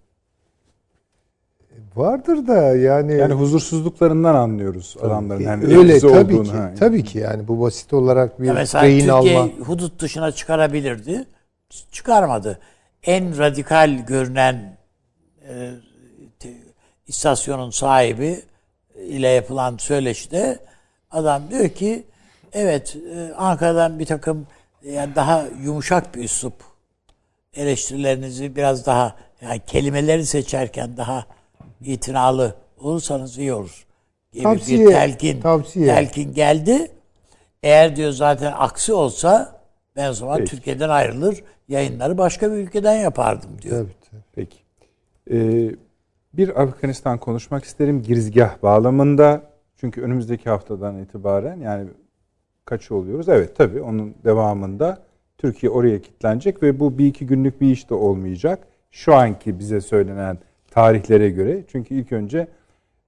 Vardır da yani, Yani huzursuzluklarından anlıyoruz adamların. Yani öyle tabii olduğunu. ki. Ha. Tabii ki yani bu basit olarak bir Ya mesela rehin Türkiye alma. hudut dışına çıkarabilirdi. Çıkarmadı. En radikal görünen e, te- istasyonun sahibi ile yapılan söyleşide adam diyor ki evet e, Ankara'dan bir takım yani daha yumuşak bir üslup eleştirilerinizi biraz daha yani kelimeleri seçerken daha itinalı olursanız iyi olur. Gibi Tavsiye, bir telkin, tavsiye. telkin geldi. Eğer diyor zaten aksi olsa ben o zaman Peki. Türkiye'den ayrılır, yayınları başka bir ülkeden yapardım diyor. Tabii, tabii. Peki. Ee, bir Afganistan konuşmak isterim girizgah bağlamında. Çünkü önümüzdeki haftadan itibaren yani kaç oluyoruz? Evet tabii onun devamında Türkiye oraya kilitlenecek ve bu bir iki günlük bir iş de olmayacak. Şu anki bize söylenen tarihlere göre. Çünkü ilk önce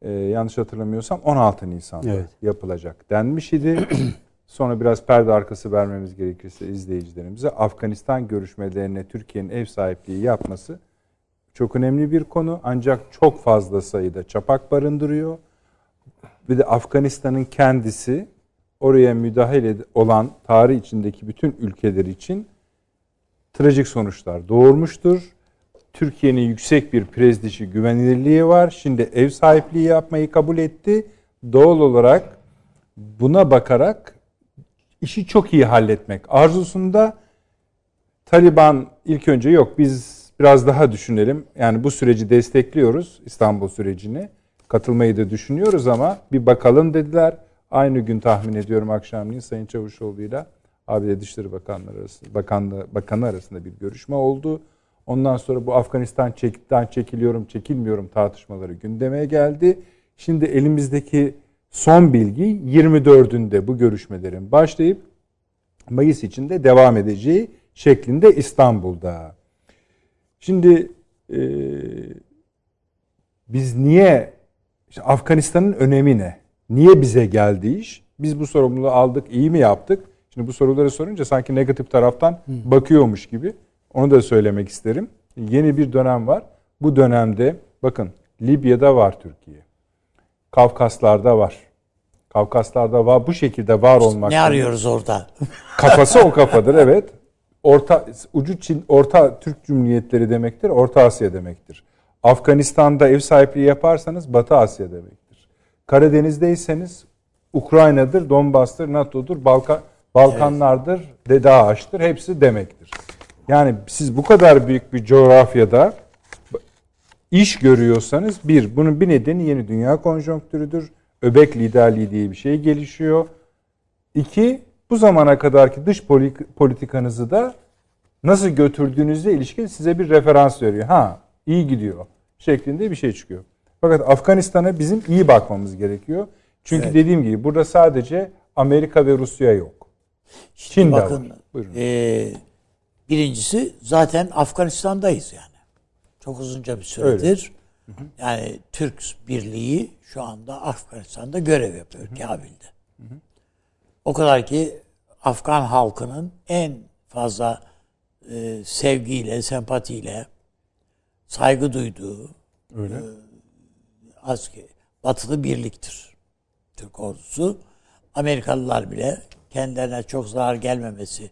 e, yanlış hatırlamıyorsam 16 Nisan'da Evet. yapılacak denmiş idi. Sonra biraz perde arkası vermemiz gerekirse izleyicilerimize Afganistan görüşmelerine Türkiye'nin ev sahipliği yapması çok önemli bir konu ancak çok fazla sayıda çapak barındırıyor. Bir de Afganistan'ın kendisi oraya müdahale ed- olan tarih içindeki bütün ülkeler için trajik sonuçlar doğurmuştur. Türkiye'nin yüksek bir prestiji, güvenilirliği var. Şimdi ev sahipliği yapmayı kabul etti. Doğal olarak buna bakarak işi çok iyi halletmek arzusunda Taliban ilk önce yok biz biraz daha düşünelim. Yani bu süreci destekliyoruz İstanbul sürecini. katılmayı da düşünüyoruz ama bir bakalım dediler. Aynı gün tahmin ediyorum akşamleyin Sayın Çavuşoğlu ile ABD Dışişleri Bakanları arasında, Bakanlığı, Bakanı arasında bir görüşme oldu. Ondan sonra bu Afganistan çekten çekiliyorum, çekilmiyorum tartışmaları gündeme geldi. Şimdi elimizdeki son bilgi 24'ünde bu görüşmelerin başlayıp Mayıs içinde devam edeceği şeklinde İstanbul'da. Şimdi e, biz niye işte Afganistan'ın önemi ne? Niye bize geldi iş? Biz bu sorumluluğu aldık, iyi mi yaptık? Şimdi bu soruları sorunca sanki negatif taraftan bakıyormuş gibi. Onu da söylemek isterim. Yeni bir dönem var. Bu dönemde bakın Libya'da var Türkiye. Kafkaslar'da var. Kafkaslar'da var. Bu şekilde var olmak. Ne arıyoruz orada? Kafası o kafadır evet. Orta ucu Çin, Orta Türk Cumhuriyetleri demektir. Orta Asya demektir. Afganistan'da ev sahipliği yaparsanız Batı Asya demektir. Karadeniz'deyseniz Ukrayna'dır, Donbas'tır, NATO'dur, Balkan Balkanlardır, evet. de Dağaç'tır. Hepsi demektir. Yani siz bu kadar büyük bir coğrafyada iş görüyorsanız bir, bunun bir nedeni yeni dünya konjonktürüdür. Öbek liderliği diye bir şey gelişiyor. İki, bu zamana kadarki dış politikanızı da nasıl götürdüğünüzle ilişkin size bir referans veriyor. Ha, iyi gidiyor şeklinde bir şey çıkıyor. Fakat Afganistan'a bizim iyi bakmamız gerekiyor. Çünkü evet. dediğim gibi burada sadece Amerika ve Rusya yok. Çin bakın, de var. Buyurun. E, birincisi zaten Afganistan'dayız yani. Çok uzunca bir süredir. Öyle. Yani Türk Birliği şu anda Afganistan'da görev yapıyor Kabil'de. O kadar ki Afgan halkının en fazla e, sevgiyle, sempatiyle saygı duyduğu Öyle. E, asker, batılı birliktir. Türk ordusu. Amerikalılar bile kendilerine çok zarar gelmemesi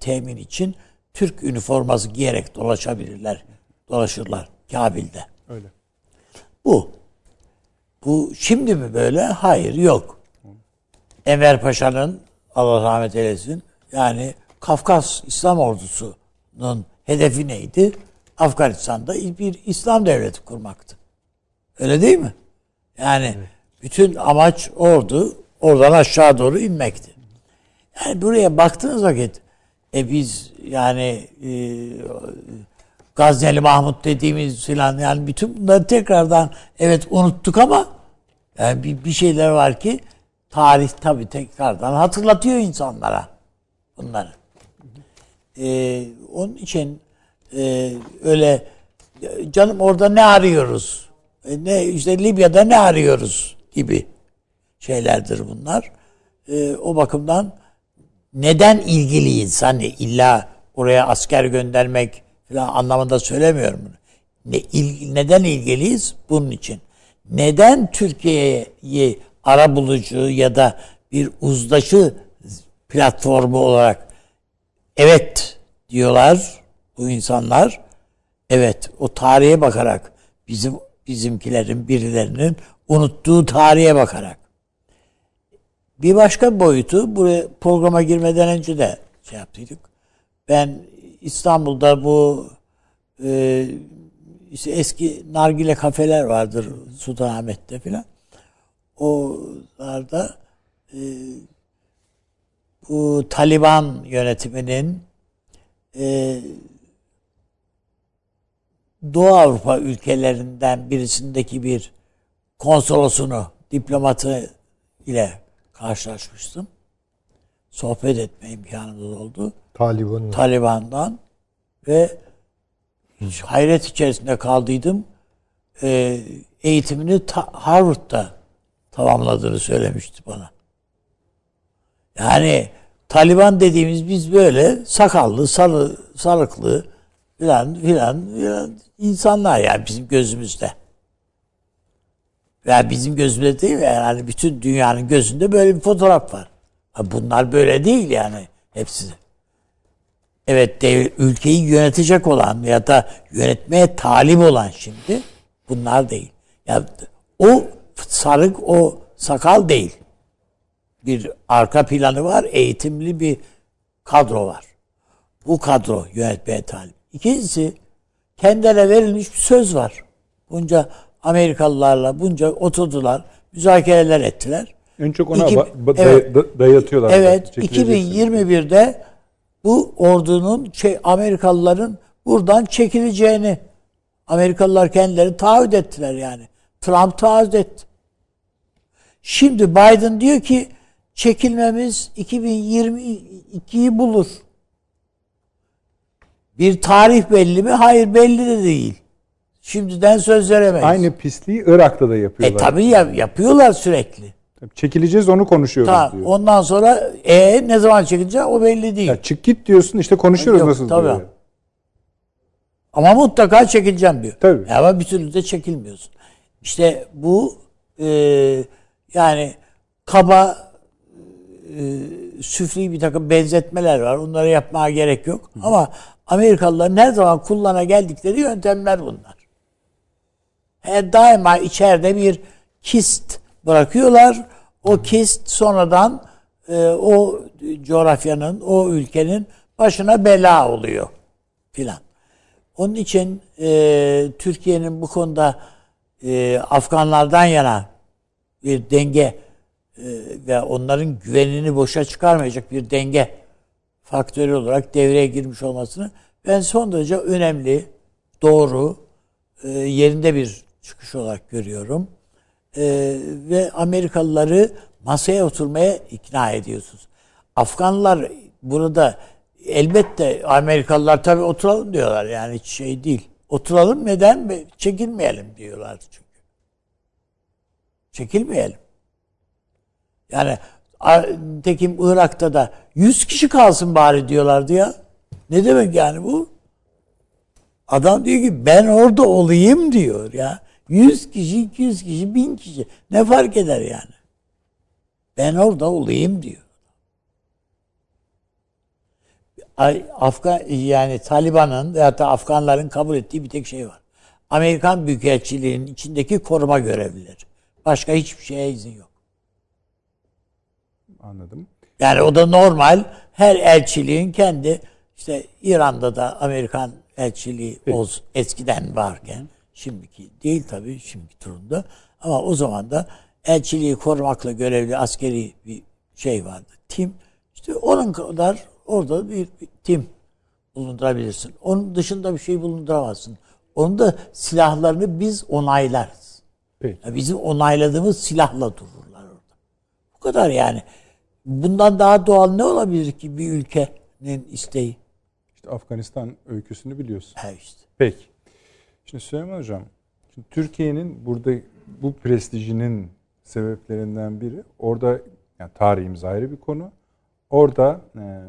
temin için Türk üniforması giyerek dolaşabilirler. Dolaşırlar Kabil'de. Öyle. Bu. Bu şimdi mi böyle? Hayır yok. Enver Paşa'nın Allah rahmet eylesin yani Kafkas İslam ordusunun hedefi neydi? Afganistan'da bir İslam devleti kurmaktı. Öyle değil mi? Yani evet. bütün amaç ordu oradan aşağı doğru inmekti. Yani buraya baktığınız vakit e biz yani e, Gazneli Mahmut dediğimiz filan yani bütün bunları tekrardan evet unuttuk ama yani bir, bir şeyler var ki tarih tabii tekrardan hatırlatıyor insanlara bunları. Ee, onun için e, öyle canım orada ne arıyoruz? E, ne işte Libya'da ne arıyoruz gibi şeylerdir bunlar. E, o bakımdan neden ilgiliyiz? Hani illa oraya asker göndermek falan anlamında söylemiyorum bunu. Ne, il, neden ilgiliyiz? Bunun için. Neden Türkiye'yi ara bulucu ya da bir uzlaşı platformu olarak evet diyorlar bu insanlar. Evet o tarihe bakarak bizim bizimkilerin birilerinin unuttuğu tarihe bakarak. Bir başka boyutu buraya programa girmeden önce de şey yaptıydık. Ben İstanbul'da bu e, işte eski nargile kafeler vardır Sultanahmet'te filan. Olarda e, bu Taliban yönetiminin e, Doğu Avrupa ülkelerinden birisindeki bir konsolosunu, diplomatı ile karşılaşmıştım. Sohbet etme imkanımız oldu. Taliban. Taliban'dan ve hayret içerisinde kaldıydım. E, eğitimini ta, Harvard'da tamamladığını söylemişti bana. Yani Taliban dediğimiz biz böyle sakallı, sarı, sarıklı filan filan filan insanlar yani bizim gözümüzde. Veya bizim gözümüzde değil yani bütün dünyanın gözünde böyle bir fotoğraf var. Bunlar böyle değil yani hepsi. Evet dev, ülkeyi yönetecek olan ya da yönetmeye talip olan şimdi bunlar değil. Ya o sarık o sakal değil. Bir arka planı var, eğitimli bir kadro var. Bu kadro yönetmeye talip. İkincisi kendilerine verilmiş bir söz var. Bunca Amerikalılarla bunca oturdular, müzakereler ettiler. En çok ona İki- ba- evet. day- dayatıyorlar. Evet, Çekileceksin. 2021'de bu ordunun şey, Amerikalıların buradan çekileceğini Amerikalılar kendileri taahhüt ettiler yani. Trump taahhüt etti. Şimdi Biden diyor ki çekilmemiz 2022'yi bulur. Bir tarih belli mi? Hayır belli de değil. Şimdiden söz veremeyiz. Aynı pisliği Irak'ta da yapıyorlar. E tabii ya, yapıyorlar sürekli. Çekileceğiz onu konuşuyoruz Tamam. diyor. Ondan sonra e ne zaman çekileceği o belli değil. Ya çık git diyorsun işte konuşuyoruz Yok, nasıl tabii. diyor. Ama mutlaka çekileceğim diyor. Tabii. Ama bir türlü de çekilmiyorsun. İşte bu e, yani kaba e, süfli bir takım benzetmeler var. Onları yapmaya gerek yok. Ama Amerikalıların her zaman kullana geldikleri yöntemler bunlar. Her daima içeride bir kist bırakıyorlar. O kist sonradan e, o coğrafyanın, o ülkenin başına bela oluyor filan. Onun için e, Türkiye'nin bu konuda e, Afganlardan yana bir denge e, ve onların güvenini boşa çıkarmayacak bir denge faktörü olarak devreye girmiş olmasını ben son derece önemli, doğru, e, yerinde bir çıkış olarak görüyorum. E, ve Amerikalıları masaya oturmaya ikna ediyorsunuz. Afganlar burada elbette Amerikalılar tabii oturalım diyorlar yani hiç şey değil. Oturalım neden? Çekilmeyelim diyorlar çünkü. Çekilmeyelim. Yani tekim Irak'ta da 100 kişi kalsın bari diyorlardı ya. Ne demek yani bu? Adam diyor ki ben orada olayım diyor ya. 100 kişi, 200 kişi, 1000 kişi. Ne fark eder yani? Ben orada olayım diyor. Afgan yani Taliban'ın veya da Afganların kabul ettiği bir tek şey var. Amerikan Büyükelçiliği'nin içindeki koruma görevlileri. Başka hiçbir şeye izin yok. Anladım. Yani o da normal. Her elçiliğin kendi işte İran'da da Amerikan elçiliği oz, eskiden varken şimdiki değil tabii şimdiki durumda ama o zaman da elçiliği korumakla görevli askeri bir şey vardı. Tim işte onun kadar orada bir, bir tim bulundurabilirsin. Onun dışında bir şey bulunduramazsın. Onun da silahlarını biz onaylarız. Peki. Ya bizim onayladığımız silahla dururlar orada. Bu kadar yani. Bundan daha doğal ne olabilir ki bir ülkenin isteği? İşte Afganistan öyküsünü biliyorsun. He işte. Peki. Şimdi Süleyman Hocam, şimdi Türkiye'nin burada bu prestijinin sebeplerinden biri orada yani tarihimiz ayrı bir konu. Orada e,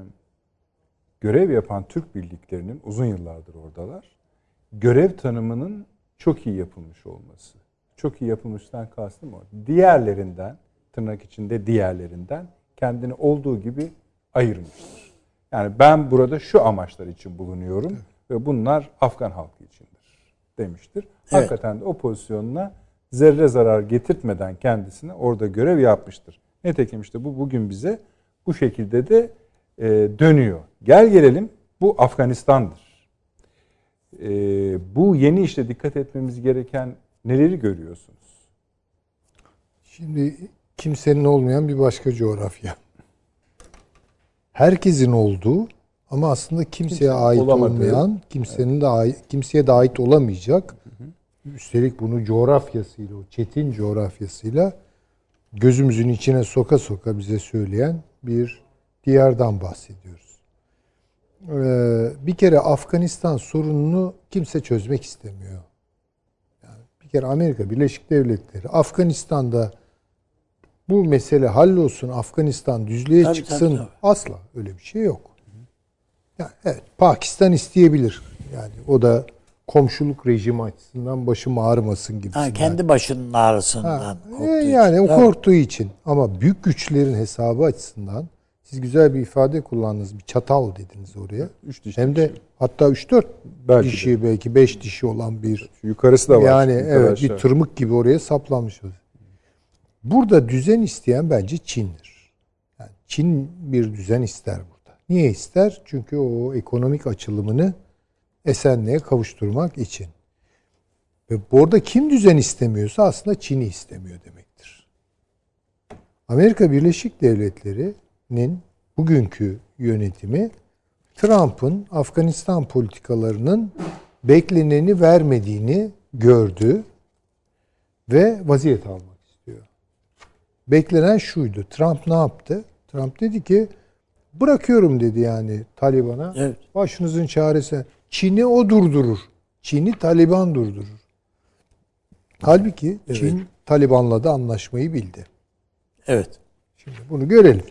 görev yapan Türk birliklerinin uzun yıllardır oradalar. Görev tanımının çok iyi yapılmış olması. Çok iyi yapılmıştan kastım o. Diğerlerinden, tırnak içinde diğerlerinden kendini olduğu gibi ayırmıştır. Yani ben burada şu amaçlar için bulunuyorum ve bunlar Afgan halkı içindir demiştir. Hakikaten de o pozisyonuna zerre zarar getirtmeden kendisine orada görev yapmıştır. Nitekim işte bu bugün bize bu şekilde de e, dönüyor. Gel gelelim bu Afganistan'dır. E, bu yeni işte dikkat etmemiz gereken neleri görüyorsunuz? Şimdi kimsenin olmayan bir başka coğrafya. Herkesin olduğu ama aslında kimseye Kimsenin ait olamadığı. olmayan, kimsenin de ait, kimseye de ait olamayacak. Üstelik bunu coğrafyasıyla, o çetin coğrafyasıyla gözümüzün içine soka soka bize söyleyen bir diyardan bahsediyoruz. Ee, bir kere Afganistan sorununu kimse çözmek istemiyor. Yani bir kere Amerika Birleşik Devletleri Afganistan'da bu mesele hallolsun, Afganistan düzlüğe Tabii, çıksın. tabii, tabii. Asla öyle bir şey yok. Yani evet, Pakistan isteyebilir. Yani o da komşuluk rejimi açısından başım ağrımasın gibi. Ha, kendi başının ağrısından. Ha, korktuğu e, için. yani o Tabii. korktuğu için ama büyük güçlerin hesabı açısından siz güzel bir ifade kullandınız. Bir çatal dediniz oraya. Üç dişli Hem de şey. hatta 3-4 Belki de. dişi belki 5 dişi olan bir yukarısı da var. yani evet aşağı. bir tırmık gibi oraya saplanmış. Burada düzen isteyen bence Çin'dir. Yani Çin bir düzen ister burada. Niye ister? Çünkü o ekonomik açılımını esenliğe kavuşturmak için. Ve orada kim düzen istemiyorsa aslında Çin'i istemiyor demektir. Amerika Birleşik Devletleri'nin bugünkü yönetimi Trump'ın Afganistan politikalarının bekleneni vermediğini gördü ve vaziyet almak. Beklenen şuydu. Trump ne yaptı? Trump dedi ki bırakıyorum dedi yani Taliban'a. Evet. Başınızın çaresi. Çin'i o durdurur. Çin'i Taliban durdurur. Halbuki Çin Taliban'la da anlaşmayı bildi. Evet. Şimdi bunu görelim.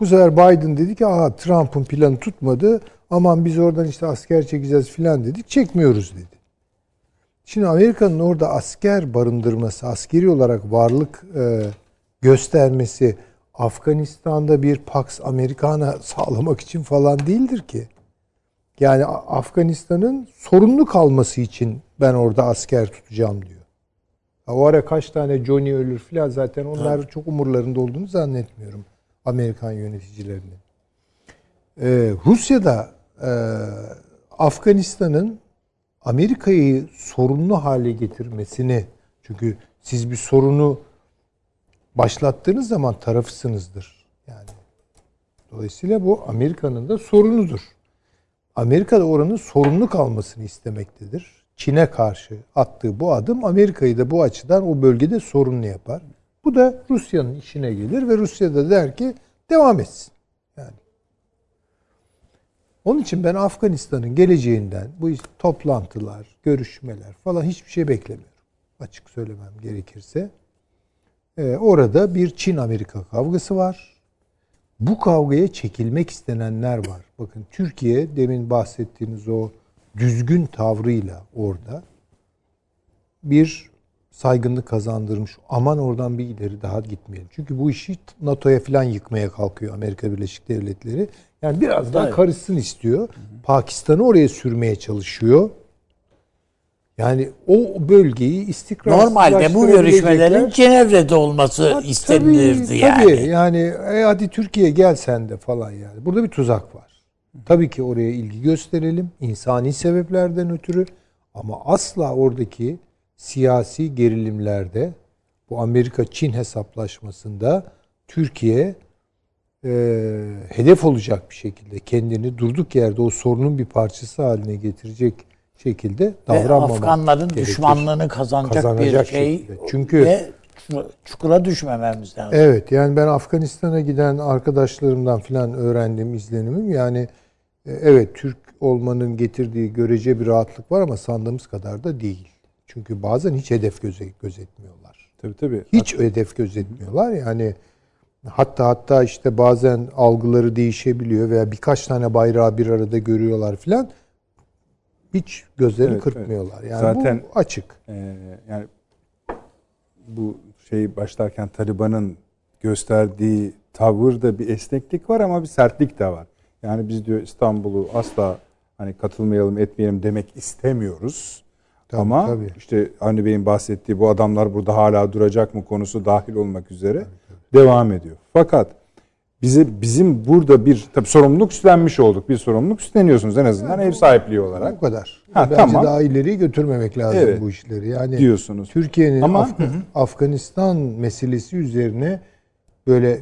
Bu sefer Biden dedi ki aha Trump'ın planı tutmadı. Aman biz oradan işte asker çekeceğiz filan dedik. Çekmiyoruz dedi. Şimdi Amerika'nın orada asker barındırması, askeri olarak varlık e, göstermesi Afganistan'da bir Pax Americana sağlamak için falan değildir ki. Yani Afganistan'ın sorunlu kalması için ben orada asker tutacağım diyor. Ha, O ara kaç tane Johnny ölür filan zaten onlar çok umurlarında olduğunu zannetmiyorum Amerikan yöneticilerinin. Ee, Rusya'da e, Afganistan'ın Amerika'yı sorunlu hale getirmesini çünkü siz bir sorunu başlattığınız zaman tarafısınızdır. Yani dolayısıyla bu Amerika'nın da sorunudur. Amerika da oranın sorunlu kalmasını istemektedir. Çin'e karşı attığı bu adım Amerika'yı da bu açıdan o bölgede sorunlu yapar. Bu da Rusya'nın işine gelir ve Rusya da der ki devam etsin. Yani. Onun için ben Afganistan'ın geleceğinden bu toplantılar, görüşmeler falan hiçbir şey beklemiyorum. Açık söylemem gerekirse. Ee, orada bir Çin-Amerika kavgası var. Bu kavgaya çekilmek istenenler var. Bakın Türkiye demin bahsettiğiniz o düzgün tavrıyla orada bir saygınlık kazandırmış. Aman oradan bir ileri daha gitmeyelim. Çünkü bu işi NATO'ya falan yıkmaya kalkıyor Amerika Birleşik Devletleri. Yani biraz daha karışsın istiyor. Pakistan'ı oraya sürmeye çalışıyor. Yani o bölgeyi istikrar Normalde bu görüşmelerin Cenevre'de olması istenilirdi tabii, yani. Tabii yani e, hadi Türkiye gel sen de falan yani. Burada bir tuzak var. Tabii ki oraya ilgi gösterelim. insani sebeplerden ötürü. Ama asla oradaki siyasi gerilimlerde bu Amerika-Çin hesaplaşmasında Türkiye e, hedef olacak bir şekilde kendini durduk yerde o sorunun bir parçası haline getirecek şekilde Ve davranmamak Afganların gerekir. düşmanlığını kazanacak, Kazanacak bir şey şekilde. Çünkü- ve çukura düşmememiz lazım. Evet yani ben Afganistan'a giden arkadaşlarımdan filan öğrendiğim izlenimim yani e, evet Türk olmanın getirdiği görece bir rahatlık var ama sandığımız kadar da değil. Çünkü bazen hiç hedef göze, gözetmiyorlar. Tabii tabii. Hiç hedef gözetmiyorlar yani hatta hatta işte bazen algıları değişebiliyor veya birkaç tane bayrağı bir arada görüyorlar filan hiç gözlerini Evet, kırpmıyorlar. Yani Zaten- bu açık. Ee, yani bu şey başlarken Taliban'ın gösterdiği tavırda bir esneklik var ama bir sertlik de var. Yani biz diyor İstanbul'u asla hani katılmayalım etmeyelim demek istemiyoruz. Tabii, ama tabii. işte Avni Bey'in bahsettiği bu adamlar burada hala duracak mı konusu dahil olmak üzere devam ediyor. Fakat bize bizim burada bir tabii sorumluluk üstlenmiş olduk. Bir sorumluluk üstleniyorsunuz en azından ev sahipliği olarak Bu kadar. Ha, Bence tamam. daha ileriye götürmemek lazım Evet. bu işleri. Yani diyorsunuz. Türkiye'nin Ama- Af- Afganistan meselesi üzerine böyle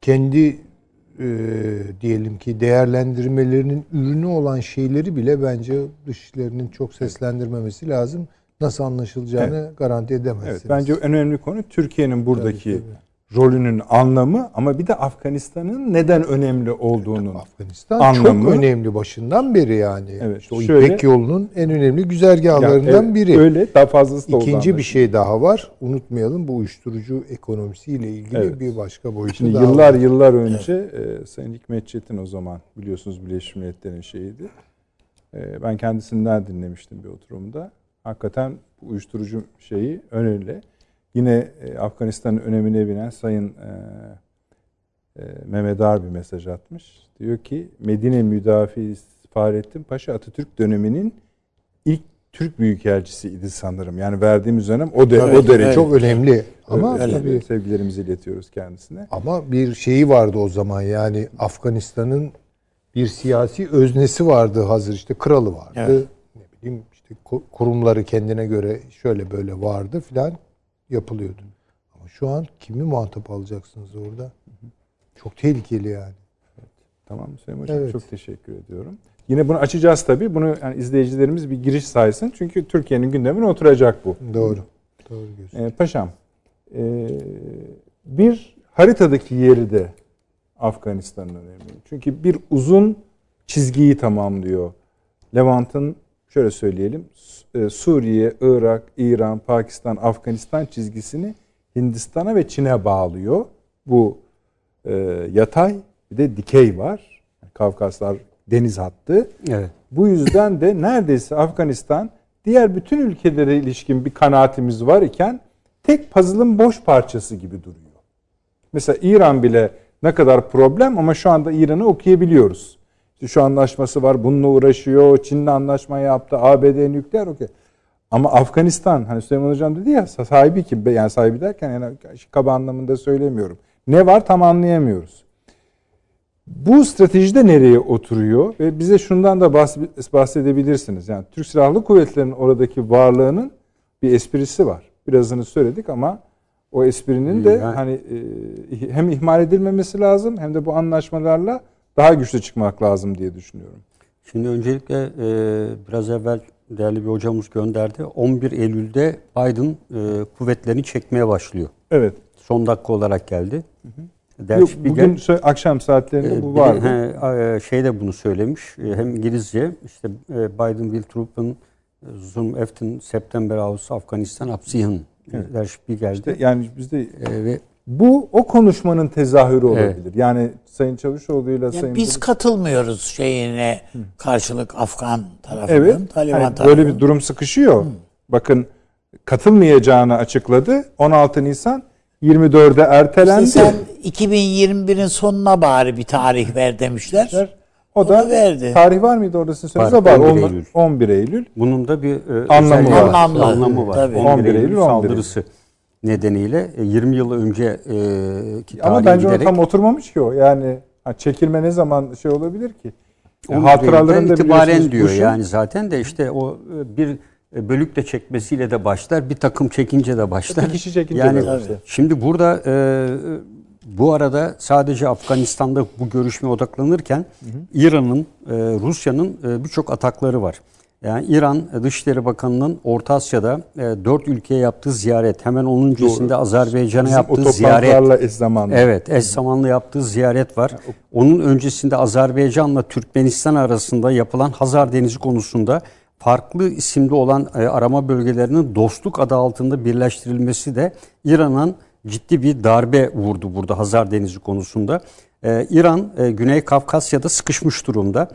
kendi e, diyelim ki değerlendirmelerinin ürünü olan şeyleri bile bence dışlarının çok seslendirmemesi lazım. Nasıl anlaşılacağını garanti edemezsiniz. Evet, bence en önemli konu Türkiye'nin buradaki Tabii, rolünün anlamı ama bir de Afganistan'ın neden önemli olduğunun Afganistan anlamı- çok önemli başından beri yani. Evet, İşte o şöyle- İpek yolunun en önemli güzergahlarından Ya, evet, biri. Öyle daha fazlası da İkinci bir şey daha var. Unutmayalım bu uyuşturucu ekonomisiyle ilgili Evet. bir başka boyutu Şimdi daha yıllar var. yıllar önce e, Sayın Hikmet Çetin o zaman biliyorsunuz Birleşmiş Milletler'in şeyiydi. E, ben kendisinden dinlemiştim bir oturumda. Hakikaten bu uyuşturucu şeyi önemli. Yine e, Afganistan'ın önemine binen Sayın e, e, Mehmet Ağar bir mesaj atmış. Diyor ki Medine Müdafi Fahrettin Paşa Atatürk döneminin ilk Türk Büyükelçisiydi sanırım. Yani verdiğimiz dönem o, de, o derece. evet. Çok önemli. Ama Öyle. tabii sevgilerimizi iletiyoruz kendisine. ama bir şeyi vardı o zaman yani Afganistan'ın bir siyasi öznesi vardı hazır işte kralı vardı. Evet. Ne bileyim işte işte ku- kurumları kendine göre şöyle böyle vardı filan yapılıyordu. Ama şu an kimi muhatap alacaksınız orada? Çok tehlikeli yani. Tamam Hüseyin Hocam Evet. çok teşekkür ediyorum. Yine bunu açacağız tabii. Bunu yani izleyicilerimiz bir giriş saysın. Çünkü Türkiye'nin gündemine oturacak bu. Doğru. Doğru. Ee, paşam, e, bir haritadaki yeri de Afganistan'ın önemli. Çünkü bir uzun çizgiyi tamamlıyor. Levant'ın şöyle söyleyelim, Suriye, Irak, İran, Pakistan, Afganistan çizgisini Hindistan'a ve Çin'e bağlıyor. Bu e, yatay bir de dikey var. Kafkaslar deniz hattı. Evet. Bu yüzden de neredeyse Afganistan diğer bütün ülkelere ilişkin bir kanaatimiz var iken tek puzzle'ın boş parçası gibi duruyor. Mesela İran bile ne kadar problem ama şu anda İran'ı okuyabiliyoruz. Şu anlaşması var, bununla uğraşıyor, Çin'le anlaşma yaptı, ABD nükleer okey. Ama Afganistan, hani Süleyman Hocam dedi ya sahibi kim? Yani sahibi derken yani kaba anlamında söylemiyorum. Ne var tam anlayamıyoruz. Bu stratejide nereye oturuyor ve bize şundan da bahs- bahsedebilirsiniz. Yani Türk Silahlı Kuvvetleri'nin oradaki varlığının bir esprisi var. Birazını söyledik ama o esprinin de Yani- hani e, hem ihmal edilmemesi lazım hem de bu anlaşmalarla daha güçlü çıkmak lazım diye düşünüyorum. Şimdi öncelikle e, biraz evvel değerli bir hocamız gönderdi. 11 Eylül'de Biden e, kuvvetlerini çekmeye başlıyor. Evet. Son dakika olarak geldi. Der Yok, Spiegel, bugün akşam saatlerinde e, bu he, e, şey de bunu söylemiş. E, Hem İngilizce işte e, Biden will truppen zum 11. September aus Afganistan abziehen. Der Spiegel'de. İşte yani bizde E, ve bu o konuşmanın tezahürü olabilir. Yani Sayın Çavuşoğlu'yla Ya Sayın biz katılmıyoruz şeyine karşılık Afgan tarafının, Evet. Taliban hani tarafının. böyle bir durum sıkışıyor. Bakın katılmayacağını açıkladı. 16 Nisan 24'e ertelendi. İşte sen 2021'in sonuna bari bir tarih ver demişler. o da Onu verdi. tarih var mıydı orada sizin sözünüzde? Var, Var. 11 Olma- Eylül. 11 Eylül. bunun da bir e, Anlamı var. Anlamlı. anlamı var. Tabii. 11 11 Eylül, Eylül, 11 saldırısı nedeniyle e, 20 yıl önce e, ki Ama bence o giderek- tam oturmamış ki o. Yani çekilme ne zaman şey olabilir ki? 11 Hatıralarında Eylül'den itibaren diyor Bush'un- yani zaten de işte o e, bir e, bölükle çekmesiyle de başlar, bir takım çekince de başlar. Bir kişi çekince yani de başlar. şimdi burada e, bu arada sadece Afganistan'da bu görüşme odaklanırken İran'ın, e, Rusya'nın e, birçok atakları var. Yani İran Dışişleri Bakanı'nın Orta Asya'da e, dört ülkeye yaptığı ziyaret, hemen onun öncesinde Azerbaycan'a yaptığı ziyaret. eş zamanlı. Evet, eş zamanlı yaptığı ziyaret var. Onun öncesinde Azerbaycan'la Türkmenistan arasında yapılan Hazar Denizi konusunda farklı isimde olan e, arama bölgelerinin dostluk adı altında birleştirilmesi de İran'ın ciddi bir darbe vurdu burada Hazar Denizi konusunda. E, İran e, Güney Kafkasya'da sıkışmış durumda.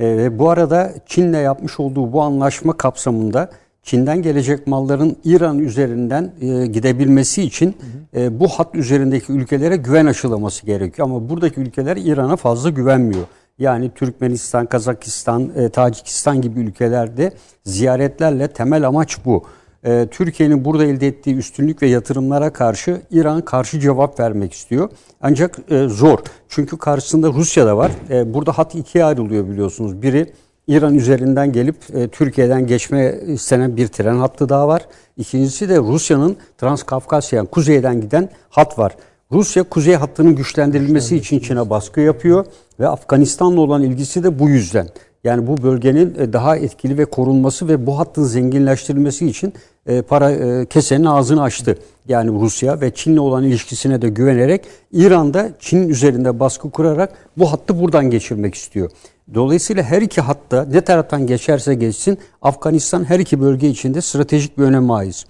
E, Ve bu arada Çin'le yapmış olduğu bu anlaşma kapsamında Çin'den gelecek malların İran üzerinden e, gidebilmesi için e, bu hat üzerindeki ülkelere güven aşılaması gerekiyor. Ama buradaki ülkeler İran'a fazla güvenmiyor. Yani Türkmenistan, Kazakistan, e, Tacikistan gibi ülkelerde ziyaretlerle temel amaç bu. E, Türkiye'nin burada elde ettiği üstünlük ve yatırımlara karşı İran karşı cevap vermek istiyor. Ancak e, zor. Çünkü karşısında Rusya da var. E, burada hat ikiye ayrılıyor biliyorsunuz. Biri İran üzerinden gelip e, Türkiye'den geçme istenen bir tren hattı daha var. İkincisi de Rusya'nın Transkafkasya yani kuzeyden giden hat var. Rusya kuzey hattının güçlendirilmesi için Çin'e baskı yapıyor ve Afganistan'la olan ilgisi de bu yüzden. Yani bu bölgenin e, daha etkili ve korunması ve bu hattın zenginleştirilmesi için e, para e, kesenin ağzını açtı. Yani Rusya ve Çin'le olan ilişkisine de güvenerek İran'da Çin üzerinde baskı kurarak bu hattı buradan geçirmek istiyor. Dolayısıyla her iki hatta ne taraftan geçerse geçsin Afganistan her iki bölge içinde stratejik bir öneme ait.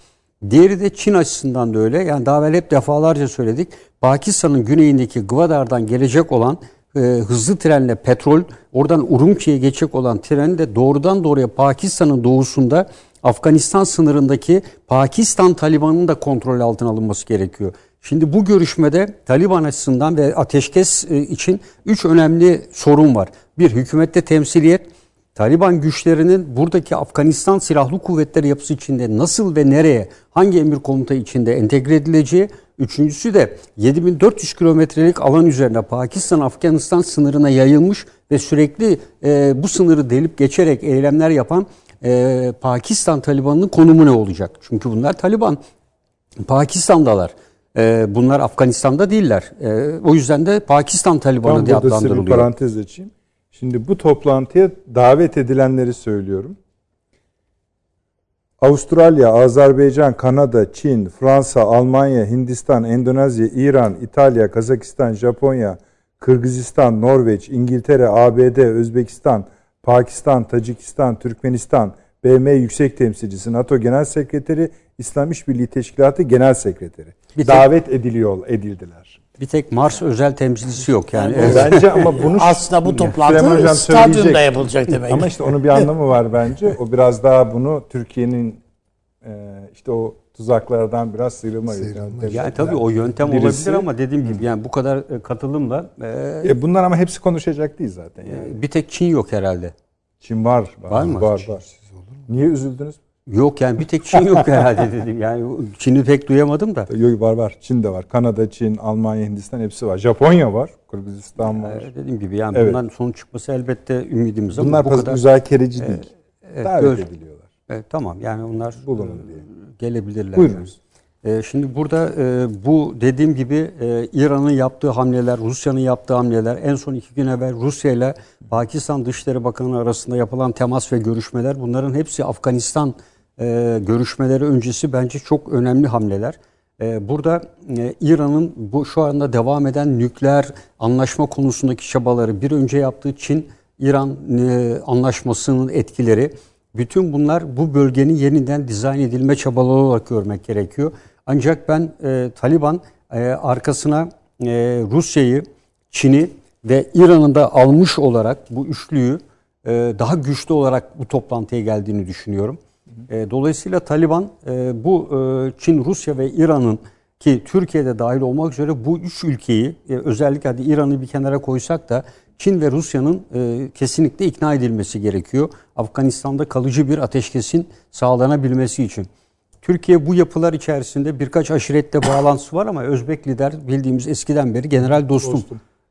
Diğeri de Çin açısından da öyle. Yani daha evvel hep defalarca söyledik. Pakistan'ın güneyindeki Gwadar'dan gelecek olan e, hızlı trenle petrol, oradan Urumçi'ye geçecek olan tren de doğrudan doğruya Pakistan'ın doğusunda Afganistan sınırındaki Pakistan Taliban'ın da kontrol altına alınması gerekiyor. Şimdi bu görüşmede Taliban açısından ve ateşkes e, için üç önemli sorun var. Bir, hükümette temsiliyet. Taliban güçlerinin buradaki Afganistan Silahlı Kuvvetleri yapısı içinde nasıl ve nereye, hangi emir komuta içinde entegre edileceği. Üçüncüsü de 7400 kilometrelik alan üzerinde Pakistan-Afganistan sınırına yayılmış ve sürekli e, bu sınırı delip geçerek eylemler yapan e, Pakistan Taliban'ının konumu ne olacak? Çünkü bunlar Taliban. Pakistan'dalar. E, bunlar Afganistan'da değiller. E, o yüzden de Pakistan Talibanı diye burada size bir adlandırılıyor. parantez açayım. Şimdi bu toplantıya davet edilenleri söylüyorum. Avustralya, Azerbaycan, Kanada, Çin, Fransa, Almanya, Hindistan, Endonezya, İran, İtalya, Kazakistan, Japonya, Kırgızistan, Norveç, İngiltere, ABD, Özbekistan, Pakistan, Tacikistan, Türkmenistan, BM Yüksek Temsilcisi, NATO Genel Sekreteri, İslam İşbirliği Teşkilatı Genel Sekreteri. Bir tek- davet ediliyor, edildiler. Bir tek Mars özel temsilcisi yok yani. Yani Evet. Bence ama bunu Aslında bu toplantı stadyumda yapılacak demek. Ama işte onun bir anlamı var bence. O biraz daha bunu Türkiye'nin e, işte o tuzaklardan biraz sıyrılma Sıyrılma. yöntemi. Yani tabii o yöntem Birisi- olabilir ama dediğim gibi yani bu kadar e, katılımla e, E, bunlar ama hepsi konuşacak değil zaten. Yani. bir tek Çin yok herhalde. Çin var. Var mı? Var var. Niye üzüldünüz? Yok yani bir tek Çin yok herhalde dedim. Yani Çin'i pek duyamadım da. Yok var var. Çin de var. Kanada, Çin, Almanya, Hindistan hepsi var. Japonya var. Kırgızistan var. Ee, dediğim gibi yani Evet. bundan sonuç çıkması elbette ümidimiz ama Bunlar bu kadar. müzakereci değil. Evet, Davet ediliyorlar. Evet, tamam yani onlar Bulunun diye. gelebilirler. Buyurunuz. Ee, şimdi burada e, bu dediğim gibi e, İran'ın yaptığı hamleler, Rusya'nın yaptığı hamleler, en son iki gün evvel Rusya ile Pakistan Dışişleri Bakanı arasında yapılan temas ve görüşmeler bunların hepsi Afganistan e, görüşmeleri öncesi bence çok önemli hamleler. Burada İran'ın bu şu anda devam eden nükleer anlaşma konusundaki çabaları, bir önce yaptığı Çin-İran anlaşmasının etkileri, bütün bunlar bu bölgenin yeniden dizayn edilme çabaları olarak görmek gerekiyor. Ancak ben e, Taliban e, arkasına e, Rusya'yı, Çin'i ve İran'ı da almış olarak bu üçlüyü e, daha güçlü olarak bu toplantıya geldiğini düşünüyorum. E, dolayısıyla Taliban e, bu e, Çin, Rusya ve İran'ın ki Türkiye'de dahil olmak üzere bu üç ülkeyi e, özellikle hadi İran'ı bir kenara koysak da Çin ve Rusya'nın e, kesinlikle ikna edilmesi gerekiyor. Afganistan'da kalıcı bir ateşkesin sağlanabilmesi için. Türkiye bu yapılar içerisinde birkaç aşiretle bağlantısı var ama Özbek lider bildiğimiz eskiden beri General Dostum.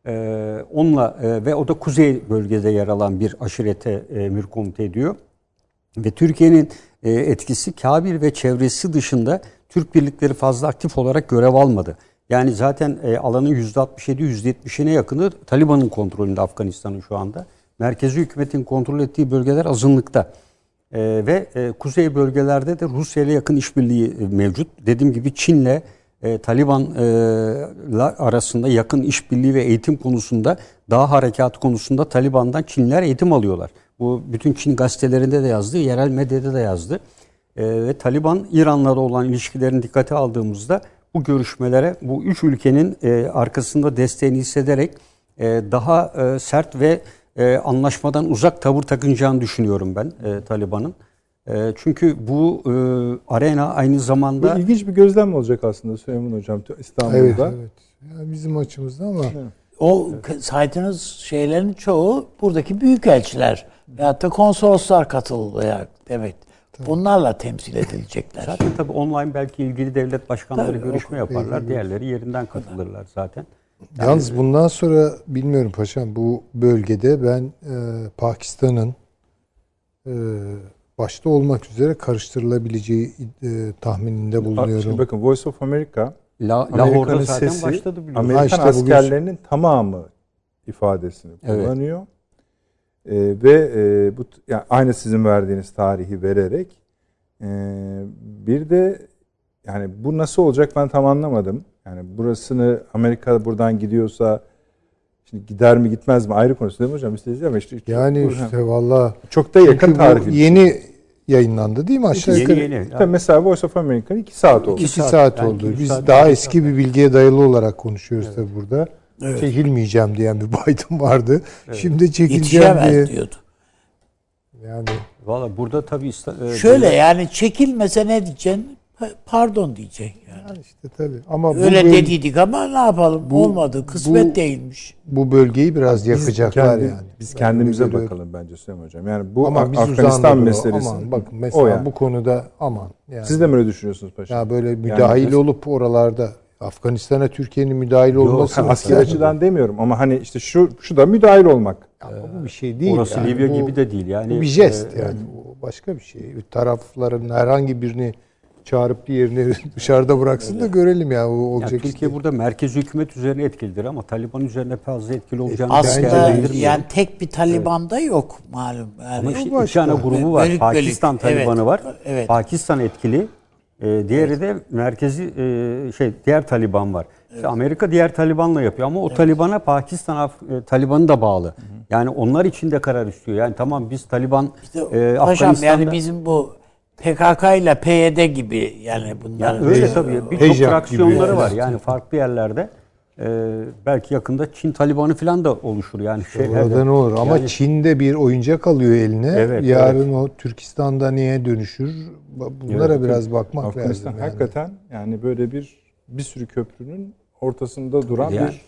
Ee, onunla e, ve o da kuzey bölgede yer alan bir aşirete e, emir komuta ediyor. Ve Türkiye'nin e, etkisi Kabil ve çevresi dışında Türk birlikleri fazla aktif olarak görev almadı. Yani zaten e, alanın %67-%70'ine yakını Taliban'ın kontrolünde Afganistan'ın şu anda. Merkezi hükümetin kontrol ettiği bölgeler azınlıkta. E, ve e, kuzey bölgelerde de Rusya ile yakın işbirliği e, mevcut. Dediğim gibi Çin'le e, Taliban e, arasında yakın işbirliği ve eğitim konusunda daha harekat konusunda Taliban'dan Çinliler eğitim alıyorlar. Bu bütün Çin gazetelerinde de yazdı, yerel medyada da yazdı. E, ve Taliban İran'la da olan ilişkilerini dikkate aldığımızda bu görüşmelere bu üç ülkenin e, arkasında desteğini hissederek e, daha e, sert ve e, anlaşmadan uzak tavır takınacağını düşünüyorum ben e, Taliban'ın. E, çünkü bu e, arena aynı Bu zamanda ilginç bir gözlem olacak aslında Süleyman Hocam İstanbul'da. Evet, evet. Yani bizim açımızdan ama O k- saydığınız şeylerin çoğu buradaki büyükelçiler veyahut da konsoloslar katılıyor demek. Bunlarla temsil edilecekler. zaten tabii online belki ilgili devlet başkanları Tabii, görüşme o- yaparlar. Diğerleri yerinden katılırlar zaten. Yalnız bundan sonra bilmiyorum paşam bu bölgede ben e, Pakistan'ın e, başta olmak üzere karıştırılabileceği e, tahmininde Şimdi bulunuyorum. bakın Voice of America La, Amerika'nın Lahore'da zaten sesi başladı biliyorsunuz. Amerikan Ha işte bugün- askerlerinin tamamı ifadesini Evet. kullanıyor. Ee, ve e, bu yani aynı sizin verdiğiniz tarihi vererek e, bir de yani bu nasıl olacak ben tam anlamadım. Yani burasını Amerika buradan gidiyorsa şimdi gider mi gitmez mi ayrı konusu değil mi hocam? İstediğiniz ama işte Yani bu- işte valla çok da yakın tarih. yeni yayınlandı değil mi aşağı Yeni yukarı? yeni. İşte mesela Voice of America'nın 2 saat oldu. İki saat, saat, yani oldu. iki Biz saat, daha iki eski bir bilgiye dayalı olarak konuşuyoruz tabii burada. Evet. Çekilmeyeceğim diyen bir Biden vardı. Şimdi çekileceğim diye. diyordu. Yani Valla burada tabii e, Şöyle yani çekilmese ne diyeceksin? Pa- Pardon diyeceksin. Yani. yani işte tabii. Ama bu, Öyle böl- dediydik ama ne yapalım? bu- Olmadı. Kısmet bu- değilmiş. bu bölgeyi biraz Biz, yakacaklar kendi- yani. biz Ben kendimize görüyorum. bakalım bence Süleyman Hocam. Yani bu Ama biz Afganistan meselesi. Aman bakın mesela o yani. bu konuda aman. Yani. Siz de mi öyle düşünüyorsunuz paşam? ya böyle müdahil Yani- olup oralarda Afganistan'a Türkiye'nin müdahil olması Ha, askeri mesela- açıdan demiyorum ama hani işte şu şu da müdahil olmak. Ama bu bir şey değil. orası yani. Libya Bu- gibi de değil. Yani bu bir jest e, yani. başka bir şey. Tarafların herhangi birini çağırıp diğerini dışarıda bıraksın da görelim ya o Yani olacak Türkiye işte. burada merkez hükümet üzerine etkilidir ama Taliban üzerine fazla etkili olacağını Aslında yani tek bir Taliban da yok malum. Yani Ama işte başka. iki tane grubu var. Bölük bölük. Pakistan Talibanı Evet, var. evet. Pakistan etkili. Ee, diğeri de merkezi e, şey diğer Taliban var. İşte Amerika diğer Taliban'la yapıyor ama o Taliban'a Pakistan Af- e, Taliban'ı da bağlı. Yani onlar için de karar istiyor. Yani tamam biz Taliban İşte e, paşam Afganistan'da yani bizim bu PKK ile PYD gibi yani bunlar Yani öyle tabii. Birçok fraksiyonları var. Yani farklı yerlerde. e, belki yakında Çin Talibanı falan da oluşur. Yani şey Orada ne olur ama Yani- Çin'de bir oyuncak alıyor eline. Evet, Yarın o Türkistan'da neye dönüşür? Bunlara Evet, biraz bakmak Afganistan lazım. yani. hakikaten yani böyle bir bir sürü köprünün ortasında duran Yani- bir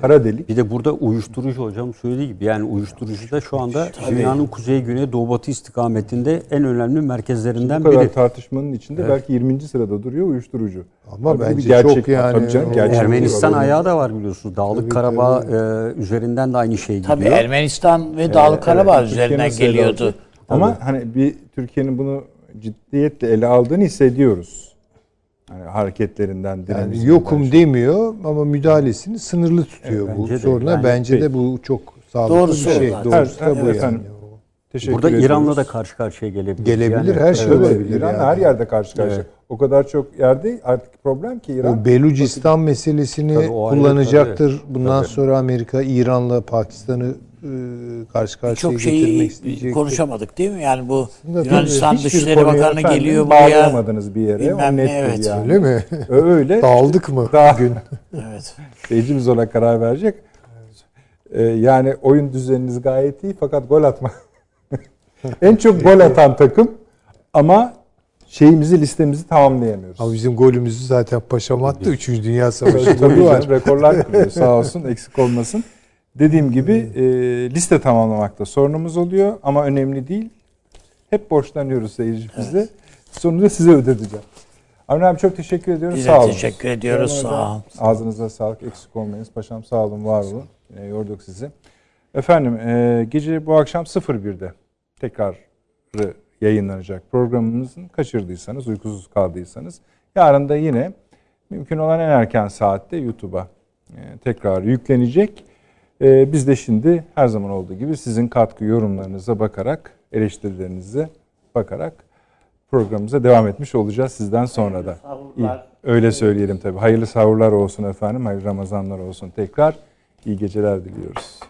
kara delik. Bir de burada uyuşturucu hocam söylediği gibi yani uyuşturucu da şu anda dünyanın kuzey güney doğu batı istikametinde en önemli merkezlerinden Bu kadar biri. tartışmanın içinde belki 20. sırada duruyor uyuşturucu. Ama Tabii bence bir gerçek çok yani Tabii canım, gerçek Ermenistan var. ayağı da var biliyorsunuz. Dağlık Tabii, Karabağ e, üzerinden de aynı şey gidiyor. tabii Ermenistan ve Dağlık Karabağ Evet, üzerinden geliyordu. seyri Ama hani bir Türkiye'nin bunu ciddiyetle ele aldığını hissediyoruz. Hani hareketlerinden, Yani yokum şey- demiyor ama müdahalesini sınırlı tutuyor Evet, bu bence de. soruna. Yani bence de bu çok sağlıklı Doğrusu bir şey. zaten. Doğrusu da Her- bu evet, yani. efendim. Teşekkür Burada ediyoruz. İran'la da karşı karşıya gelebilir. Gelebilir, her şey Evet, olabilir İran'la yani. her yerde karşı karşıya. Evet. O kadar çok yerde artık problem ki İran. O Belucistan meselesini Tabii o kullanacaktır. tabii. Bundan Tabii. sonra Amerika İran'la Pakistan'ı karşı karşıya Çok getirmek şeyi isteyecektir. konuşamadık değil mi? Yani bu Aslında Yunanistan Dışişleri Bakanı geliyor buraya. Bağlayamadınız bir yere. Bilmem o ne, evet. yani. Öyle mi? Öyle. Dağıldık mı Daha- bugün? Evet. Seyircimiz ona karar verecek. Ee, yani oyun düzeniniz gayet iyi fakat gol atma. en çok gol atan takım ama şeyimizi listemizi tamamlayamıyoruz. Ama bizim golümüzü zaten Paşam attı. Üçüncü Dünya Savaşı golü var. rekorlar kırıyor sağ olsun eksik olmasın. Dediğim gibi e, liste tamamlamakta sorunumuz oluyor ama önemli değil. Hep borçlanıyoruz seyircimize. Sonunda size ödeteceğim. Avni abi çok teşekkür ediyoruz. Biz sağ olun. teşekkür ediyoruz, sağ olun. Ağzınıza sağlık. Eksik olmayınız. Paşam sağ olun, var olun. Yine yorduk sizi. Efendim e, gece bu akşam 01'de tekrarı yayınlanacak programımızın kaçırdıysanız, uykusuz kaldıysanız yarın da yine mümkün olan en erken saatte YouTube'a e, tekrar yüklenecek. E, biz de şimdi her zaman olduğu gibi sizin katkı yorumlarınıza bakarak, eleştirilerinize bakarak programımıza devam etmiş olacağız sizden sonra da. İyi, öyle söyleyelim tabii. Hayırlı sahurlar olsun efendim. Hayırlı Ramazanlar olsun tekrar. İyi geceler diliyoruz.